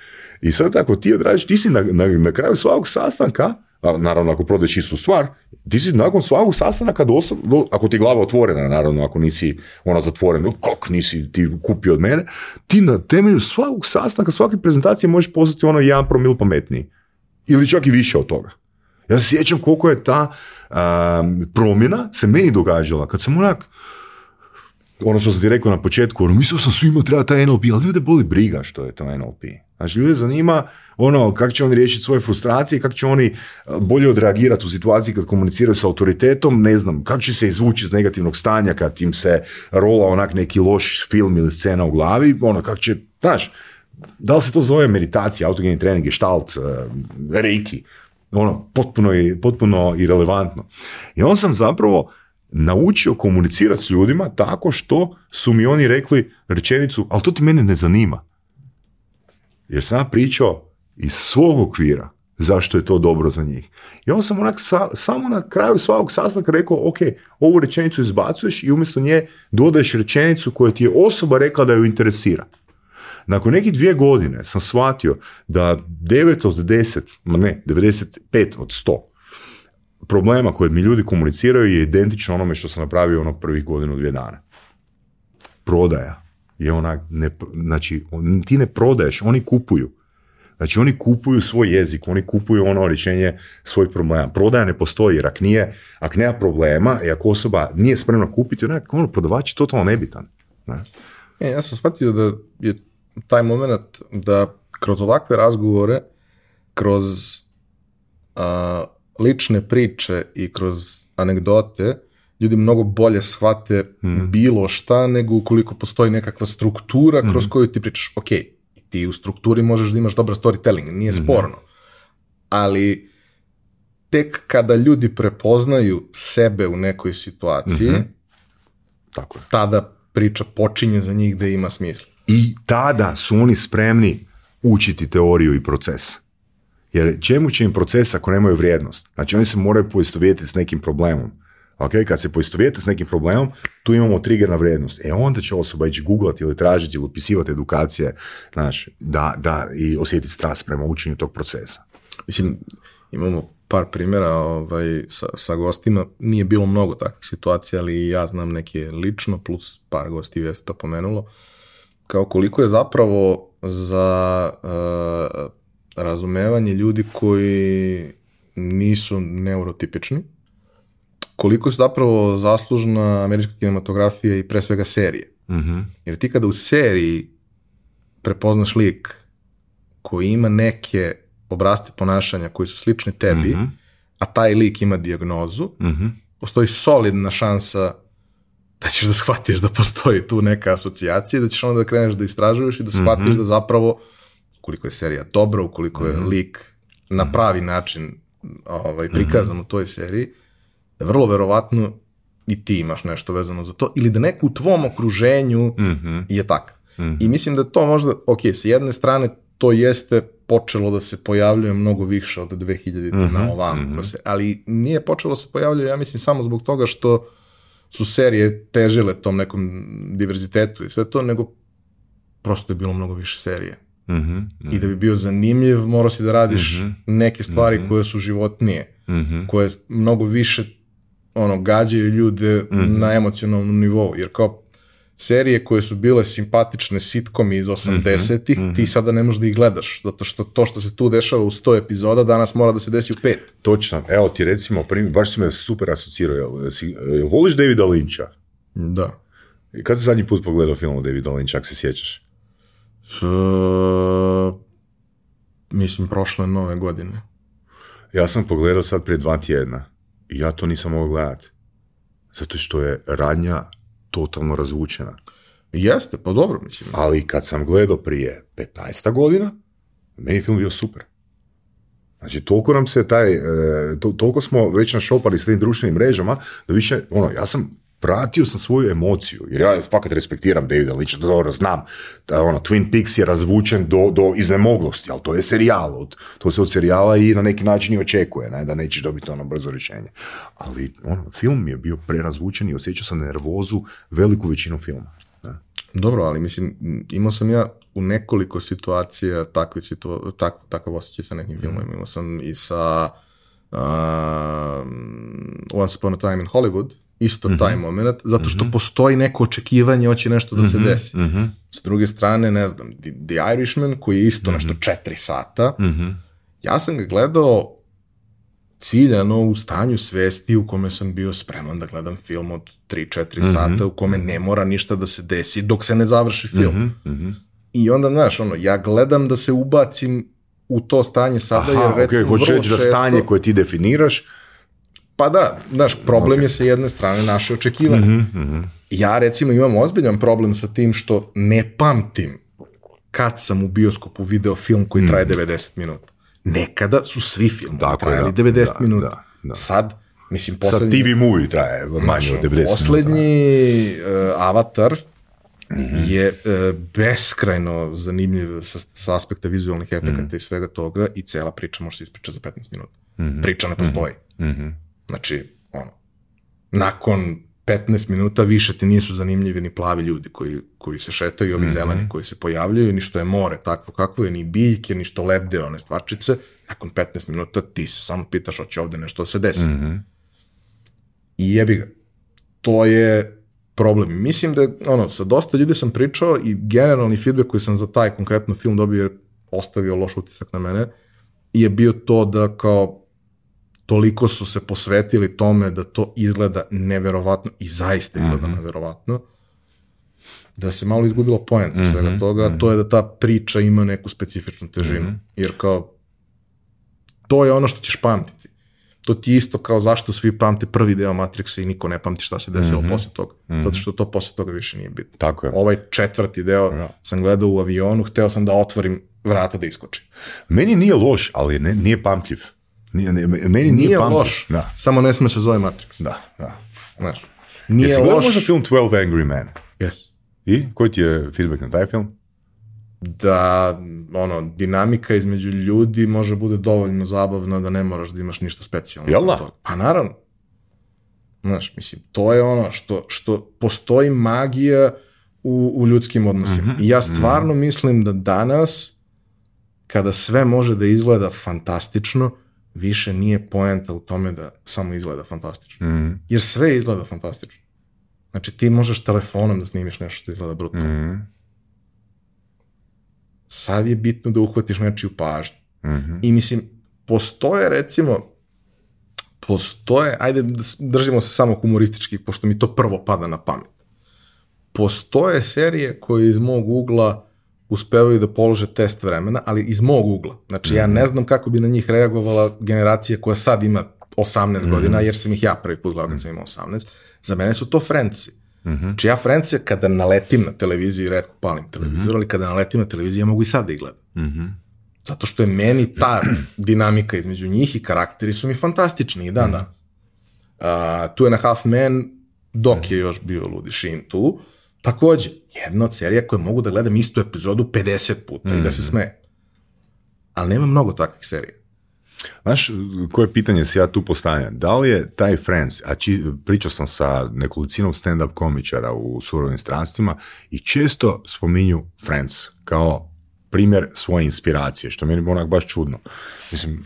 I sad ako ti odradiš, ti si na, na, kraju svakog sastanka, naravno ako prodaješ istu stvar, ti si nakon svakog sastanaka, do do, ako ti je glava otvorena, naravno ako nisi ona zatvorena, kak nisi ti kupio od mene, ti na temelju svakog sastanka, svake prezentacije možeš postati ono jedan promil pametniji. Ili čak i više od toga. Ja se sjećam koliko je ta ehm, promjena se meni događala. Kad sam onak, ono što sam ti rekao na početku, ono, mislio sam svima treba taj NLP, ali ljude boli briga što je to NLP. Znači, ljude zanima ono kako će oni riješiti svoje frustracije, kako će oni e, bolje odreagirati u situaciji kad komuniciraju s autoritetom, ne znam, kako će se izvući iz negativnog stanja kad im se rola onak neki loš film ili scena u glavi, ono kako će, znaš, da li se to zove meditacija, autogeni trening, gestalt, e, reiki, ono, potpuno, i, potpuno irelevantno. I on sam zapravo naučio komunicirati s ljudima tako što su mi oni rekli rečenicu, ali to ti mene ne zanima. Jer sam ja pričao iz svog okvira zašto je to dobro za njih. I on sam onak samo na kraju svakog sastanka rekao, ok, ovu rečenicu izbacuješ i umjesto nje dodaješ rečenicu koju ti je osoba rekla da ju interesira. Nakon nekih dvije godine sam shvatio da 9 od 10, ma ne, 95 od 100 problema koje mi ljudi komuniciraju je identično onome što sam napravio ono prvih godinu, dvije dana. Prodaja je ona, ne, znači ti ne prodaješ, oni kupuju. Znači oni kupuju svoj jezik, oni kupuju ono rješenje svoj problema. Prodaja ne postoji jer ako nije, ak nema problema i ako osoba nije spremna kupiti, onak ono prodavač je totalno nebitan. E, ja sam shvatio da je taj moment da kroz ovakve razgovore, kroz a, lične priče i kroz anegdote, ljudi mnogo bolje shvate hmm. bilo šta nego ukoliko postoji nekakva struktura kroz hmm. koju ti pričaš, ok, ti u strukturi možeš da imaš dobar storytelling, nije hmm. sporno. Ali tek kada ljudi prepoznaju sebe u nekoj situaciji, mhm. Tako tada priča počinje za njih da ima smisla. I tada su oni spremni učiti teoriju i proces. Jer čemu će im proces ako nemaju vrijednost? Znači oni se moraju poistovjetiti s nekim problemom. Ok, kad se poistovijete s nekim problemom, tu imamo trigger na vrijednost. E onda će osoba ići googlati ili tražiti ili upisivati edukacije, da, da i osjetiti strast prema učenju tog procesa. Mislim, imamo par primjera ovaj, sa, sa gostima, nije bilo mnogo takvih situacija, ali ja znam neke lično, plus par gosti je to pomenulo, kao koliko je zapravo za eh, razumevanje ljudi koji nisu neurotipični, koliko je zapravo zaslužna američka kinematografija i pre svega serije. Mhm. Jer ti kada u seriji prepoznaš lik koji ima neke obrazce ponašanja koji su slični tebi, mhm. a taj lik ima dijagnozu, mm postoji solidna šansa da ćeš da shvatiš da postoji tu neka asocijacija da ćeš onda da kreneš da istražuješ i da shvatiš mhm. da zapravo koliko je serija dobra, ukoliko je mhm. lik na mhm. pravi način ovaj, prikazan u toj seriji, da vrlo verovatno i ti imaš nešto vezano za to ili da neko u tvom okruženju je tako. I mislim da to možda, ok, s jedne strane to jeste počelo da se pojavljuje mnogo više od 2000 mm na ovam, ali nije počelo se pojavljuje, ja mislim, samo zbog toga što su serije težile tom nekom diverzitetu i sve to, nego prosto je bilo mnogo više serije. Mm I da mhm. bi bio zanimljiv, morao si da radiš mhm. neke stvari mhm. koje su životnije, mm -hmm. koje mnogo više ono, gađaju ljude na emocionalnom nivou, jer kao serije koje su bile simpatične sitkom iz 80-ih, mhm, mhm. ti sada ne možeš da ih gledaš, zato što to što se tu dešava u 100 epizoda danas mora da se desi u pet. Točno, evo ti recimo, baš si me super asocirao, jel, voliš Davida Linča? Da. Kad si zadnji put pogledao film o Davida Linča, ako se sjećaš? mislim, prošle nove godine. Ja sam pogledao sad prije dva tjedna i ja to nisam mogao gledati. Zato što je radnja totalno razvučena. Jeste, pa dobro mislim. Ali kad sam gledao prije 15 godina, meni je film bio super. Znači, toliko nam se taj, e, toliko smo već našopali s tim društvenim mrežama, da više, ono, ja sam pratio sam svoju emociju, jer ja fakat respektiram Davida Lynch, dobro znam, da, ono, Twin Peaks je razvučen do, do iznemoglosti, ali to je serijal, od, to se od serijala i na neki način i očekuje, ne, da nećeš dobiti ono brzo rješenje. Ali ono, film je bio prerazvučen i osjećao sam nervozu veliku većinu filma. Dobro, ali mislim, imao sam ja u nekoliko situacija takve situa- tak, takav osjećaj sa nekim mhm. filmovima. Imao sam i sa uh, Once Upon a Time in Hollywood, isto mhm. taj moment, zato što mm postoji neko očekivanje, hoće nešto da se mhm. desi. Mm S druge strane, ne znam, The, Irishman, koji je isto mm -hmm. nešto četiri sata, mm ja sam ga gledao ciljano u stanju svesti u kome sam bio spreman da gledam film od 3-4 mhm. sata u kome ne mora ništa da se desi dok se ne završi film. Mm -hmm. I onda, znaš, ono, ja gledam da se ubacim u to stanje sada, Aha, jer recimo vrlo reći da stanje koje ti definiraš pa da, znaš, problem je sa jedne strane naše očekivanje. Mhm, mhm. Ja recimo imam ozbiljan problem sa tim što ne pamtim kad sam u bioskopu video film koji traje mm. 90 minuta. Nekada su svi film trajali da, 90 da, minuta. Sad, mislim, poslednji... Sad TV movie traje manje od 90 Poslednji eh, avatar mhm. je uh, beskrajno zanimljiv sa, aspekta vizualnih efekata mm i svega toga i cela priča može se ispričati za 15 minuta. Mm -hmm. Priča ne postoji. Mm Znači, ono, nakon 15 minuta više ti nisu zanimljivi ni plavi ljudi koji, koji se šetaju, ovi mm zeleni koji se pojavljaju, ni što je more takvo kakvo je, ni biljke, ni što lebde one stvarčice. Nakon 15 minuta ti se samo pitaš hoće ovde nešto se desi. Mhm. I jebi ga. To je problem. Mislim da, ono, sa dosta ljudi sam pričao i generalni feedback koji sam za taj konkretno film dobio je ostavio loš utisak na mene, je bio to da kao toliko su se posvetili tome da to izgleda neverovatno i zaista mhm. izgleda mm neverovatno da se malo izgubilo poenta svega mhm, toga, mhm. to je da ta priča ima neku specifičnu težinu. Jer kao, to je ono što ćeš pamtiti. To ti isto kao zašto svi pamte prvi deo Matrixa i niko ne pamti šta se desilo mm posle toga. Zato što to posle toga više nije bitno. Tako je. Ovaj četvrti deo sam gledao u avionu, hteo sam da otvorim vrata da iskoči. Meni nije loš, ali ne, nije pamtljiv. Nije, nije, meni nije, loš, da. samo ne smije se zove Matrix. Da, da. nije Jesi loš. možda film 12 Angry Men? Yes. I? Koji ti je feedback na taj film? Da, ono, dinamika između ljudi može bude dovoljno zabavna da ne moraš da imaš ništa specijalno. Jel da? Pa naravno. Znaš, mislim, to je ono što, što postoji magija u, u ljudskim odnosima. Mhm, I ja stvarno mhm. mislim da danas, kada sve može da izgleda fantastično, više nije poenta u tome da samo izgleda fantastično. Mhm. Jer sve izgleda fantastično. Znači ti možeš telefonom da snimiš nešto što izgleda brutalno. Mhm. Sad je bitno da uhvatiš nečiju pažnju. Mm I mislim, postoje recimo, postoje, ajde držimo se samo humoristički, pošto mi to prvo pada na pamet. Postoje serije koje iz mog ugla uspevaju da polože test vremena, ali iz mog ugla. Znači, ja ne znam kako bi na njih reagovala generacija koja sad ima 18 mhm. godina, jer sam ih ja prvi put gledao kad sam imao 18. Za mene su to Frenci. Mm Znači, ja Frenci kada naletim na televiziji, redko palim televizor, mhm. ali kada naletim na televiziji, ja mogu i sad da ih gledam. Mhm. Zato što je meni ta dinamika između njih i karakteri su mi fantastični i dan danas. Uh, tu je na Half Man, dok je još bio Ludi Shin tu, takođe jedna od serija koje mogu da gledam istu epizodu 50 puta i da se mhm. sme. Ali nema mnogo takvih serija. Znaš, koje pitanje se ja tu postavljam? Da li je taj Friends, a pričao sam sa nekolicinom stand-up komičara u surovim stranstvima i često spominju Friends kao primjer svoje inspiracije, što mi je onak baš čudno. Mislim,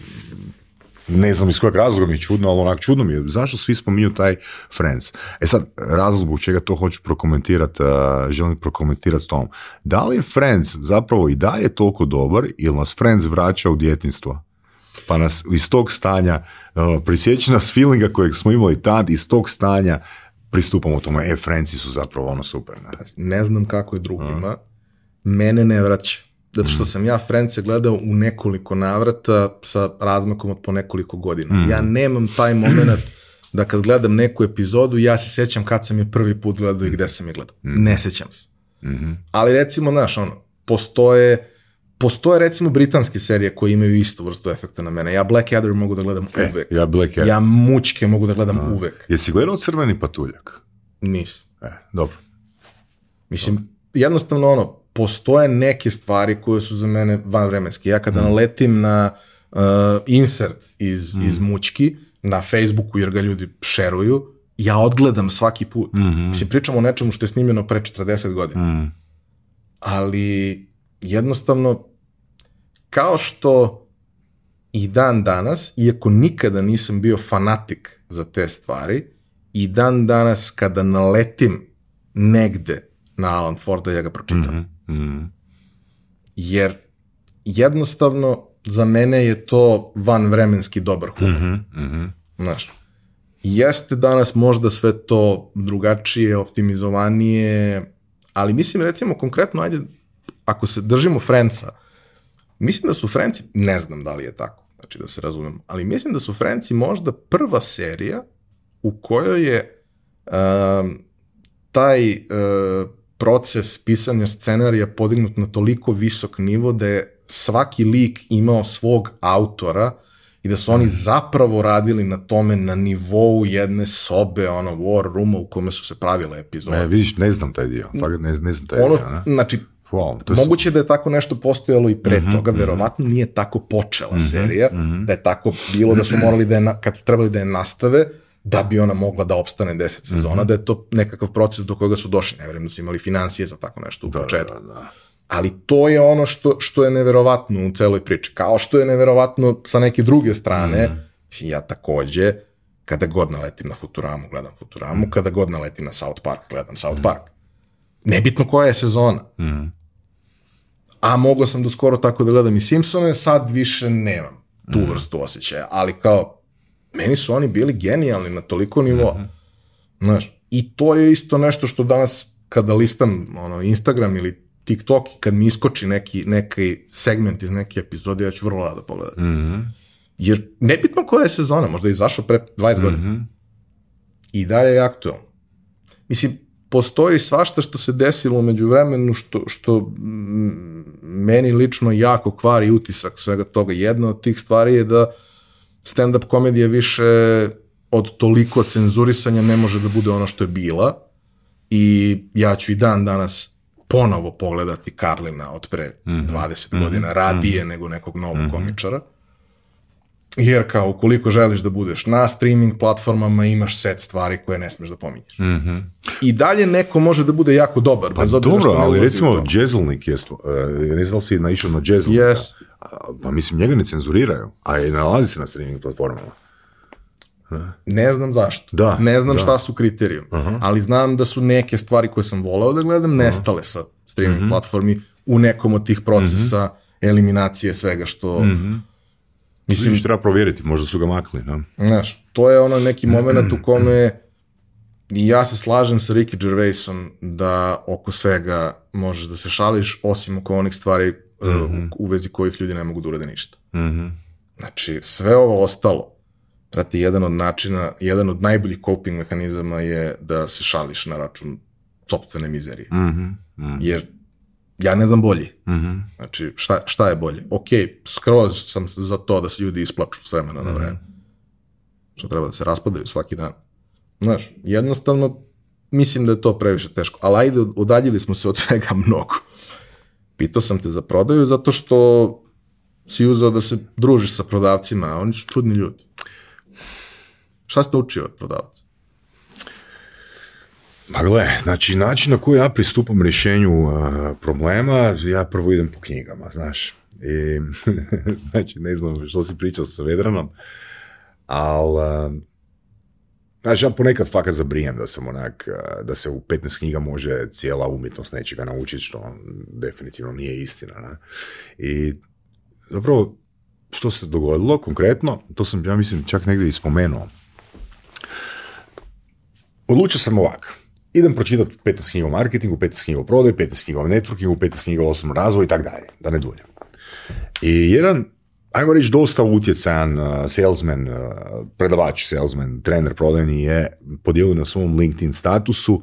ne znam iz kojeg razloga mi je čudno, ali onak čudno mi je. Zašto svi spominju taj Friends? E sad, razlog zbog čega to hoću prokomentirati, e, želim prokomentirati s tom. Da li je Friends zapravo i da je toliko dobar ili nas Friends vraća u djetinstvo? Pa nas iz tog stanja, uh, nas feelinga kojeg smo imali tad, iz tog stanja pristupamo tome. E, Friendsi su zapravo ono super. Ne, pa znam kako je drugima, mene ne vraća. Zato što mm. sam ja Frence gledao u nekoliko navrata sa razmakom od po nekoliko godina. Mm. Ja nemam taj moment da kad gledam neku epizodu, ja se sećam kad sam je prvi put gledao i gde sam je gledao. Mm. Ne sećam se. Mhm. Ali recimo, znaš, ono, postoje, postoje recimo britanske serije koje imaju istu vrstu efekta na mene. Ja Blackadder mogu da gledam e, uvek. Ja Ja Mučke mogu da gledam A. uvek. Jesi gledao Crveni patuljak? Nis. E, dobro. Mislim, jednostavno ono, postoje neke stvari koje su za mene vanvremenske. Ja kada mhm. naletim na uh, insert iz, mm. iz Mučki na Facebooku jer ga ljudi šeruju, ja odgledam svaki put. Mm -hmm. pričamo o nečemu što je snimljeno pre 40 godina. Mhm. Ali jednostavno, kao što i dan danas, iako nikada nisam bio fanatik za te stvari, i dan danas kada naletim negde na Alan Forda, ja ga pročitam. Mhm. Mm-hmm. Jer jednostavno za mene je to vanvremenski dobar humor. Mm mm-hmm, mm-hmm. Znaš, jeste danas možda sve to drugačije, optimizovanije, ali mislim recimo konkretno, ajde, ako se držimo Frenca, mislim da su Frenci, ne znam da li je tako, znači da se razumem, ali mislim da su Frenci možda prva serija u kojoj je taj proces pisanja scenarija podignut na toliko visok nivo da je svaki lik imao svog autora i da su oni mhm. zapravo radili na tome na nivou jedne sobe, ono, war rooma u kome su se pravile epizode. Ne, vidiš, ne znam taj dio, fakat ne, znam taj ono, dio. Ne? Znači, Wow, to je Moguće da je tako nešto postojalo i pre uh mhm, -huh, toga, mhm. verovatno nije tako počela serija, da je tako bilo da su morali da kad su trebali da je nastave, da bi ona mogla da opstane 10 sezona, mhm. da je to nekakav proces do koga su došli, ne su imali financije za tako nešto u početku. Ali to je ono što, što je neverovatno u celoj priči. Kao što je neverovatno sa neke druge strane, mm. ja takođe, kada god naletim na Futuramu, gledam Futuramu, mhm. kada god naletim na South Park, gledam South mhm. Park. Nebitno koja je sezona. A mogao sam do skoro tako da gledam i Simpsone, sad više nemam tu vrstu osjećaja, ali kao meni su oni bili genijalni na toliko nivo. Mhm. Znaš, i to je isto nešto što danas kada listam ono, Instagram ili TikTok, kad mi iskoči neki, neki segment iz neke epizode, ja ću vrlo rado pogledati. Mhm. Jer nebitno koja je sezona, možda je izašao pre 20 mm -hmm. godina. Mhm. I dalje je aktualno. Mislim, postoji svašta što se desilo među vremenu, što, što meni lično jako kvari utisak svega toga. Jedna od tih stvari je da stand-up komedija više od toliko cenzurisanja ne može da bude ono što je bila i ja ću i dan danas ponovo pogledati Karlina od pre mm 20 mhm. godina mhm. radije nego nekog novog mhm. komičara. Jer kao, ukoliko želiš da budeš na streaming platformama, imaš set stvari koje ne smeš da pominješ. I dalje neko može da bude jako dobar. Pa bez dobro, ali recimo Jezelnik je, e, ne znam si naišao na Yes pa mislim, njega ne cenzuriraju, a i nalazi se na streaming platformama. Ne, znam zašto. Da, ne znam da. šta su kriterijum, ali znam da su neke stvari koje sam voleo da gledam nestale sa streaming mhm. platformi u nekom od tih procesa mhm. eliminacije svega što... Mhm. Mislim, treba provjeriti, možda su ga makli. Da? Znaš, to je ono neki moment u kome ja se slažem sa Ricky Gervaisom da oko svega možeš da se šališ, osim oko onih stvari Mhm. u vezi kojih ljudi ne mogu da urade ništa. Mhm. Znači, sve ovo ostalo, prati, jedan od načina, jedan od najboljih coping mehanizama je da se šališ na račun sopstvene mizerije. Mhm. Jer ja ne znam bolje. Znači, šta, šta je bolje? Ok, skroz sam za to da se ljudi isplaču s vremena na vreme. Što treba da se raspadaju svaki dan. Znaš, jednostavno, mislim da je to previše teško. Ali ajde, udaljili smo se od svega mnogo pitao sam te za prodaju zato što si uzao da se družiš sa prodavcima, oni su čudni ljudi. Šta ste učio od prodavca? Ma gle, znači način na koji ja pristupam rješenju problema, ja prvo idem po knjigama, znaš. I, znači, ne znam što si pričao sa Vedranom, ali Znaš, ja ponekad fakat zabrijem da sam onak, eh, da se u 15 knjiga može cijela umjetnost nečega naučiti, što definitivno nije istina. Ne? I zapravo, što se dogodilo konkretno, to sam, ja mislim, čak negdje i spomenuo. Odlučio sam ovak. Idem pročitati 15 knjiga o marketingu, 15 knjiga o prodaju, 15 knjiga o networkingu, 15 knjiga o osnovnom razvoju i tako dalje, da ne duljem. I jedan ajmo reći, dosta utjecajan uh, salesman, uh, predavač, salesman, trener prodajni je podijelio na svom LinkedIn statusu.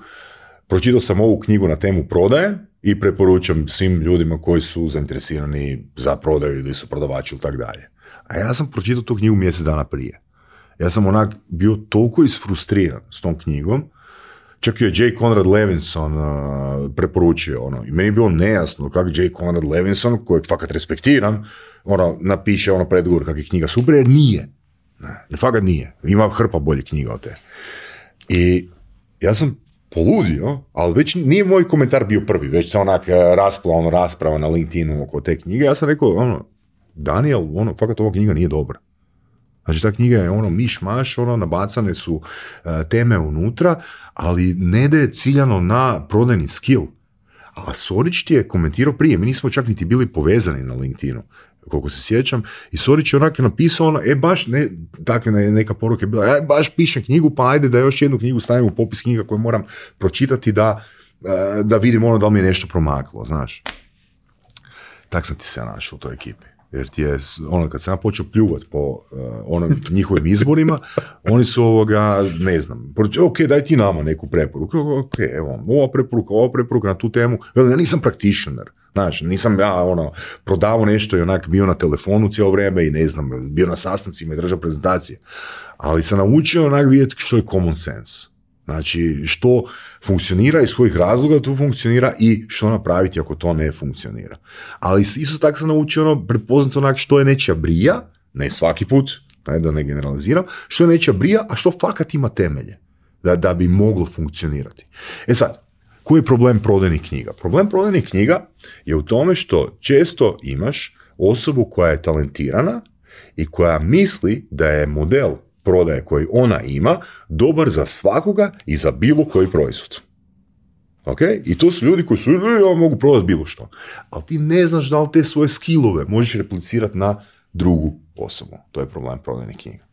Pročitao sam ovu knjigu na temu prodaje i preporučam svim ljudima koji su zainteresirani za prodaju ili su prodavači ili tako dalje. A ja sam pročitao tu knjigu mjesec dana prije. Ja sam onak bio toliko isfrustriran s tom knjigom Čak je Jay Conrad Levinson uh, preporučio, ono, i meni je bilo nejasno kako Jay Conrad Levinson, kojeg fakat respektiram, ono, napiše ono predgovor kakve knjiga super, jer nije. Ne, fakat nije. Ima hrpa bolje knjiga od te. I ja sam poludio, ali već nije moj komentar bio prvi, već se onak uh, raspla ono, rasprava na LinkedInu oko te knjige. Ja sam rekao, ono, Daniel, ono, fakat ova knjiga nije dobra. Znači ta knjiga je ono miš maš, ono nabacane su e, teme unutra, ali ne da je ciljano na prodajni skill. A Sorić ti je komentirao prije, mi nismo čak niti bili povezani na LinkedInu koliko se sjećam, i Sorić je onak napisao ono, e baš, ne, takve neka poruka je bila, aj e, baš pišem knjigu, pa ajde da još jednu knjigu stavim u popis knjiga koju moram pročitati da, e, da vidim ono da li mi je nešto promaklo, znaš. Tak sam ti se našao u toj ekipi jer ti je, ono, kad sam počeo pljuvat po eh, njihovim izborima, oni su ovoga, ne znam, ok, daj ti nama neku preporuku, ok, evo, ova preporuka, ova preporuka na tu temu, ja nisam practitioner, znaš, nisam ja, ono, prodavao nešto i onak bio na telefonu cijelo vrijeme i ne znam, bio na sastancima i držao prezentacije, ali sam naučio onak vidjeti što je common sense, Znači, što funkcionira iz svojih razloga tu funkcionira i što napraviti ako to ne funkcionira. Ali isto tako sam naučio ono, onak što je nečija brija, ne svaki put, ne, da ne generaliziram, što je nečija brija, a što fakat ima temelje da, da bi moglo funkcionirati. E sad, koji je problem prodajnih knjiga? Problem prodajnih knjiga je u tome što često imaš osobu koja je talentirana i koja misli da je model prodaje koji ona ima dobar za svakoga i za bilo koji proizvod. Ok? I to su ljudi koji su, e, ja mogu prodati bilo što. Ali ti ne znaš da li te svoje skillove možeš replicirati na drugu osobu. To je problem prodajne knjiga.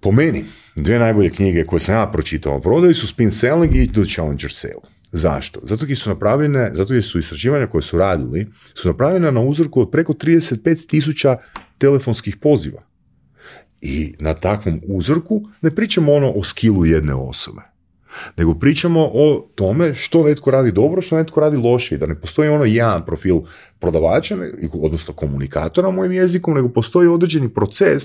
Po meni, dvije najbolje knjige koje sam ja pročitao o prodaju su Spin Selling i The Challenger Sale. Zašto? Zato jer su napravljene, zato jer su istraživanja koje su radili, su napravljena na uzorku od preko 35.000 tisuća telefonskih poziva i na takvom uzorku ne pričamo ono o skilu jedne osobe, nego pričamo o tome što netko radi dobro, što netko radi loše i da ne postoji ono jedan profil prodavača, odnosno komunikatora mojim jezikom, nego postoji određeni proces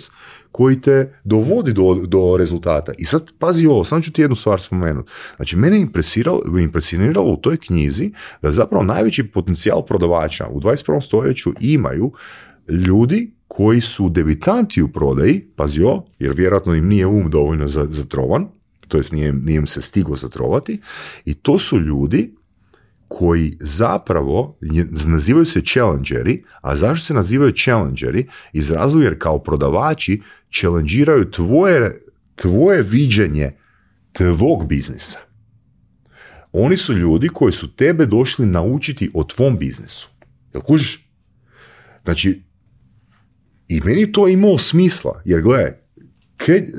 koji te dovodi do, do rezultata. I sad, pazi ovo, samo ću ti jednu stvar spomenuti. Znači, mene je impresioniralo u toj knjizi da zapravo najveći potencijal prodavača u 21. stoljeću imaju ljudi koji su debitanti u prodaji, pazio, jer vjerojatno im nije um dovoljno zatrovan, to jest nije, nije im se stigo zatrovati, i to su ljudi koji zapravo nazivaju se challengeri, a zašto se nazivaju challengeri? Iz razloga jer kao prodavači challengeiraju tvoje, tvoje viđenje tvog biznisa. Oni su ljudi koji su tebe došli naučiti o tvom biznisu. Jel kužiš? Znači, i meni to imao smisla, jer gledaj,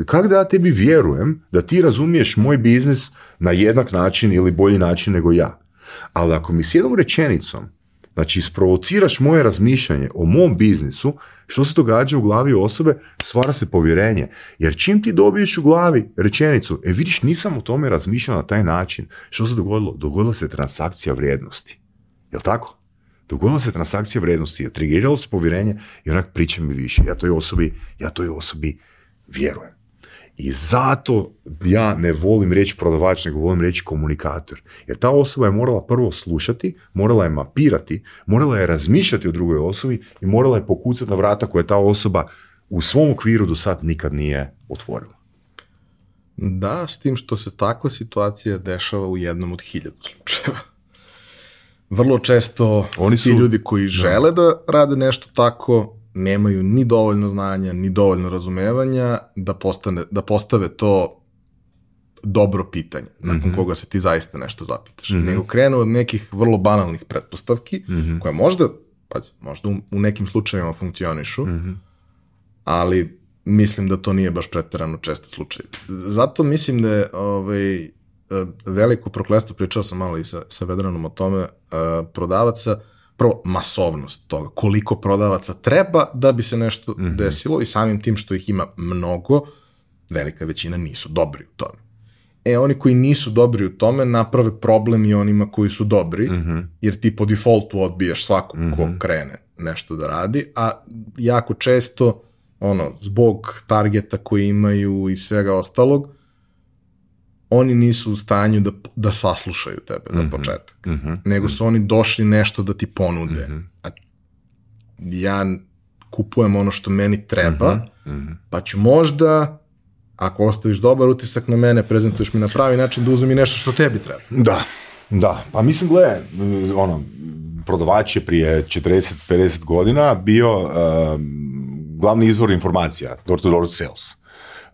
kak da ja tebi vjerujem da ti razumiješ moj biznis na jednak način ili bolji način nego ja. Ali ako mi s jednom rečenicom, znači isprovociraš moje razmišljanje o mom biznisu, što se događa u glavi osobe, stvara se povjerenje. Jer čim ti dobiješ u glavi rečenicu, e vidiš nisam o tome razmišljao na taj način, što se dogodilo? Dogodila se transakcija vrijednosti. Jel tako? Dogodila se transakcija vrijednosti, trigiralo se povjerenje i onak priča mi više. Ja toj osobi, ja toj osobi vjerujem. I zato ja ne volim reći prodavač, nego volim reći komunikator. Jer ta osoba je morala prvo slušati, morala je mapirati, morala je razmišljati o drugoj osobi i morala je pokucati na vrata koje ta osoba u svom okviru do sad nikad nije otvorila. Da, s tim što se takva situacija dešava u jednom od hiljadu slučajeva vrlo često Oni su, ti ljudi koji žele da. rade nešto tako, nemaju ni dovoljno znanja, ni dovoljno razumevanja da, postane, da postave to dobro pitanje, nakon mhm. koga se ti zaista nešto zapitaš. Mhm. Nego krenu od nekih vrlo banalnih pretpostavki, mhm. koje možda, pazi, možda u, nekim slučajevima funkcionišu, ali mislim da to nije baš preterano često slučaj. Zato mislim da je ovaj, E, veliko proklestu pričao sam malo i sa, sa Vedranom o tome, e, prodavaca, prvo masovnost toga, koliko prodavaca treba da bi se nešto mhm. desilo i samim tim što ih ima mnogo, velika većina nisu dobri u tome. E, oni koji nisu dobri u tome naprave problem i onima koji su dobri, mhm. jer ti po defaultu odbijaš svako mm ko mhm. krene nešto da radi, a jako često, ono, zbog targeta koji imaju i svega ostalog, oni nisu u stanju da, da saslušaju tebe na mhm. početak. Mhm. Nego su oni došli nešto da ti ponude. Mm A ja kupujem ono što meni treba, mhm. pa ću možda ako ostaviš dobar utisak na mene, prezentuješ mi na pravi način da i nešto što tebi treba. Da, da. Pa mislim, gle, ono, prodavač je prije 40-50 godina bio glavni izvor informacija, door-to-door sales.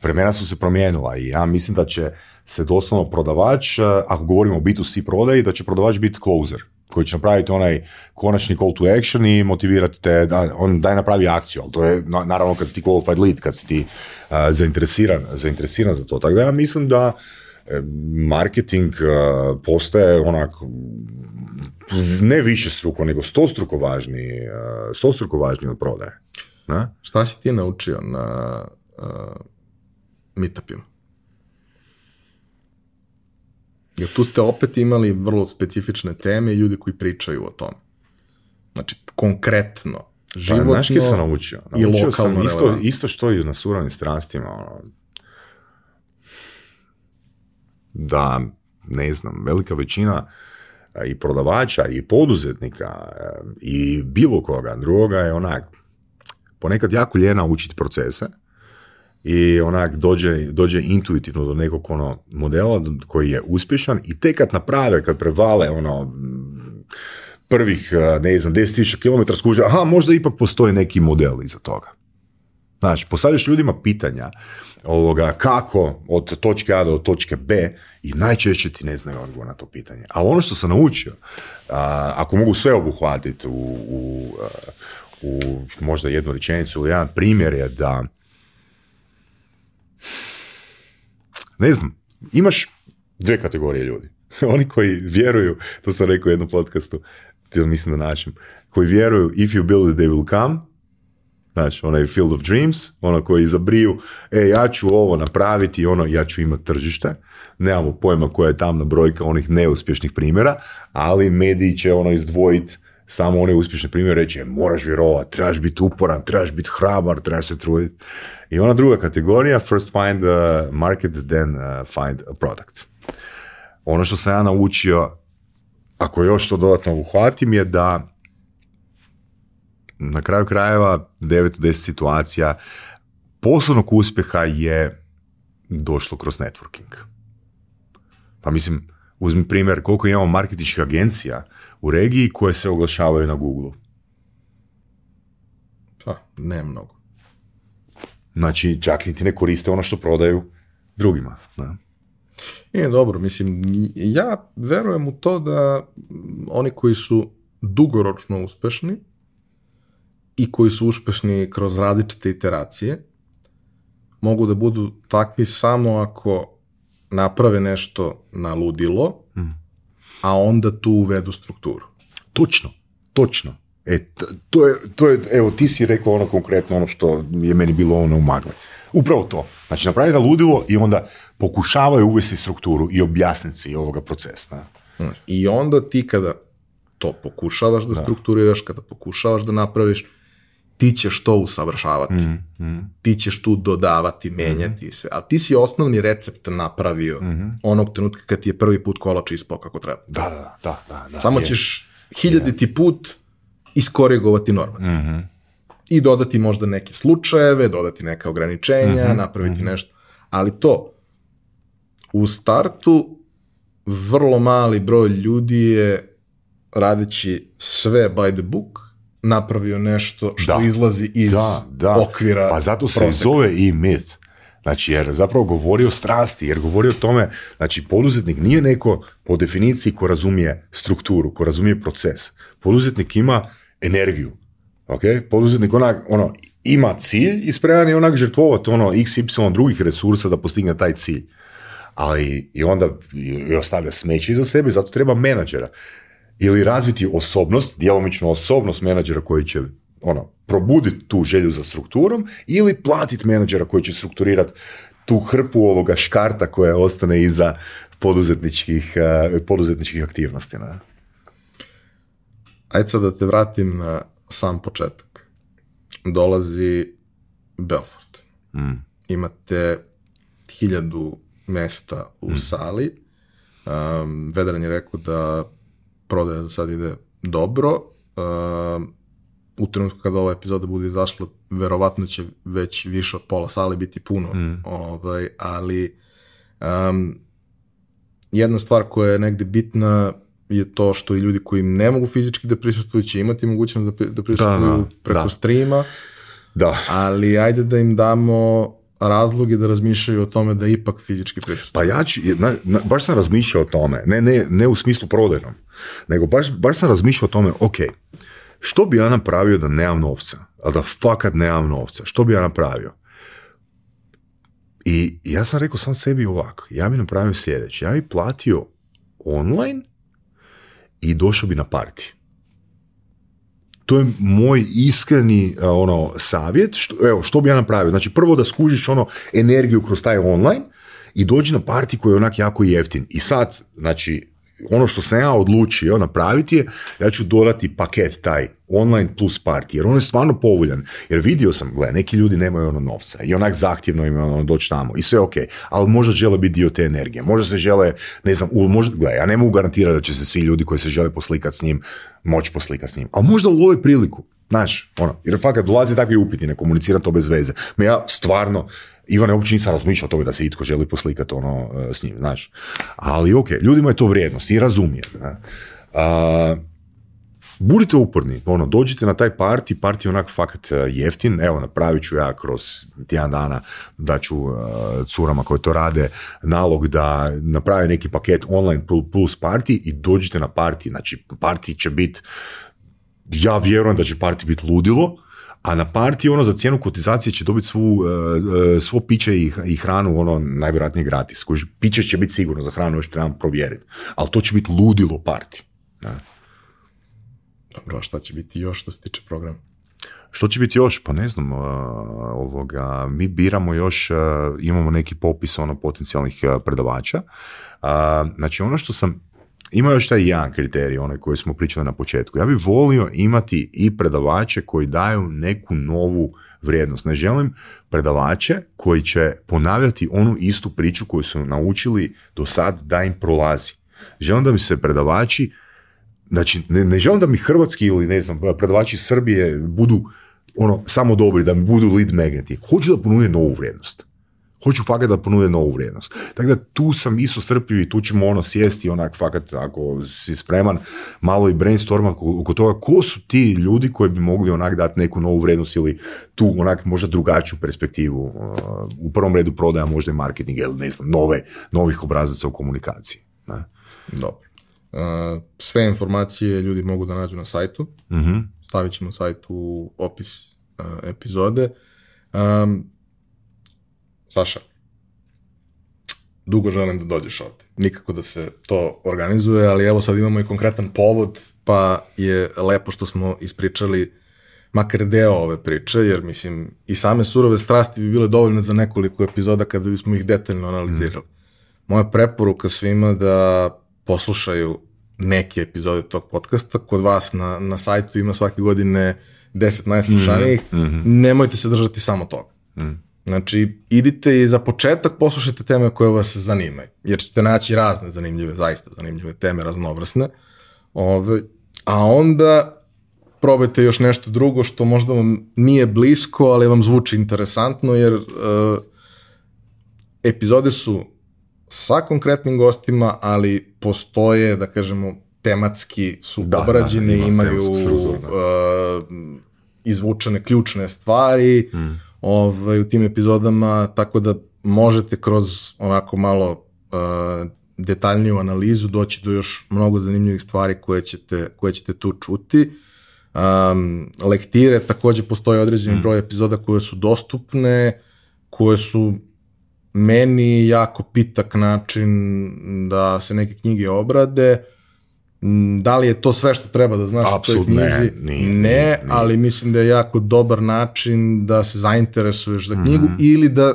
Vremena su se promijenila i ja mislim da će se doslovno prodavač, e, ako govorimo o B2C prodaji, da će prodavač biti closer koji će napraviti onaj konačni call to action i motivirati te, da, on daj napravi akciju, ali to je naravno kad si ti qualified lead, kad si ti e, zainteresiran, za to. Tako da ja mislim da e, marketing postaje onak ne više struko, nego sto struko važniji, uh, sto struko od prodaje. Na? Šta si ti naučio na jer tu ste opet imali vrlo specifične teme i ljudi koji pričaju o tom. Znači, konkretno, pa, životno pa, sam naučio? naučio i lokalno sam ono, isto, isto što i na suravnim strastima. Ono. da, ne znam, velika većina e, i prodavača i poduzetnika e, i bilo koga drugoga je onak ponekad jako ljena učiti procese i onak dođe, dođe intuitivno do nekog ono modela koji je uspješan i tek kad naprave, kad prevale ono prvih, eh, ne znam, 10.000 km skuže, aha, možda ipak postoji neki model iza toga. Znači, postavljaš ljudima pitanja ovoga, kako od točke A do točke B i najčešće ti ne znaju odgovor na to pitanje. A ono što sam naučio, ako mogu sve obuhvatiti u, u, eh, u možda jednu rečenicu jedan primjer je da ne znam, imaš dve kategorije ljudi. Oni koji vjeruju, to sam rekao u jednom podcastu, mislim da našim, koji vjeruju if you build it they will come, znači onaj field of dreams, ono koji izabriju, e ja ću ovo napraviti, ono ja ću imati tržište, nemamo pojma koja je tamna brojka onih neuspješnih primjera, ali mediji će ono izdvojiti samo one uspješne primjere reći, e, moraš vjerovat, trebaš biti uporan, trebaš biti hrabar, trebaš se truditi. I ona druga kategorija, first find a market, then uh, find a product. Ono što sam ja naučio, ako još to dodatno uhvatim, je da na kraju krajeva 9-10 situacija poslovnog uspjeha je došlo kroz networking. Pa mislim, uzmi primjer koliko imamo marketičkih agencija u regiji koje se oglašavaju na Google? Pa, ne mnogo. Znači, čak niti ne koriste ono što prodaju drugima. Da? Je dobro, mislim, ja verujem u to da oni koji su dugoročno uspešni i koji su uspešni kroz različite iteracije, mogu da budu takvi samo ako naprave nešto na ludilo, mhm a onda tu uvedu strukturu. Točno, točno. E, to je, to je, evo, ti si rekao ono konkretno, ono što je meni bilo ono u magle. Upravo to. Znači, napraviti ludilo i onda pokušavaju uvesti strukturu i objasnici ovoga procesa. I onda ti kada to pokušavaš da. strukturiraš, kada pokušavaš da napraviš, ti ćeš to usavršavati. Mm, mm. Ti ćeš tu dodavati, mm-hmm. menjati i sve. Ali ti si osnovni recept napravio mm-hmm. onog trenutka kad ti je prvi put kolač ispao kako treba. Da, da, da. da, da Samo ćeš hiljaditi put iskorigovati normativ. Mm-hmm. I dodati možda neke slučajeve, dodati neka ograničenja, napraviti nešto. Ali to, u startu vrlo mali broj ljudi je radeći sve by the book, napravio nešto što da. izlazi iz da, da. okvira. Pa zato se i zove i mit. Znači, jer zapravo govori o strasti, jer govori o tome, znači, poduzetnik nije neko po definiciji ko razumije strukturu, ko razumije proces. Poduzetnik ima energiju, ok? Poduzetnik onak, ono, ima cilj i spreman je onak žrtvovati ono x, y drugih resursa da postigne taj cilj. Ali i onda i ostavlja smeće iza sebe, zato treba menadžera ili razviti osobnost, djelomičnu osobnost menadžera koji će ono, probuditi tu želju za strukturom ili platiti menadžera koji će strukturirati tu hrpu ovoga škarta koja ostane iza poduzetničkih, eh, poduzetničkih aktivnosti. na Ajde sad da te vratim na sam početak. Dolazi Belfort. Mm. Imate hiljadu mesta u mm. sali. Um, Vedran je rekao da prodaja sad ide dobro. Ehm, u trenutku kada ova epizoda bude izašla, verovatno će već više od pola sale biti puno, mm. ovaj, ali um, jedna stvar koja je negde bitna je to što i ljudi koji ne mogu fizički da prisustuju će imati mogućnost da, da prisustuju preko da. streama, da. ali ajde da im damo razloge da razmišljaju o tome da ipak fizički prisutno. Pa ja ću, baš sam razmišljao o tome, ne, ne, ne u smislu prodajnom, nego baš, baš sam razmišljao o tome, ok, što bi ja napravio da nemam novca, a da fakat nemam novca, što bi ja napravio? I ja sam rekao sam sebi ovako, ja bi napravio sljedeće, ja bi platio online i došao bi na partiju to je moj iskreni e, ono savjet, što, evo, što bi ja napravio? Znači, prvo da skužiš ono energiju kroz taj online i dođi na parti koji je onak jako jeftin. I sad, znači, ono što sam ja odlučio napraviti je, ja ću dodati paket taj online plus party, jer on je stvarno povoljan. Jer vidio sam, gle, neki ljudi nemaju ono novca i onak zahtjevno im je ono doći tamo i sve ok, ali možda žele biti dio te energije, možda se žele, ne znam, možda, gle, ja ne mogu garantirati da će se svi ljudi koji se žele poslikati s njim, moći poslikati s njim, ali možda u ovoj priliku, znaš, ono, jer fakat dolazi takvi upiti, ne komuniciram to bez veze. ja stvarno, Ivane, uopće nisam razmišljao o tome da se itko želi poslikati ono e, s njim, znaš. Ali ok, ljudima je to vrijednost i razumije, Ne? A, budite uporni, ono, dođite na taj parti, parti je onak fakat e, jeftin, evo, napravit ću ja kroz tjedan dana da ću e, curama koje to rade nalog da naprave neki paket online plus parti i dođite na parti, znači parti će biti, ja vjerujem da će parti biti ludilo, a na partiji ono za cijenu kotizacije će dobiti svu, e, e, svo piće i, i, hranu ono najvjerojatnije gratis. Koji piće će biti sigurno, za hranu još trebam provjeriti. Ali to će biti ludilo parti. Da. Dobro, šta će biti još što se tiče programa? Što će biti još? Pa ne znam, e, ovoga, mi biramo još, imamo neki popis ono potencijalnih predavača. Znači ono što sam ima još taj jedan kriterij, onaj koji smo pričali na početku. Ja bih volio imati i predavače koji daju neku novu vrijednost. Ne želim predavače koji će ponavljati onu istu priču koju su naučili do sad da im prolazi. Želim da mi se predavači, znači ne, ne želim da mi hrvatski ili ne znam, predavači Srbije budu ono samo dobri, da mi budu lead magneti. Hoću da ponude novu vrijednost hoću fakat da ponude novu vrijednost. Tako da tu sam isto strpljiv i tu ćemo ono sjesti onak fakat ako si spreman malo i brainstorma oko toga ko su ti ljudi koji bi mogli onak dati neku novu vrijednost ili tu onak možda drugačiju perspektivu uh, u prvom redu prodaja možda i marketing ili ne znam nove, novih obrazaca u komunikaciji. Ne? Dobro. Uh, sve informacije ljudi mogu da nađu na sajtu. Mhm. Stavit ćemo sajt u opis uh, epizode. Um, Saša, dugo želim da dođeš ovdje, Nikako da se to organizuje, ali evo sad imamo i konkretan povod, pa je lepo što smo ispričali makar deo ove priče, jer mislim i same surove strasti bi bile dovoljne za nekoliko epizoda kada bismo ih detaljno analizirali. Mm. Moja preporuka svima da poslušaju neke epizode tog podcasta. Kod vas na, na sajtu ima svake godine 10 najslušanijih. Mhm, mhm. Nemojte se držati samo toga. Mm. Znači, idite i za početak poslušajte teme koje vas zanimaju, jer ćete naći razne zanimljive, zaista zanimljive teme, raznovrsne. a onda probajte još nešto drugo što možda vam nije blisko, ali vam zvuči interesantno, jer e, epizode su sa konkretnim gostima, ali postoje, da kažemo, tematski su imaju e, izvučene ključne stvari, mm ovaj, u tim epizodama, tako da možete kroz onako malo detaljniju analizu doći do još mnogo zanimljivih stvari koje ćete, koje ćete tu čuti. Um, lektire, takođe postoje određeni mm. broj epizoda koje su dostupne, koje su meni jako pitak način da se neke knjige obrade, Mm, da li je to sve što treba da znaš Absolut, u toj knjizi? Ne, ali mislim da je jako dobar način da se zainteresuješ za knjigu mhm. ili da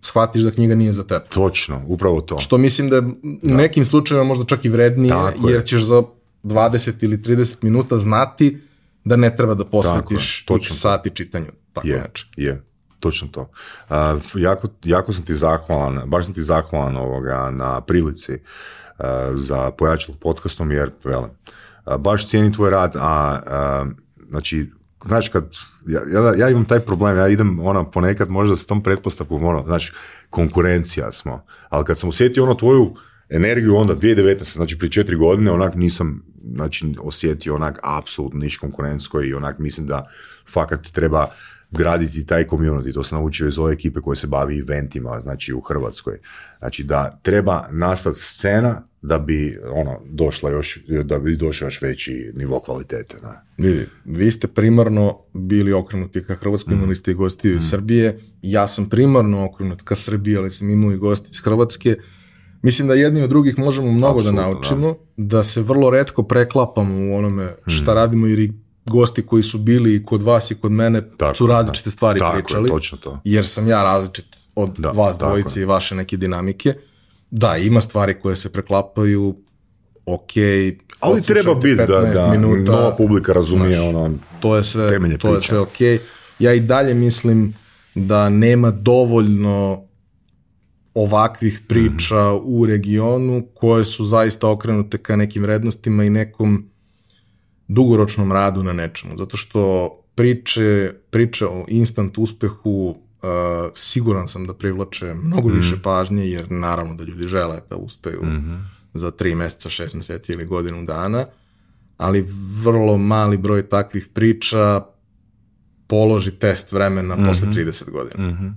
shvatiš da knjiga nije za tebe. Točno, upravo to. Što mislim da je nekim slučajima možda čak i vrednije, jer ćeš za 20 ili 30 minuta znati da ne treba da posvetiš sati čitanju. Tako je, znači. je, točno to. Uh, jako, jako sam ti zahvalan, baš sam ti zahvalan ovoga na prilici. E, za pojačalo podcastom jer, velim, e, baš cijeni tvoj rad, a e, znači, znaš kad, ja, ja, ja, imam taj problem, ja idem ona, ponekad možda s tom pretpostavkom, ono, znači, konkurencija smo, ali kad sam osjetio ono tvoju energiju onda 2019, znači prije četiri godine, onak nisam znači, osjetio onak apsolutno niš konkurencko i onak mislim da fakat treba graditi taj community. To sam naučio iz ove ekipe koje se bavi eventima, znači u Hrvatskoj. Znači da treba nastati scena da bi ono došla još, da bi došao još veći nivo kvalitete. Vidi, vi ste primarno bili okrenuti ka Hrvatskoj, mm. imali ste i gosti iz mhm. Srbije. Ja sam primarno okrenut ka Srbiji, ali sam imao i gosti iz Hrvatske. Mislim da jedni od drugih možemo mnogo Absolutno, da naučimo, da. se vrlo redko preklapamo u onome šta mhm. radimo i gosti koji su bili kod vas i kod mene su različite stvari tako pričali. to. Jer sam ja različit od vas dvojice i vaše neke dinamike. Da, ima stvari koje se preklapaju, ok. Ali treba biti da, da minuta, nova publika razumije ono, to je sve, to je ok. Ja i dalje mislim da nema dovoljno ovakvih priča mhm. u regionu koje su zaista okrenute ka nekim vrednostima i nekom dugoročnom radu na nečemu, zato što priče, priče o instant uspehu uh, siguran sam da privlače mnogo mhm. više pažnje, jer naravno da ljudi žele da uspeju mhm. za tri meseca, šest meseci ili godinu dana, ali vrlo mali broj takvih priča položi test vremena mm -hmm. posle 30 mhm. godina.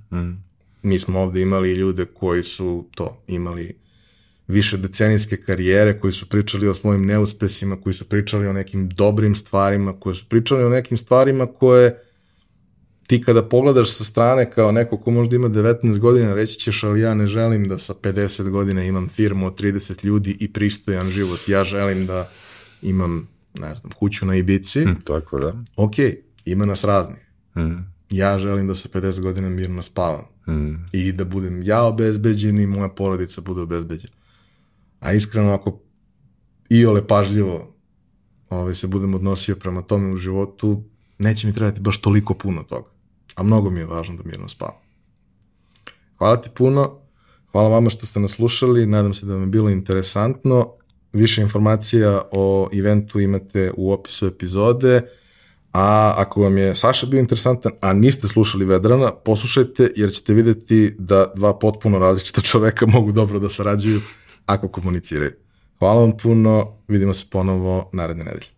Mi smo ovdje imali ljude koji su to imali više decenijske karijere, koji su pričali o svojim neuspesima, koji su pričali o nekim dobrim stvarima, koji su pričali o nekim stvarima koje ti kada pogledaš sa strane kao neko ko možda ima 19 godina, reći ćeš, ali ja ne želim da sa 50 godina imam firmu od 30 ljudi i pristojan život. Ja želim da imam, ne znam, kuću na Ibici. Hm, tako da. Ok, ima nas raznih. Hm. Ja želim da sa 50 godina mirno spavam. Hm. I da budem ja obezbeđen i moja porodica bude obezbeđena a iskreno ako i ole pažljivo ovaj, se budem odnosio prema tome u životu, neće mi trebati baš toliko puno toga. A mnogo mi je važno da mirno spavam. Hvala ti puno, hvala vama što ste nas slušali, nadam se da vam je bilo interesantno. Više informacija o eventu imate u opisu epizode, a ako vam je Saša bio interesantan, a niste slušali Vedrana, poslušajte jer ćete videti da dva potpuno različita čoveka mogu dobro da sarađuju ako komuniciraju. Hvala vam puno, vidimo se ponovo naredne nedelje.